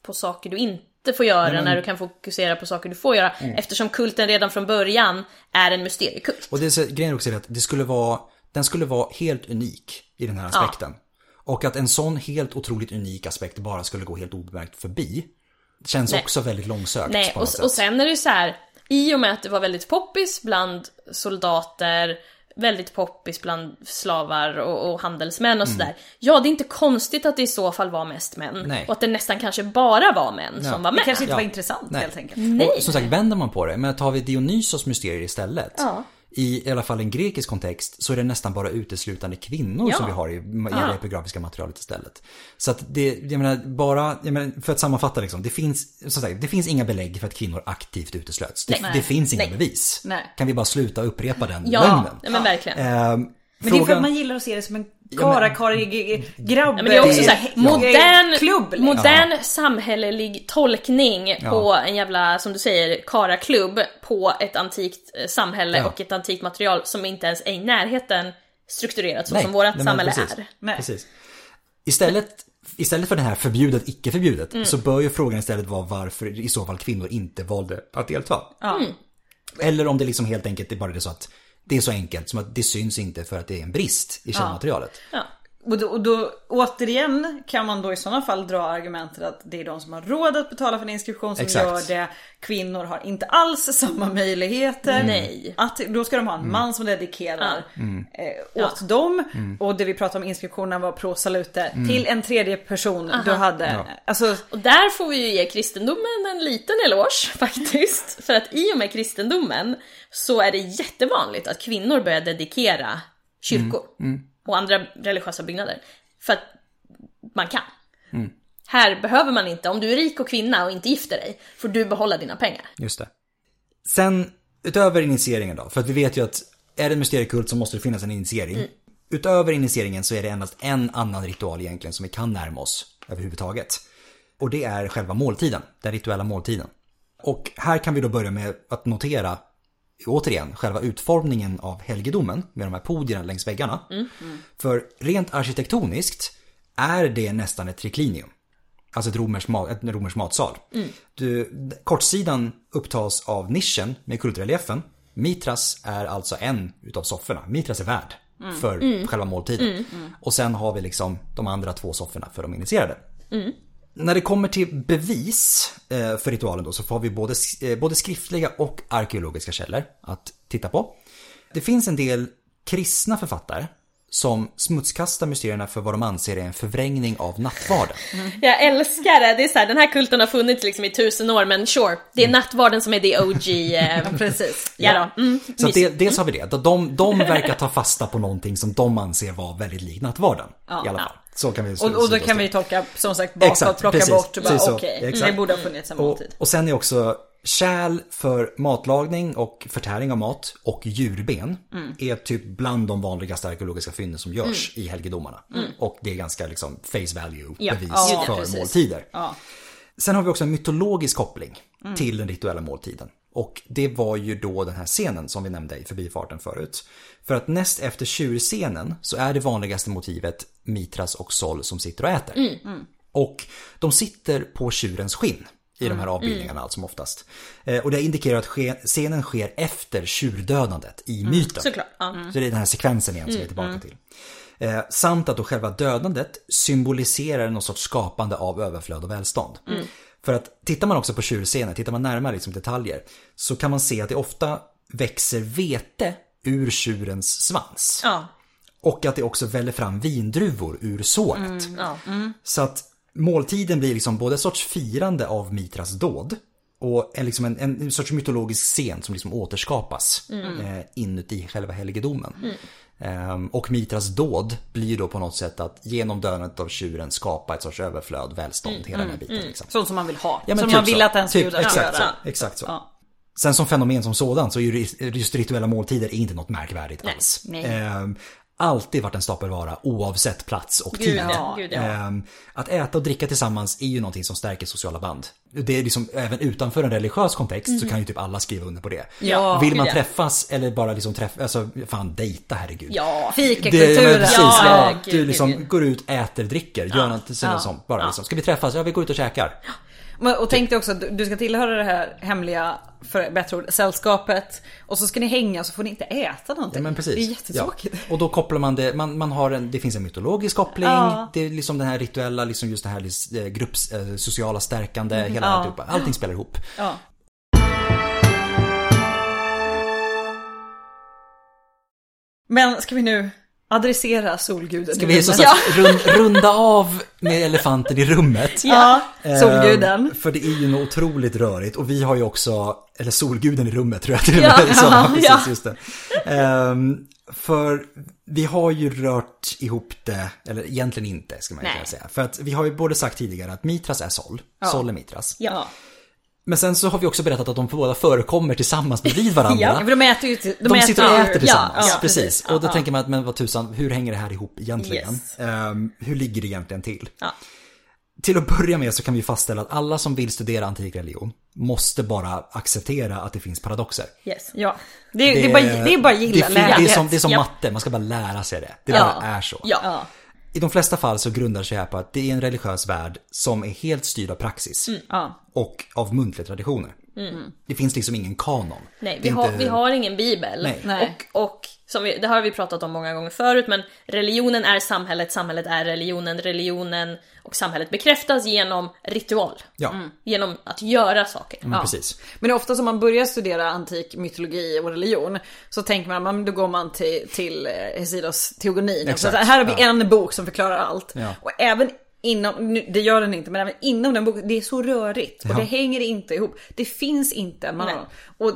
på saker du inte får göra när du kan fokusera på saker du får göra? Mm. Eftersom kulten redan från början är en mysteriekult. Och det är så, grejen också är att det skulle vara, den skulle vara helt unik i den här aspekten. Och att en sån helt otroligt unik aspekt bara skulle gå helt obemärkt förbi. Känns Nej. också väldigt långsökt Nej, och, och sen är det ju så här, i och med att det var väldigt poppis bland soldater, väldigt poppis bland slavar och, och handelsmän och Mm. sådär. Ja, det är inte konstigt att det i så fall var mest män. Nej. Och att det nästan kanske bara var män som var Det med. kanske inte Ja. var intressant Nej. helt enkelt. Nej. Och som sagt, vänder man på det, men tar vi Dionysos mysterier istället. Ja. I, I alla fall en grekisk kontext så är det nästan bara uteslutande kvinnor Ja. som vi har i, i det Ja. epigrafiska materialet istället. Så att det, jag menar, bara, jag menar, för att sammanfatta liksom, det finns, som sagt, det finns inga belägg för att kvinnor aktivt uteslöts. Det, det finns inga Nej. bevis. Nej. Kan vi bara sluta upprepa den Ja, lögnen? nej, men verkligen. Ehm, Men det är för att frågan- man gillar att se det som en karakarig grabb... Ja, men det är också så här, modern, klubb. liksom. modern samhällelig tolkning på en jävla, som du säger, karaklubb på ett antikt eh, samhälle Ja. och ett antikt material som inte ens är i närheten strukturerat så Nej, som vårt samhälle precis. är. Nej. Precis. Istället, istället för det här förbjudet, icke förbjudet, Mm. så bör ju frågan istället vara varför i så fall kvinnor inte valde att delta. Ja. Mm. Eller om det liksom helt enkelt är bara det så att det är så enkelt som att det syns inte för att det är en brist i källmaterialet. Ja. Och då, och då återigen kan man då i sådana fall dra argumentet att det är de som har råd att betala för en inskription som Exakt. gör det. Kvinnor har inte alls samma möjligheter. Nej. Att, då ska de ha en Mm. man som dedikerar eh, åt dem. Och det vi pratade om inskriptionen var pro salute Mm. till en tredje person du hade. Alltså, Och där får vi ju ge kristendomen en liten eloge [LAUGHS] faktiskt. För att i och med kristendomen så är det jättevanligt att kvinnor börjar dedikera kyrkor och andra religiösa byggnader. För att man kan. Här behöver man inte, om du är rik och kvinna och inte gifter dig, får du behålla dina pengar. Just det. Sen, utöver initieringen då, för att vi vet ju att är det en mysteriekult så måste det finnas en initiering. Mm. Utöver initieringen så är det endast en annan ritual egentligen som vi kan närma oss överhuvudtaget. Och det är själva måltiden, den rituella måltiden. Och här kan vi då börja med att notera, återigen, själva utformningen av helgedomen med de här podierna längs väggarna. För rent arkitektoniskt är det nästan ett triklinium. Alltså ett romerskt, ma- ett romerskt matsal. Du, kortsidan upptas av nischen med kultreliefen. Mitras är alltså en utav sofforna. Mitras är värd för själva måltiden. Och sen har vi liksom de andra två sofforna för de initierade. När det kommer till bevis eh, för ritualen då så får vi både, eh, både skriftliga och arkeologiska källor att titta på. Det finns en del kristna författare som smutskastar mysterierna för vad de anser är en förvrängning av nattvarden. Jag älskar det, det är så här, den här kulten har funnits liksom i tusen år men sure, det är nattvarden som är det OG. Eh, [LAUGHS] precis. ja då. Mm, Så det, dels har vi det. De, de verkar ta fasta på någonting som de anser vara väldigt likt nattvarden. I alla fall. Så kan vi Och, och då kan vi tolka som sagt bakåt, Exakt, plocka precis, bort och bara okej, Exakt. det borde ha funnits en och, måltid. och sen är också kärl för matlagning och förtäring av mat och djurben Mm. är typ bland de vanligaste arkeologiska fynden som görs i helgedomarna. Och det är ganska liksom face value Mm. Ja, bevis ja, för precis. måltider. Ja. Sen har vi också en mytologisk koppling Mm. till den rituella måltiden. Och det var ju då den här scenen som vi nämnde i förbifarten förut. För att näst efter tjurscenen så är det vanligaste motivet Mitras och Sol som sitter och äter. Mm. Och de sitter på tjurens skinn i de här avbildningarna allt som oftast. Eh, Och det indikerar att scenen sker efter tjurdödandet i myten. Såklart. Så det är den här sekvensen igen som vi är tillbaka till. Eh, samt att då själva dödandet symboliserar någon sorts skapande av överflöd och välstånd. För att tittar man också på tjurscenen, tittar man närmare liksom detaljer, så kan man se att det ofta växer vete ur tjurens svans. Ja. Och att det också väller fram vindruvor ur såret. ja. Så att måltiden blir liksom både ett sorts firande av Mitras dåd och en, liksom en, en sorts mytologisk scen som liksom återskapas eh, inuti själva helgedomen. Ehm, och Mitras dåd blir då på något sätt att genom dödandet av tjuren skapa ett sorts överflöd, välstånd, hela den här biten. Liksom. Sånt som man vill ha. Ja, som typ man vill så. att ens typ, gudar ska exakt göra. så, exakt så. Ja. Sen som fenomen som sådant så är ju just rituella måltider inte något märkvärdigt alls. nej. Ehm, alltid varit en stapelvara oavsett plats och tid. ja. Ehm, Att äta och dricka tillsammans är ju någonting som stärker sociala band. Det är liksom, även utanför en religiös kontext så kan ju typ alla skriva under på det. Ja, Vill man träffas eller bara liksom träffa, alltså fan dejta herregud. Ja, Fikakulturen. precis, Ja, ja, gud, du liksom gud. går ut, äter, dricker, gör något Ja. som bara liksom, ska vi träffas? Ja, vi går ut och käkar. Och tänk dig också att du- ska tillhöra det här hemliga, för bättre ord, sällskapet. Och så ska ni hänga så får ni inte äta någonting. Ja, men precis. Det är jättetråkigt. Ja. Och då kopplar man det, man, man har en, det finns en mytologisk koppling, Ja. det är liksom den här rituella, liksom just det här eh, grupps, eh, sociala stärkande, hela Ja. alltihopa. Allting spelar ihop. Ja. Men ska vi nu adressera solguden Ska vi så rummet? sagt rund, runda av med elefanten i rummet? Ja, solguden. Ehm, för det är ju något otroligt rörigt och vi har ju också, eller solguden i rummet tror jag till och Ja, med. [LAUGHS] ja, precis, ja. Just det. Ehm, för vi har ju rört ihop det, eller egentligen inte ska man ju kunna säga. För att vi har ju både sagt tidigare att Mitras är Sol, Sol är Mitras. ja. Men sen så har vi också berättat att de båda förekommer tillsammans bredvid varandra. [LAUGHS] Ja, för de äter ju de, De sitter och äter tillsammans, Ja, ja, precis. Ja, Och då ja. tänker man att, men vad tusan, hur hänger det här ihop egentligen? Yes. Ehm, hur ligger det egentligen till? Till att börja med så kan vi fastställa att alla som vill studera antik religion måste bara acceptera att det finns paradoxer. Yes. Ja, det, är- det, är bara, det är bara gilla det, fin- det är som, det är som matte, man ska bara lära sig det. Det bara är så. Ja. I de flesta fall så grundar sig här på att det är en religiös värld som är helt styrd av praxis. Ja. Och av muntliga traditioner. Det finns liksom ingen kanon. Mm. Nej, vi har, inte- vi har ingen bibel. Nej. Nej. Och, och som vi, det har vi pratat om många gånger förut, men religionen är samhället, samhället är religionen, religionen och samhället bekräftas genom ritual. Ja, Genom att göra saker. men precis. Men ofta som man börjar studera antik mytologi och religion så tänker man, men då går man till, till eh, Hesidos teogonin. Och så Exakt, så här har vi ja. en bok som förklarar allt. Ja. Och även inom, nu- det gör den inte, men även inom den boken, det är så rörigt. Och Ja. det hänger inte ihop. Det finns inte en manual. Och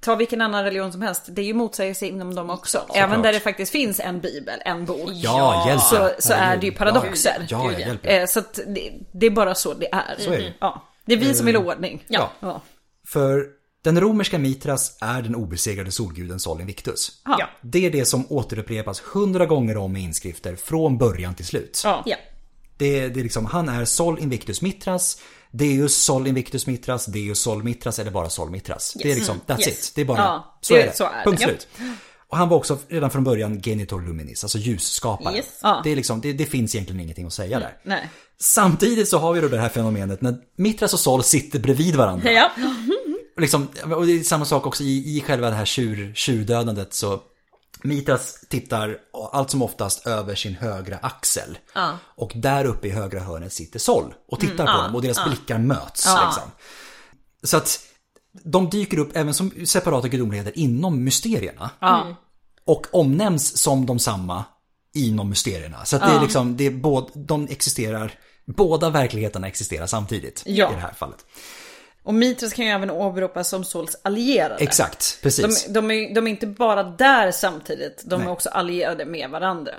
ta vilken annan religion som helst, det är ju motsägelse inom dem också. Även där det faktiskt finns en bibel, en bok. Ja, hjälp Så, så är det ju paradoxer. Ja, ja. Eh, Så att det, det är bara så det är. Så är det. Ja. Det är vi som vill ha ordning. Ja. Ja. För den romerska Mitras är den obesegrade solguden Sol Invictus. Ja. Det är det som återupprepas hundra gånger om i inskrifter från början till slut. Ja. Det, det är liksom, han är Sol Invictus Mitras, Deus Sol Invictus Mitras, Deus Sol Mitras eller bara Sol Mitras. Det är liksom, that's Yes. it. Det är bara, Ja, så det- är det. så är det. Punkt Ja. slut. Och han var också redan från början Genitor Luminis, alltså ljusskapare. Yes. Ja. Det, är liksom, det, det finns egentligen ingenting att säga där. Nej. Samtidigt så har vi då det här fenomenet när Mitras och Sol sitter bredvid varandra. Ja. Liksom, och det är samma sak också i, i själva det här tjur, tjurdödandet så Mitras tittar allt som oftast över sin högra axel. Ja. Och där uppe i högra hörnet sitter Sol och tittar på dem och deras blickar möts. Liksom. Så att de dyker upp även som separata gudomligheter inom mysterierna. Ja. Och omnämns som de samma inom mysterierna. Så att det är liksom, det är både, de existerar, båda verkligheterna existerar samtidigt Ja. i det här fallet. Och Mitras kan ju även åberopas som Sols allierade. Exakt, precis. De, de, är, de är inte bara där samtidigt, de är Nej. också allierade med varandra.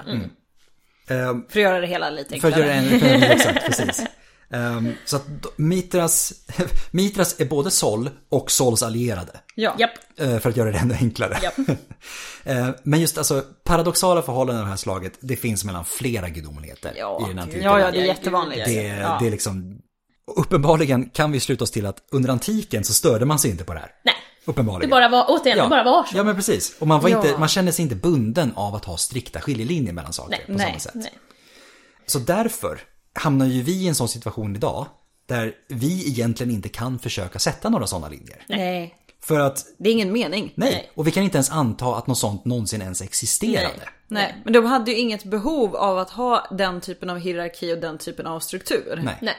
Ehm, För att göra det hela lite För att enklare. göra en, för en exakt, precis. Ehm, så att Mitras, [LAUGHS] Mitras är både Sol och Sols allierade. Ja. Eh, För att göra det ännu enklare. [LAUGHS] Eh, Men just alltså paradoxala förhållanden av det här slaget, det finns mellan flera gudomligheter Ja, i den antika ja, ja, det är jättevanligt. Det, ja. det är liksom, uppenbarligen kan vi sluta oss till att under antiken så störde man sig inte på det här. Nej. Det Uppenbarligen. bara var, återigen, det bara var så. Ja men precis. Och man, var Ja. inte, man kände sig inte bunden av att ha strikta skiljelinjer mellan saker Nej, på nej, samma sätt. Nej. Så därför hamnar ju vi i en sån situation idag där vi egentligen inte kan försöka sätta några sådana linjer. Nej. För att, Det är ingen mening. nej, Nej. och vi kan inte ens anta att något sånt någonsin ens existerade. Nej. Nej. Men de hade ju inget behov av att ha den typen av hierarki och den typen av struktur. Nej. Nej.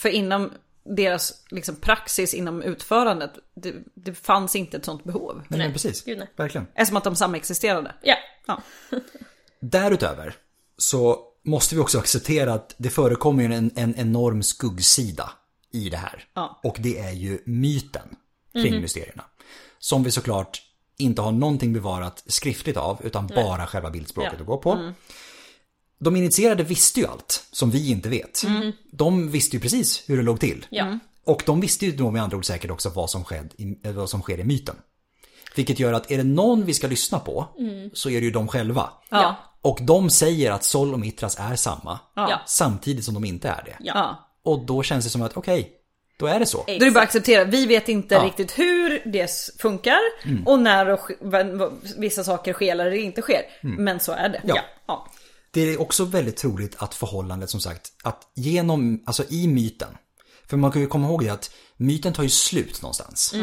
För inom deras liksom, praxis inom utförandet, det, det fanns inte ett sånt behov. Nej, men precis. Gud, nej. Verkligen. Eftersom att de samexisterade. Ja. Ja. [LAUGHS] Därutöver så måste vi också acceptera att det förekommer en, en enorm skuggsida i det här. Ja. Och det är ju myten kring mysterierna. Som vi såklart inte har någonting bevarat skriftligt av, utan bara själva bildspråket Ja. att gå på. De initierade visste ju allt som vi inte vet. De visste ju precis hur det låg till. Ja. Och de visste ju då med andra ord säkert också vad som, sked, i- eh, vad som sker i myten. Vilket gör att är det någon vi ska lyssna på så är det ju de själva. Ja. Och de säger att Sol och Mitras är samma. Ja. Samtidigt som de inte är det. Ja. Och då känns det som att okej, då är det så. Då är det bara att acceptera, vi vet inte Ja. riktigt hur det funkar och när och vissa saker sker eller inte sker. Men så är det. Ja. Ja. Det är också väldigt troligt att förhållandet som sagt, att genom, alltså i myten, för man kan ju komma ihåg det att myten tar ju slut någonstans.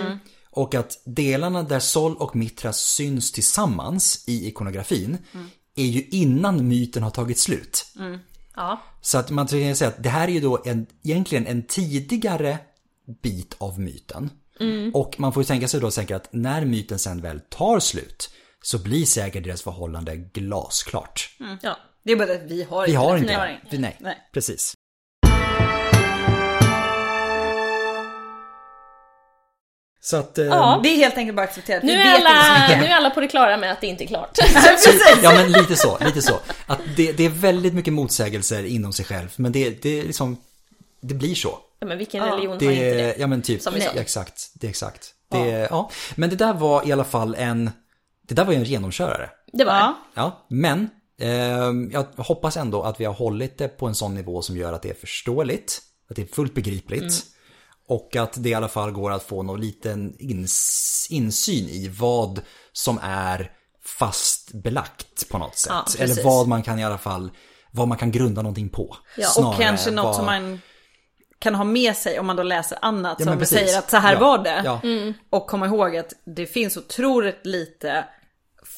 Och att delarna där Sol och Mitras syns tillsammans i ikonografin är ju innan myten har tagit slut. Ja. Så att man kan säga att det här är ju då en, egentligen en tidigare bit av myten. Och man får ju tänka sig då säkert att när myten sen väl tar slut så blir säkert deras förhållande glasklart. ja. Det är bara att vi har Vi har den inte förklaringen. det. Nej, Nej. precis. Så att... eh, Ja. Det är helt enkelt bara att acceptera att vi Nu, är inte alla, nu är alla på det klara med att det inte är klart. [LAUGHS] Ja men lite så, lite så. Att det, det är väldigt mycket motsägelser inom sig själv. Men det, det är liksom, det blir så. ja, men vilken religion Det, har inte det? Ja men typ, Som ja, exakt. Det är exakt. Det, ja. Men det där var i alla fall en, det där var ju en genomkörare. Det var Ja. Ja, men jag hoppas ändå att vi har hållit det på en sån nivå som gör att det är förståeligt, att det är fullt begripligt. Och att det i alla fall går att få någon liten ins insyn i vad som är fast belagt på något sätt. Ja, Eller vad man kan i alla fall, vad man kan grunda någonting på. Ja, och kanske något vad- som man kan ha med sig om man då läser annat Ja, som precis. säger att så här Ja, var det. ja. Och komma ihåg att det finns otroligt lite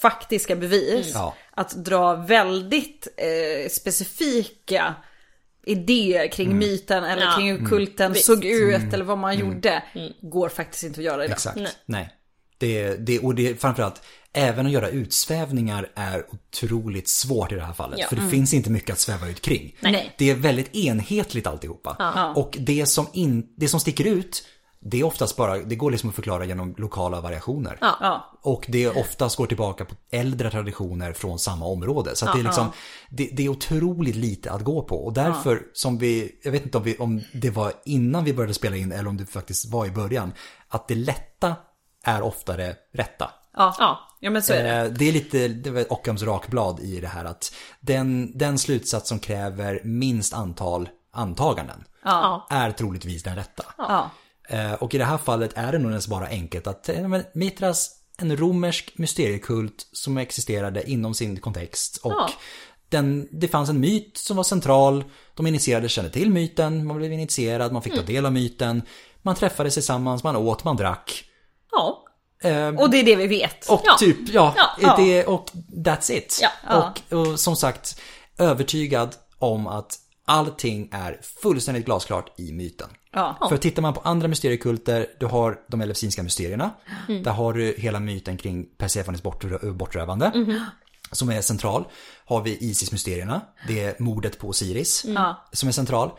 faktiska bevis. Ja. Att dra väldigt eh, specifika idéer kring Mm. myten eller Ja. kring hur kulten Visst. såg ut eller vad man gjorde. Mm. Går faktiskt inte att göra idag. Exakt. Nej. Nej. Det, det, och det, framförallt, även att göra utsvävningar är otroligt svårt i det här fallet. Ja. För det finns inte mycket att sväva ut kring. Nej. Det är väldigt enhetligt alltihopa. Ja. Och det som, in, det som sticker ut, det är oftast bara, det går liksom att förklara genom lokala variationer. Ja. Ja. Och det oftast går tillbaka på äldre traditioner från samma område. Så att det är liksom, det, det är otroligt lite att gå på. Och därför som vi, jag vet inte om, vi, om det var innan vi började spela in eller om det faktiskt var i början, att det lätta är oftare rätta. Ja. Ja. ja, men så är det. Eh, Det är lite det var Ockhams rakblad i det här att den, den slutsats som kräver minst antal antaganden Ja. är troligtvis den rätta. Eh, Och i det här fallet är det nog ens bara enkelt att eh, Mitras, en romersk mysteriekult som existerade inom sin kontext. Och Ja. den, det fanns en myt som var central. De initierade kände till myten, man blev initierad, man fick Mm. ta del av myten. Man träffades tillsammans, man åt, man drack. Ja. Eh, Och det är det vi vet. och Ja. typ, ja, Ja. Det, och that's it. Ja. Och, och som sagt, övertygad om att allting är fullständigt glasklart i myten. Ja. För tittar man på andra mysteriekulter, du har de elefsinska mysterierna. Mm. Där har du hela myten kring Persefones bortrö- bortrövande. Mm-hmm. Som är central. Har vi Isis-mysterierna. Det är mordet på Osiris. Mm. Som är central.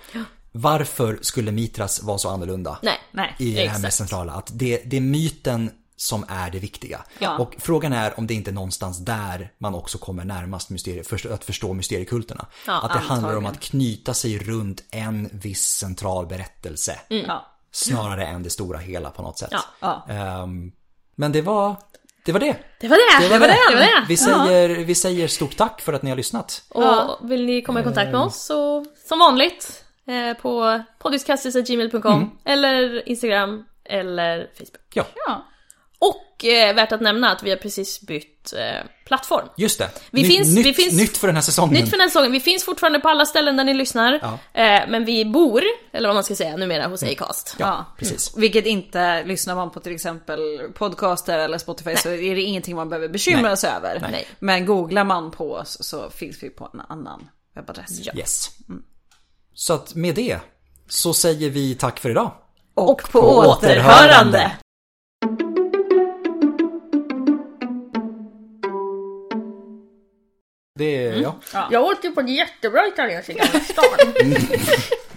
Varför skulle Mitras vara så annorlunda? Nej. Nej. i det här Exakt. mest centrala. Att det, det är myten som är det viktiga. Ja. Och frågan är om det inte är någonstans där man också kommer närmast mysterie, först, att förstå mysteriekulterna. Ja, att det handlar om antagligen. att knyta sig runt en viss central berättelse. Ja. Snarare än det stora hela på något sätt. Ja. Ja. Ehm, men det var det. Var det. Det var det! Det var det. det, var det. Vi, säger, vi säger stort tack för att ni har lyssnat. Och vill ni komma i kontakt med oss så som vanligt eh, på poddiskastis.gmail.com eller Instagram eller Facebook. Ja, Ja. Och eh, värt att nämna att vi har precis bytt eh, plattform. just det. Vi nytt, finns- nytt, vi finns- nytt för den här säsongen. Nytt för den här säsongen, vi finns fortfarande på alla ställen där ni lyssnar. Ja. Eh, men vi bor, eller vad man ska säga numera, hos Acast. Ja, Ja. precis. Vilket inte, lyssnar man på till exempel podcaster eller Spotify så är det ingenting man behöver bekymra Nej. sig över. Nej. Men googlar man på oss så finns vi på en annan webbadress. Ja. Yes. Så att med det så säger vi tack för idag. Och, på, återhörande. Det är, ja. Jag åt ju på en jättebra italiensk i Gamla stan. [LAUGHS]